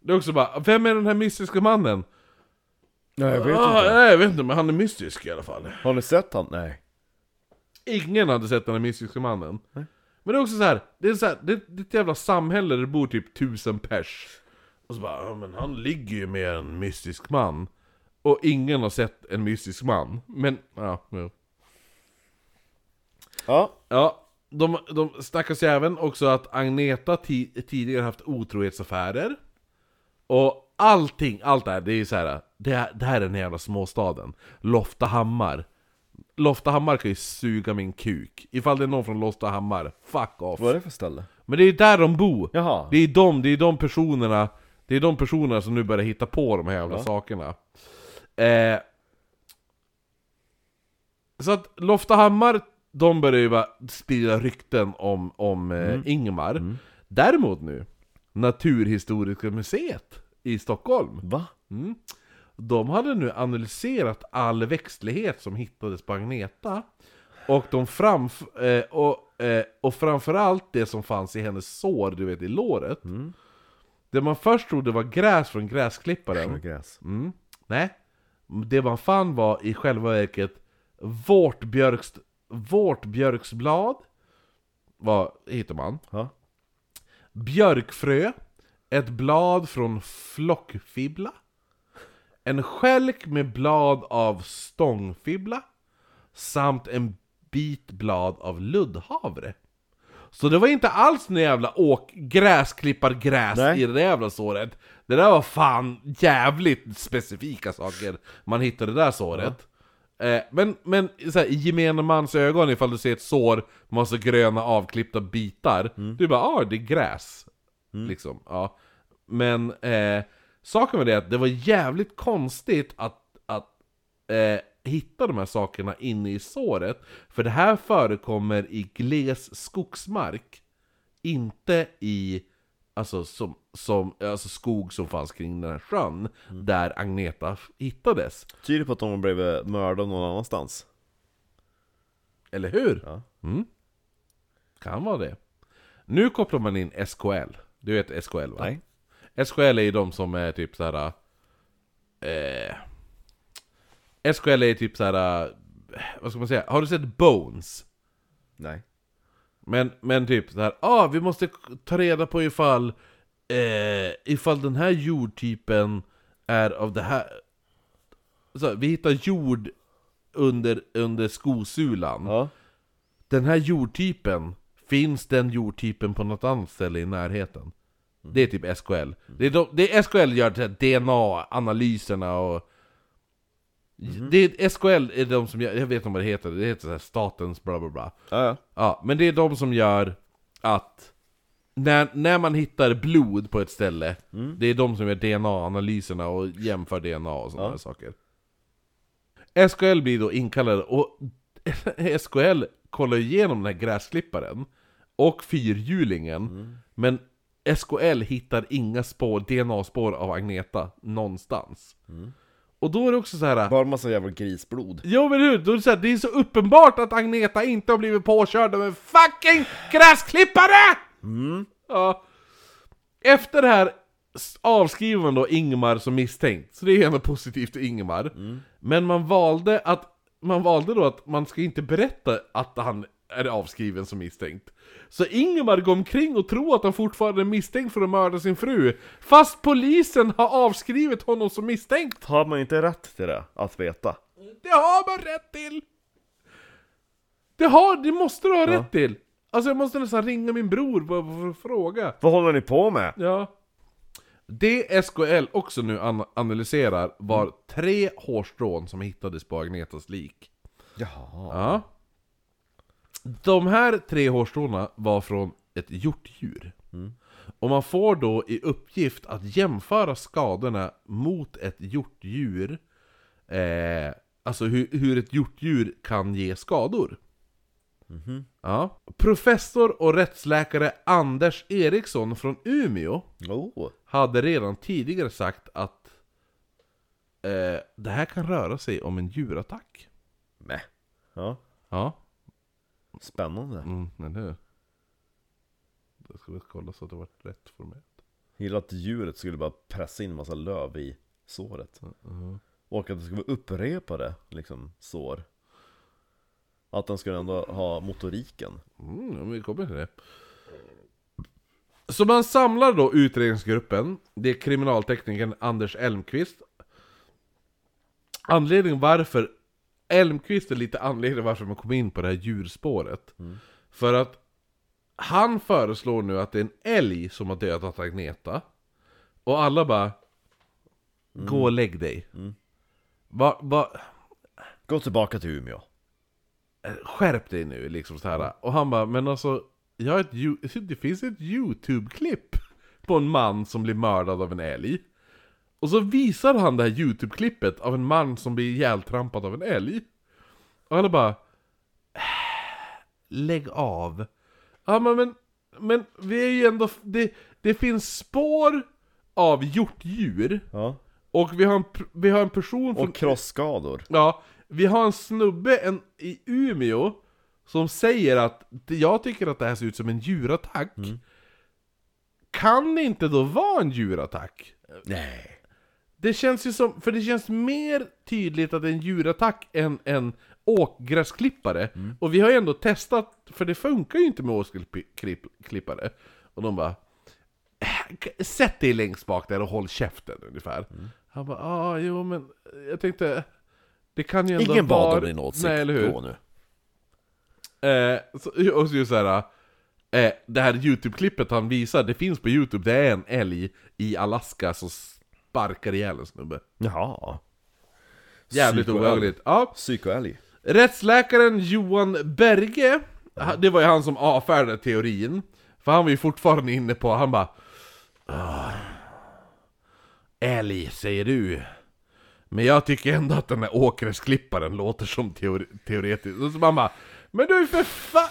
Det är också bara, vem är den här mystiska mannen? Nej jag vet ah, inte. Nej, jag vet inte, men han är mystisk i alla fall. Har ni sett han? Nej. Ingen hade sett den här mystiska mannen. Nej. Men det är också så här, det är så här, det, det är ett jävla samhälle där det bor typ tusen pers. Och så bara, ja men han ligger ju med en mystisk man. Och ingen har sett en mystisk man. Men, ja, jo. Ja. Ja, de, de snackas ju även också att Agneta ti, tidigare haft otrohetsaffärer. Och allting, allt det här, det är ju så här. Det, här- det här är den här jävla småstaden. Loftahammar. Loftahammar kan ju suga min kuk. Ifall det är någon från Loftahammar, fuck off. Vad är det för ställe? Men det är där de bor. Jaha. Det är de, det är de personerna Det är de personerna som nu börjar hitta på de här jävla Ja. sakerna eh, Så att Loftahammar, de börjar ju bara sprida rykten om, om eh, Ingmar Däremot nu, Naturhistoriska museet i Stockholm Va? Mm. De hade nu analyserat all växtlighet som hittades på Agneta Och de framf- eh, och, eh, och framförallt det som fanns i hennes sår, du vet i låret Det man först trodde var gräs från gräsklipparen Gräs. mm. Nej Det man fann var i själva verket vårtbjörks, vårtbjörksblad Vad hittar man? Ja. Björkfrö, ett blad från flockfibbla, en skälk med blad av stångfibbla, samt en bit blad av luddhavre. Så det var inte alls någon jävla åk, gräsklippargräs Nej. i det där jävla såret. Det där var fan jävligt specifika saker man hittade det där såret. Eh, men men så här, i gemene mans ögon, ifall du ser ett sår med massa gröna avklippta bitar, du bara ah det är gräs. Liksom, ja. Men eh, saken var det att det var jävligt konstigt att, att eh, hitta de här sakerna inne i såret. För det här förekommer i gles skogsmark. Inte i alltså, som, som, alltså skog som fanns kring den här sjön, där Agneta hittades. Tyder på att de blivit mördade någon annanstans. Eller hur? Ja. Mm. Kan vara det. Nu kopplar man in SKL. Du vet SKL va? Nej. SKL är ju de som är typ såhär... Eh, SKL är typ såhär... Vad ska man säga? Har du sett Bones? Nej. Men, men typ så här, ah, vi måste ta reda på ifall eh, Ifall den här jordtypen är av det här så, Vi hittar jord under, under skosulan Ja. Den här jordtypen Finns den jordtypen på något annat ställe i närheten? Det är typ SKL Det är, de, det är SKL gör DNA-analyserna och det är, SKL är de som gör, jag vet inte vad det heter, det heter så här statens bla bla bla. Ja, ja. Ja, men det är de som gör att när, när man hittar blod på ett ställe, det är de som gör DNA-analyserna och jämför DNA och sådana Ja. saker. SKL blir då inkallade och SKL kollar igenom den här gräsklipparen och fyrhjulingen, men SKL hittar inga spår, DNA-spår av Agneta någonstans. Och då är det också så här. Bara massa jävla grisblod. Jo men hur, då är det, så här, det är så uppenbart att Agneta inte har blivit påkörd av en fucking gräsklippare! Ja. Efter det här avskriver man då Ingmar som misstänkt, så det är ändå positivt för Ingmar. Men man valde att man valde då att man ska inte berätta att han är det avskriven som misstänkt. Så Ingemar går omkring och tror att han fortfarande är misstänkt för att mörda sin fru, fast polisen har avskrivit honom som misstänkt. Har man inte rätt till det? Att veta? Det har man rätt till! Det, har, det måste du ha rätt till! Alltså jag måste nästan ringa min bror för att fråga. Vad håller ni på med? Ja. Det SKL också nu an- analyserar var tre hårstrån som hittades på Agnetas lik. Jaha. Ja. De här tre hårstråna var från ett hjortdjur. Och man får då i uppgift att jämföra skadorna mot ett hjortdjur. Eh, alltså hur, hur ett hjortdjur kan ge skador. Ja. Professor och rättsläkare Anders Eriksson från Umeå Oh. hade redan tidigare sagt att eh, det här kan röra sig om en djurattack. Mäh. Ja. Ja, Spännande. mm, eller hur? Jag väl kolla så att det var rätt formellt. Gillar att djuret skulle bara pressa in en massa löv i såret. Och att det skulle vara upprepade liksom, sår. Att den skulle ändå ha motoriken. Mm, vi kommer till det. Så man samlar då utredningsgruppen, det är kriminalteknikern Anders Elmqvist. Anledningen varför, Elmqvist är lite anledningen varför man kom in på det här djurspåret. För att han föreslår nu att det är en älg som har dödat Agneta. Och alla bara, gå och lägg dig. Va, va, Gå tillbaka till Umeå. skärp dig nu liksom så här. Och han bara, men alltså, jag ett, det finns ett YouTube-klipp på en man som blir mördad av en älg. Och så visar han det här YouTube-klippet av en man som blir ihjältrampad av en älg. Och alla bara, "Äh, lägg av. Ja men, men, men vi är ju ändå, det, det finns spår av hjortdjur. Ja. Och vi har en, vi har en person från Och krossskador. Ja, vi har en snubbe en, i Umeå som säger att "Det- jag tycker att det här ser ut som en djurattack. Kan det inte då vara en djurattack? Nej. Det känns ju som, för det känns mer tydligt att det är en djurattack än en åkgräsklippare. Och vi har ju ändå testat, för det funkar ju inte med åkgräsklippare. Och de bara "Äh, Sätt dig längst bak där och håll käften ungefär. Han bara, ah, jo men jag tänkte Det kan ju ändå Ingen bad vara- om din åsikt. Nej, eller hur? Gå nu. Eh, så, och så just såhär, eh, det här YouTube-klippet han visar, det finns på YouTube, det är en älg i Alaska som sparkar ihjäl en snubbe. Jaha. Jävligt Psykoälg. obehagligt. Ja. Psykoälg. Rättsläkaren Johan Berge, det var ju han som avfärdade teorin. För han var ju fortfarande inne på, han bara "Ah, Älg, säger du. Men jag tycker ändå att den där åkgräsklipparen låter som teori teoretiskt. Och så bara Men du är för fan...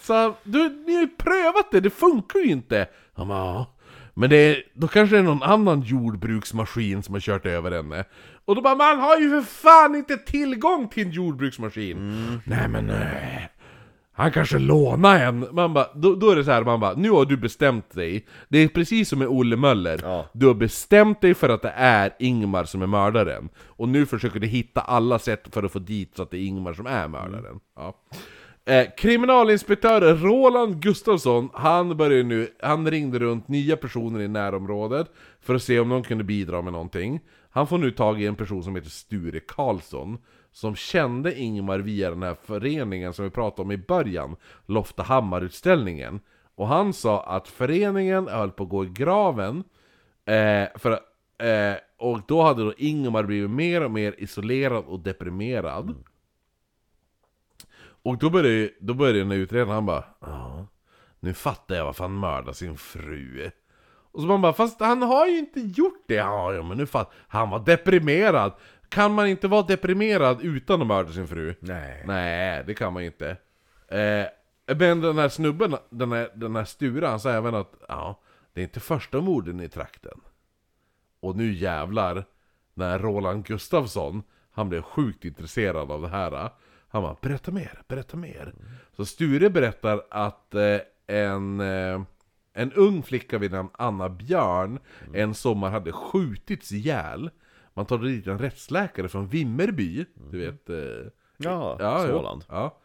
Så, du, ni har ju prövat det, det funkar ju inte! Han bara, "Ja, men det är, då kanske det är någon annan jordbruksmaskin som har kört över henne. Och då bara, man har ju för fan inte tillgång till en jordbruksmaskin! Nej men nej. Han kanske lånar en. Man bara, då, då är det så här, man bara, nu har du bestämt dig. Det är precis som med Olle Möller. Ja. Du har bestämt dig för att det är Ingmar som är mördaren. Och nu försöker du hitta alla sätt för att få dit så att det är Ingmar som är mördaren. Ja. Eh, kriminalinspektör Roland Gustafsson, han började nu, han ringde runt nya personer i närområdet för att se om någon kunde bidra med någonting. Han får nu tag i en person som heter Sture Karlsson, som kände Ingmar via den här föreningen som vi pratade om i början, Loftahammarutställningen. Och han sa att föreningen höll på att gå i graven, eh, för, eh, och då hade då Ingmar blivit mer och mer isolerad och deprimerad. Och då började, då började den utredaren, han bara Ja, nu fattar jag varför han mördade sin fru. Och så man bara, fast han har ju inte gjort det! Ja, ja men nu fattar Han var deprimerad! Kan man inte vara deprimerad utan att mörda sin fru? Nej. Nej, det kan man inte. Eh, men den här snubben, den här, den här Sture, han sa även att ja, det är inte första morden i trakten. Och nu jävlar, när Roland Gustafsson, han blev sjukt intresserad av det här. Han bara 'Berätta mer, berätta mer' Så Sture berättar att eh, en, eh, en ung flicka vid namn Anna Björn en sommar hade skjutits ihjäl. Man tar dit en rättsläkare från Vimmerby, du vet... Eh, Ja, Ja. Småland. Ja.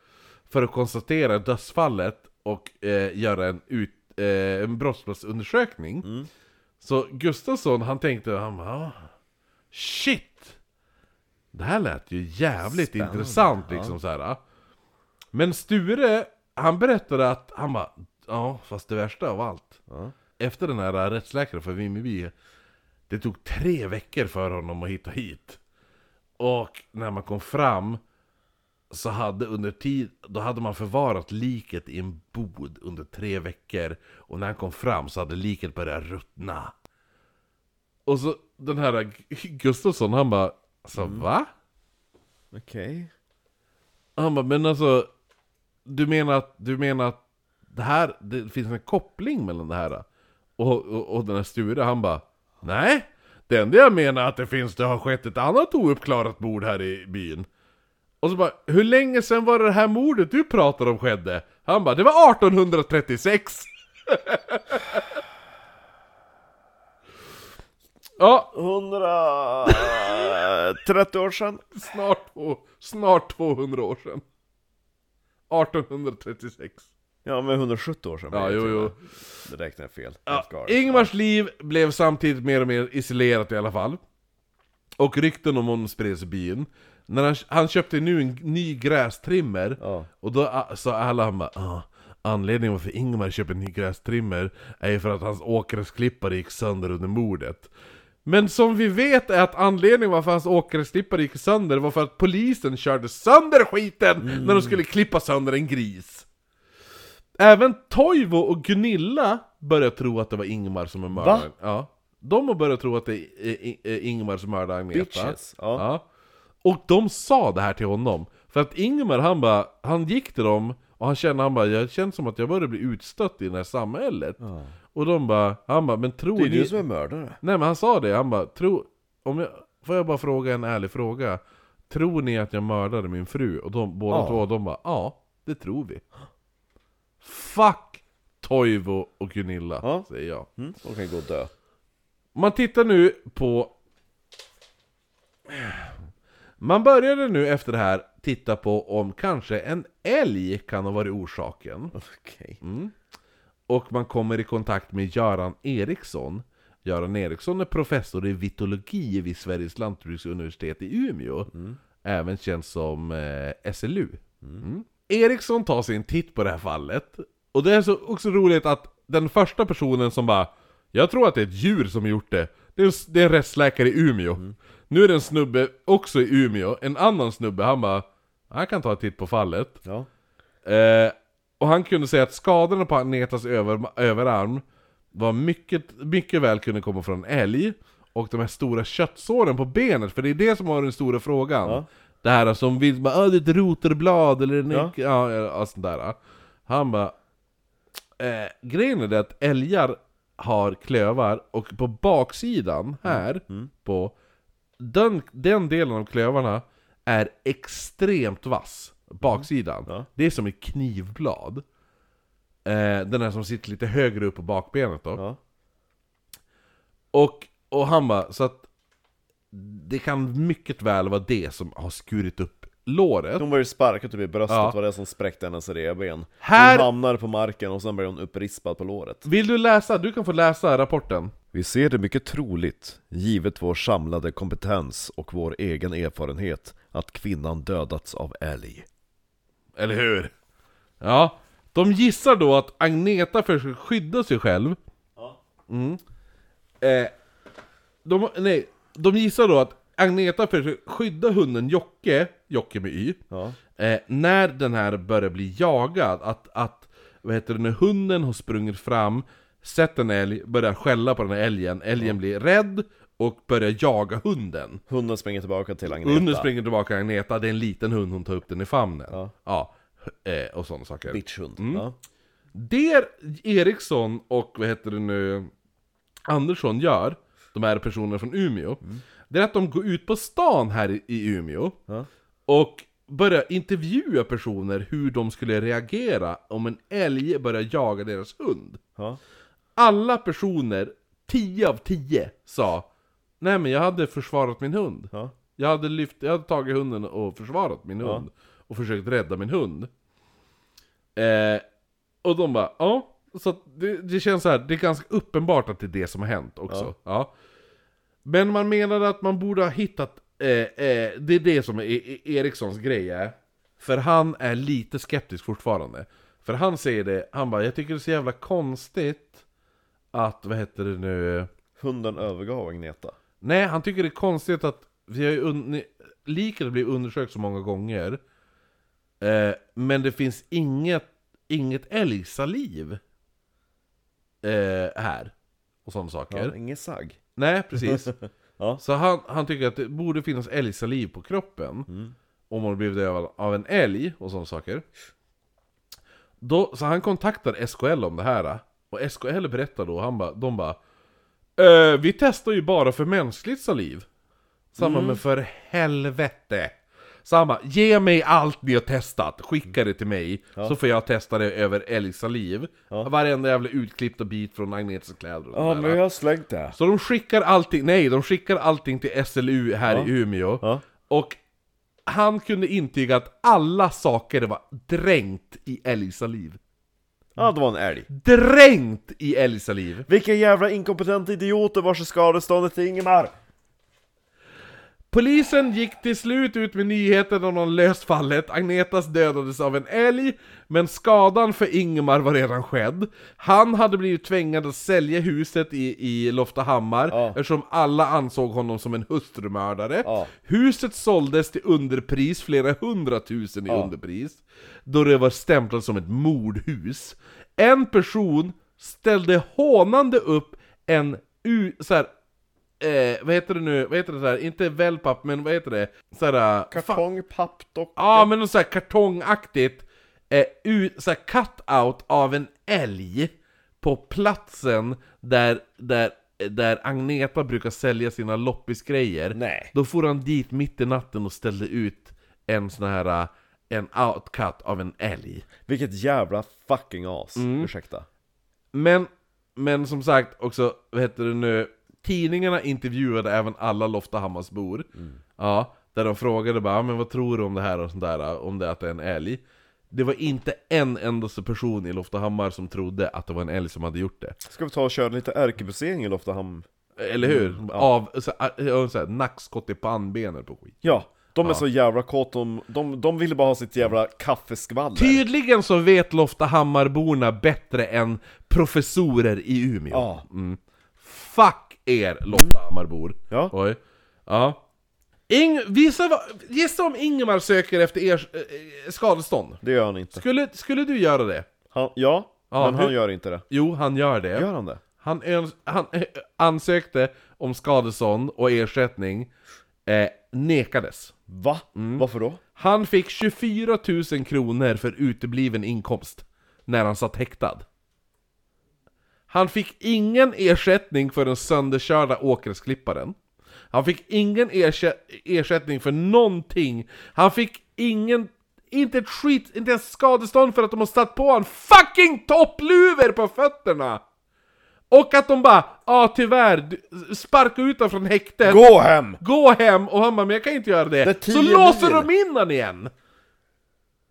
för att konstatera dödsfallet och eh, göra en, ut, eh, en brottsplatsundersökning. Så Gustafsson, han tänkte, han bara, "Ah, shit! Det här lät ju jävligt Spännande, intressant ja. liksom så här. Men Sture, han berättade att, han bara, ja fast det värsta av allt. Ja. Efter den här rättsläkaren för Vimmerby, det tog tre veckor för honom att hitta hit. Och när man kom fram så hade under tid, då hade man förvarat liket i en bod under tre veckor. Och när han kom fram så hade liket börjat ruttna. Och så den här Gustafsson, han bara, alltså va? Okej. Han bara, men alltså Du menar att, du menar att det här, det finns en koppling mellan det här? Och, och, och den här Sture, han bara Nej! Det enda jag menar är att det finns, det har skett ett annat ouppklarat mord här i byn Och så bara, hur länge sedan var det här mordet du pratar om skedde? Han bara, det var 1836! ja, 130 år sedan. snart, två, snart 200 år sedan 1836 Ja, men 170 år sedan. Ja, jo, jo. Det räknar jag fel. Ja. Ingmars liv blev samtidigt mer och mer isolerat i alla fall. Och rykten om honom spreds i byn. När han, han köpte nu en ny grästrimmer, Ja. och då ah, sa alla han bara ah, Anledningen varför Ingmar köper en ny grästrimmer är ju för att hans åkgräsklippare gick sönder under mordet. Men som vi vet är att anledningen varför hans åkgräsklippare gick sönder var för att polisen körde sönder skiten när de skulle klippa sönder en gris. Även Toivo och Gunilla börjar tro att det var Ingmar som är mördaren. Ja. De har börjat tro att det är Ingmar som mördade Agneta. Bitches, ja. Ja. Och de sa det här till honom. För att Ingmar han bara, han gick till dem och han kände, han bara, jag känner som att jag börjar bli utstött i det här samhället. Och de bara, han bara, men tror Det är ni... du som är mördare. Nej men han sa det, han bara, tro... Om jag... Får jag bara fråga en ärlig fråga? Tror ni att jag mördade min fru? Och de, båda Ja. två, de bara, ja, det tror vi. Fuck Toivo och Gunilla, Ja. säger jag. Mm. De kan gå och dö. Man tittar nu på... Man började nu efter det här titta på om kanske en älg kan ha varit orsaken. Okej. Och man kommer i kontakt med Göran Eriksson. Göran Eriksson är professor i vitologi vid Sveriges lantbruksuniversitet i Umeå. Även känd som eh, SLU. Mm. Eriksson tar sig en titt på det här fallet. Och det är så också roligt att den första personen som bara Jag tror att det är ett djur som gjort det. Det är, en- det är en rättsläkare i Umeå. Nu är det en snubbe också i Umeå. En annan snubbe, han bara Han kan ta en titt på fallet. Ja. Eh, och han kunde säga att skadorna på Agnetas över, överarm var mycket, mycket väl kunde komma från en älg. Och de här stora köttsåren på benet, för det är det som var den stora frågan. Ja. Det här som vill bara, "Ah, det är ett rotorblad eller en Ja. ja. Sånt där. Han bara, eh, grejen är det att älgar har klövar och på baksidan här, på den, den delen av klövarna är extremt vass. Baksidan. Ja. Det är som ett knivblad. Eh, den här som sitter lite högre upp på bakbenet då. Ja. Och, och han bara, så att det kan mycket väl vara det som har skurit upp låret. Hon var ju sparkad typ i bröstet, Ja. var det som spräckte hennes revben. Här- Hon hamnade på marken och sen blev hon upprispad på låret. Vill du läsa? Du kan få läsa rapporten. Vi ser det mycket troligt, givet vår samlade kompetens och vår egen erfarenhet, att kvinnan dödats av älg. Eller hur? Ja, de gissar då att Agneta försöker skydda sig själv. Mm. Eh, de, nej, de gissar då att Agneta försöker skydda hunden Jocke, Jocke med Y, Ja. eh, när den här börjar bli jagad. Att, att vad heter det, när hunden har sprungit fram, sett en älg, börjar skälla på den här älgen, älgen blir rädd och börjar jaga hunden. Hunden springer tillbaka till Agneta. Hunden springer tillbaka till Agneta, det är en liten hund, hon tar upp den i famnen. Ja. Ja, eh, och sådana saker. Bitchhund. Mm. Ja. Det Eriksson och vad heter det nu, Andersson gör, de här personerna från Umeå, det är att de går ut på stan här i- i Umeå Ja. och börjar intervjua personer hur de skulle reagera om en älg börjar jaga deras hund. Alla personer, 10 av 10, sa Nej men jag hade försvarat min hund. Ja. Jag hade, lyft, jag hade tagit hunden och försvarat min hund. Och försökt rädda min hund. Eh, och de bara, ja. Så det, det känns så här, det är ganska uppenbart att det är det som har hänt också. Ja. Men man menade att man borde ha hittat, eh, eh, det är det som är E- Erikssons grej är. För han är lite skeptisk fortfarande. För han säger det, han bara, jag tycker det är så jävla konstigt att, vad heter det nu? Hunden övergav Agneta. Nej, han tycker det är konstigt att vi har ju un- liket blivit undersökt så många gånger. Eh, men det finns inget, inget älgsaliv eh, här. Och sådana saker. Ja, ingen sagg. Nej, precis. Ja. Så han, han tycker att det borde finnas älgsaliv på kroppen. Om man blivit dödad av en älg och sådana saker. Då, så han kontaktar SKL om det här. Och SKL berättar då, han ba, de bara "Eh, Vi testar ju bara för mänskligt saliv. Samma men för helvete. Samma, ge mig allt ni har testat, skicka det till mig. Så får jag testa det över älgsaliv. Varenda jävla utklippta bit från Agnetas kläder och Ja, sådär. men jag har slängt det. Så de skickar allting, nej de skickar allting till SLU här i Umeå Ja. Och han kunde intyga att alla saker var dränkt i älgsaliv Ja, det var en älg. Dränkt i älgsaliv! Vilka jävla inkompetenta idioter vars skadeståndet till Ingemar? Polisen gick till slut ut med nyheten om de löst fallet, Agnetas dödades av en älg, men skadan för Ingmar var redan skedd. Han hade blivit tvingad att sälja huset i, i Loftahammar, Ja. eftersom alla ansåg honom som en hustrumördare. Ja. Huset såldes till underpris, flera hundratusen i Ja. underpris, då det var stämplat som ett mordhus. En person ställde hånande upp en så här, eh, vad heter det nu, vad heter det här? inte wellpapp men vad heter det? Så här, fa- Kartong, pappdocka. Ja men något så här kartongaktigt, eh, u, så här cut-out av en älg på platsen där, där, där Agneta brukar sälja sina loppisgrejer. Nej. Då får han dit mitt i natten och ställde ut en sån här, eh, en outcut av en älg. Vilket jävla fucking as. Mm. Ursäkta. Men, men som sagt också, vad heter det nu, tidningarna intervjuade även alla Loftahammarsbor. Ja, där de frågade bara, "Ja, men vad tror du om det här och sånt där, om det att det är en älg? Det var inte en endaste person i Loftahammar som trodde att det var en älg som hade gjort det. Ska vi ta och köra lite ärkebusering i Loftahammar? Eller hur? Mm, ja. Av så, så här, nackskott i pannbenet på skit. Ja, de är så jävla kåt, de, de, de ville bara ha sitt jävla kaffeskvaller. Tydligen så vet Loftahammarborna bättre än professorer i Umeå. Ja. Mm. Fuck er Loftahammarbor. Ja. Oj. Ja. Ing, visa vad, gissa om Ingemar söker efter er eh, skadestånd. Det gör han inte. Skulle, skulle du göra det? Han, ja, Ja, men han hur- gör inte det. Jo, han gör det. Gör han det? Han, öns- han eh, ansökte om skadestånd och ersättning, eh, nekades. Va? Mm. Varför då? Han fick 24 000 kronor för utebliven inkomst när han satt häktad. Han fick ingen ersättning för den sönderkörda åkersklipparen. Han fick ingen ersätt ersättning för någonting. Han fick ingen, inte ett skit, inte ens skadestånd för att de har satt på en fucking toppluvor på fötterna! Och att de bara, ja ah, tyvärr, sparka ut honom från häktet. Gå hem! Gå hem! Och han bara, men jag kan inte göra det. Det så låser mil. de in han igen!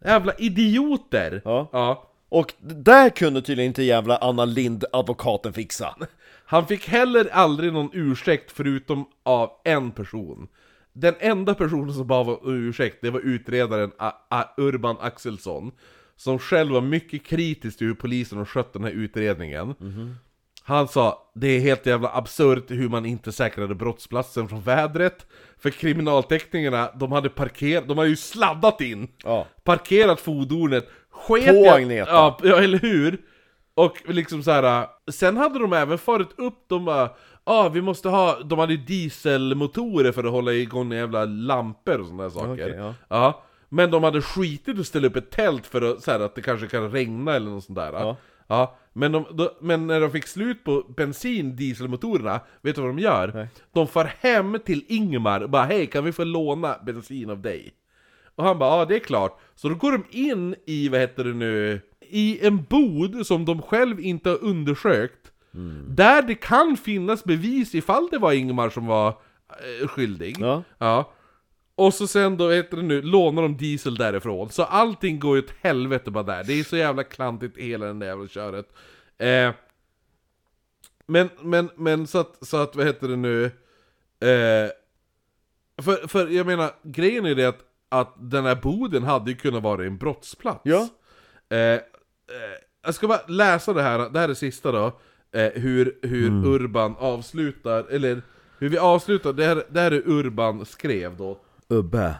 Jävla idioter! Ja. ja. Och där kunde tydligen inte jävla Anna Lind, advokaten, fixa. Han fick heller aldrig någon ursäkt förutom av en person. Den enda personen som bad om ursäkt, det var utredaren A- A- Urban Axelsson. Som själv var mycket kritisk till hur polisen har skött den här utredningen. Han sa, det är helt jävla absurt hur man inte säkrade brottsplatsen från vädret. För kriminalteknikerna, de hade parkerat, de hade ju sladdat in. Ja. Parkerat fordonet, sket På i- Agneta. Ja, ja, eller hur? Och liksom så här. sen hade de även farit upp, de bara ah, vi måste ha, de hade ju dieselmotorer för att hålla igång jävla lampor och sådana där saker. Okej, ja. Men de hade skitit att ställa upp ett tält för att, så här, att det kanske kan regna eller något sånt där. Ja. Ja, men, de, då, men när de fick slut på bensin, dieselmotorerna, vet du vad de gör? Nej. De far hem till Ingmar och bara hej, kan vi få låna bensin av dig? Och han bara ja, det är klart. Så då går de in i, vad heter det nu, i en bod som de själv inte har undersökt. Där det kan finnas bevis ifall det var Ingmar som var eh, skyldig. Ja. Ja. Och så sen då, heter det nu, lånar de diesel därifrån. Så allting går ju åt helvete bara där. Det är så jävla klantigt hela den där jävla köret. Eh, men, men, men så att, så att, vad heter det nu? Eh, för, för jag menar, grejen är det att, att den här boden hade ju kunnat vara en brottsplats. Ja. Eh, eh, jag ska bara läsa det här, det här är sista då. Eh, hur hur Urban avslutar, eller hur vi avslutar, det här, det här är Urban skrev då. Ubbe.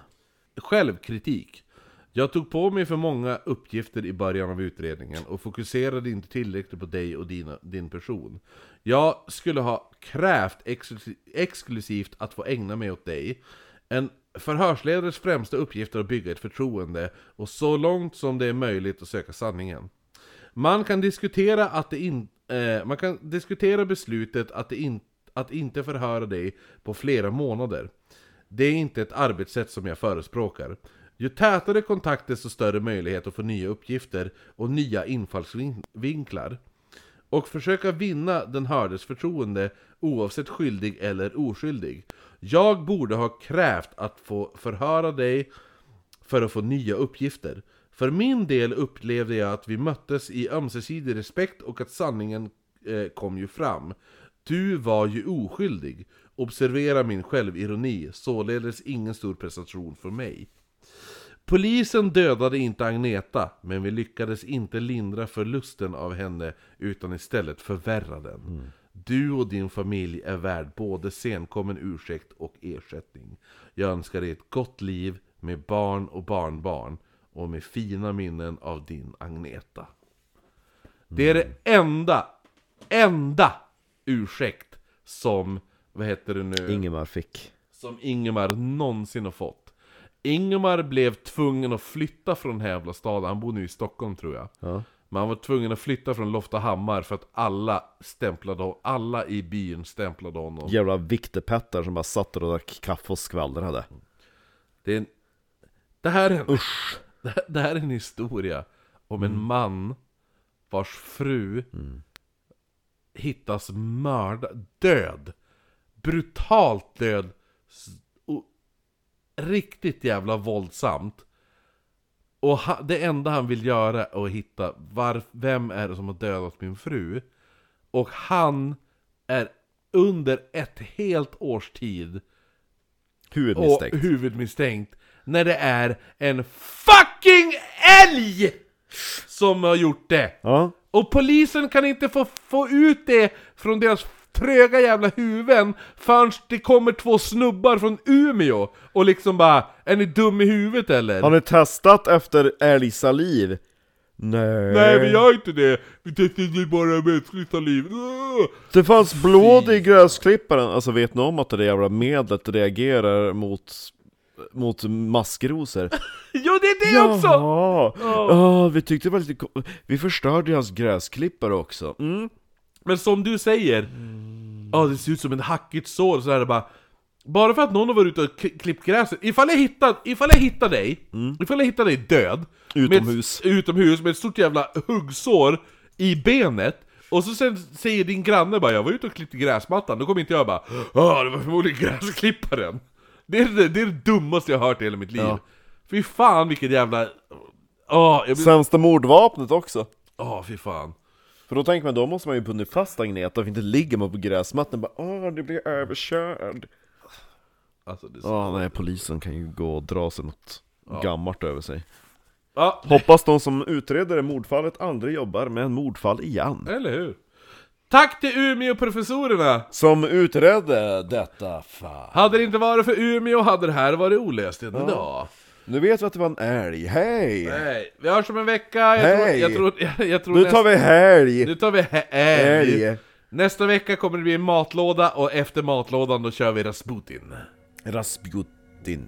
Självkritik. Jag tog på mig för många uppgifter i början av utredningen och fokuserade inte tillräckligt på dig och dina, din person. Jag skulle ha krävt exklusi- exklusivt att få ägna mig åt dig. En förhörsledares främsta uppgift är att bygga ett förtroende och så långt som det är möjligt att söka sanningen. Man kan diskutera att det in, eh, man kan diskutera beslutet att, det in, att inte förhöra dig på flera månader. Det är inte ett arbetssätt som jag förespråkar. Ju tätare kontakt desto större möjlighet att få nya uppgifter och nya infallsvinklar. Och försöka vinna den hördes förtroende oavsett skyldig eller oskyldig. Jag borde ha krävt att få förhöra dig för att få nya uppgifter. För min del upplevde jag att vi möttes i ömsesidig respekt och att sanningen eh, kom ju fram. Du var ju oskyldig. Observera min självironi, således ingen stor prestation för mig. Polisen dödade inte Agneta, men vi lyckades inte lindra förlusten av henne utan istället förvärra den. Mm. Du och din familj är värd både senkommen ursäkt och ersättning. Jag önskar dig ett gott liv med barn och barnbarn och med fina minnen av din Agneta. Det är det enda, enda ursäkt som, vad heter det nu? Ingemar fick. som Ingemar någonsin har fått. Ingemar blev tvungen att flytta från jävla staden, han bor nu i Stockholm tror jag. Ja. Men han var tvungen att flytta från Loftahammar för att alla stämplade alla i byn stämplade honom. Jävla vikterpettar som bara satt och drack kaffe och skvallrade. Det, är en, det, här är en, här, det här är en historia om en man vars fru hittas mördad, död. Brutalt död. Och riktigt jävla våldsamt. Och ha, det enda han vill göra är att hitta var, vem är det som har dödat min fru. Och han är under ett helt års tid Huvudmisstänkt. och huvudmisstänkt när det är en FUCKING älg som har gjort det! Ja. Och polisen kan inte få, få ut det från deras tröga jävla huvuden förrän det kommer två snubbar från Umeå och liksom bara Är ni dum i huvudet eller? Har ni testat efter älgsaliv? Nej. Nej vi gör inte det! Vi testade bara mänskligt saliv. Det fanns blod i gräsklipparen, alltså vet ni om att det där jävla medlet reagerar mot, mot maskrosor? Jo det är det också! Jaha! Ja, vi tyckte det var lite Vi förstörde hans gräsklippare också. Mm. Men som du säger, ja det ser ut som en hackigt sår, så är det bara Bara för att någon har varit ute och klippt gräset, ifall jag hittar, ifall jag hittar dig, ifall jag hittar dig död Utomhus. med, utomhus med ett stort jävla huggsår i benet och så sen säger din granne bara 'Jag var ute och klippte gräsmattan' Då kommer inte jag bara 'Ja, det var förmodligen gräsklipparen' det är det, det är det dummaste jag har hört i hela mitt liv Ja. Fy fan vilket jävla... Åh, jag blir... Sämsta mordvapnet också. Åh, fy fan För då tänker man, då måste man ju bundit fast Agneta, för inte ligger man på gräsmattan bara Åh, det blir överkörd. Alltså, det är så... Ja, nej, polisen kan ju gå och dra sig något gammalt över sig. Ja, Hoppas de som utreder mordfallet aldrig jobbar med en mordfall igen. eller hur? Tack till Umeå-professorerna! Som utredde detta fall. Hade det inte varit för Umeå hade det här varit olöst än idag. Nu vet vi att det var en älg, hej! Nej, vi hörs om en vecka, jag tror, Hej! jag tror, jag, jag tror Nu tar vi helg! nu tar vi he- älg. Nästa vecka kommer det bli en matlåda, och efter matlådan då kör vi Rasputin. Rasputin.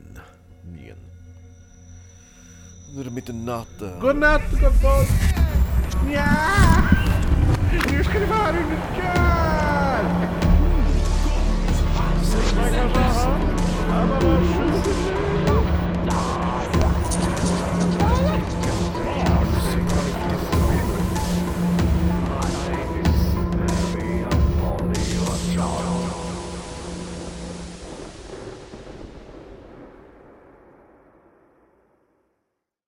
Nu är det mitt i natten. Godnatt gott folk! Ja! Nu ska ni få höra hur det går!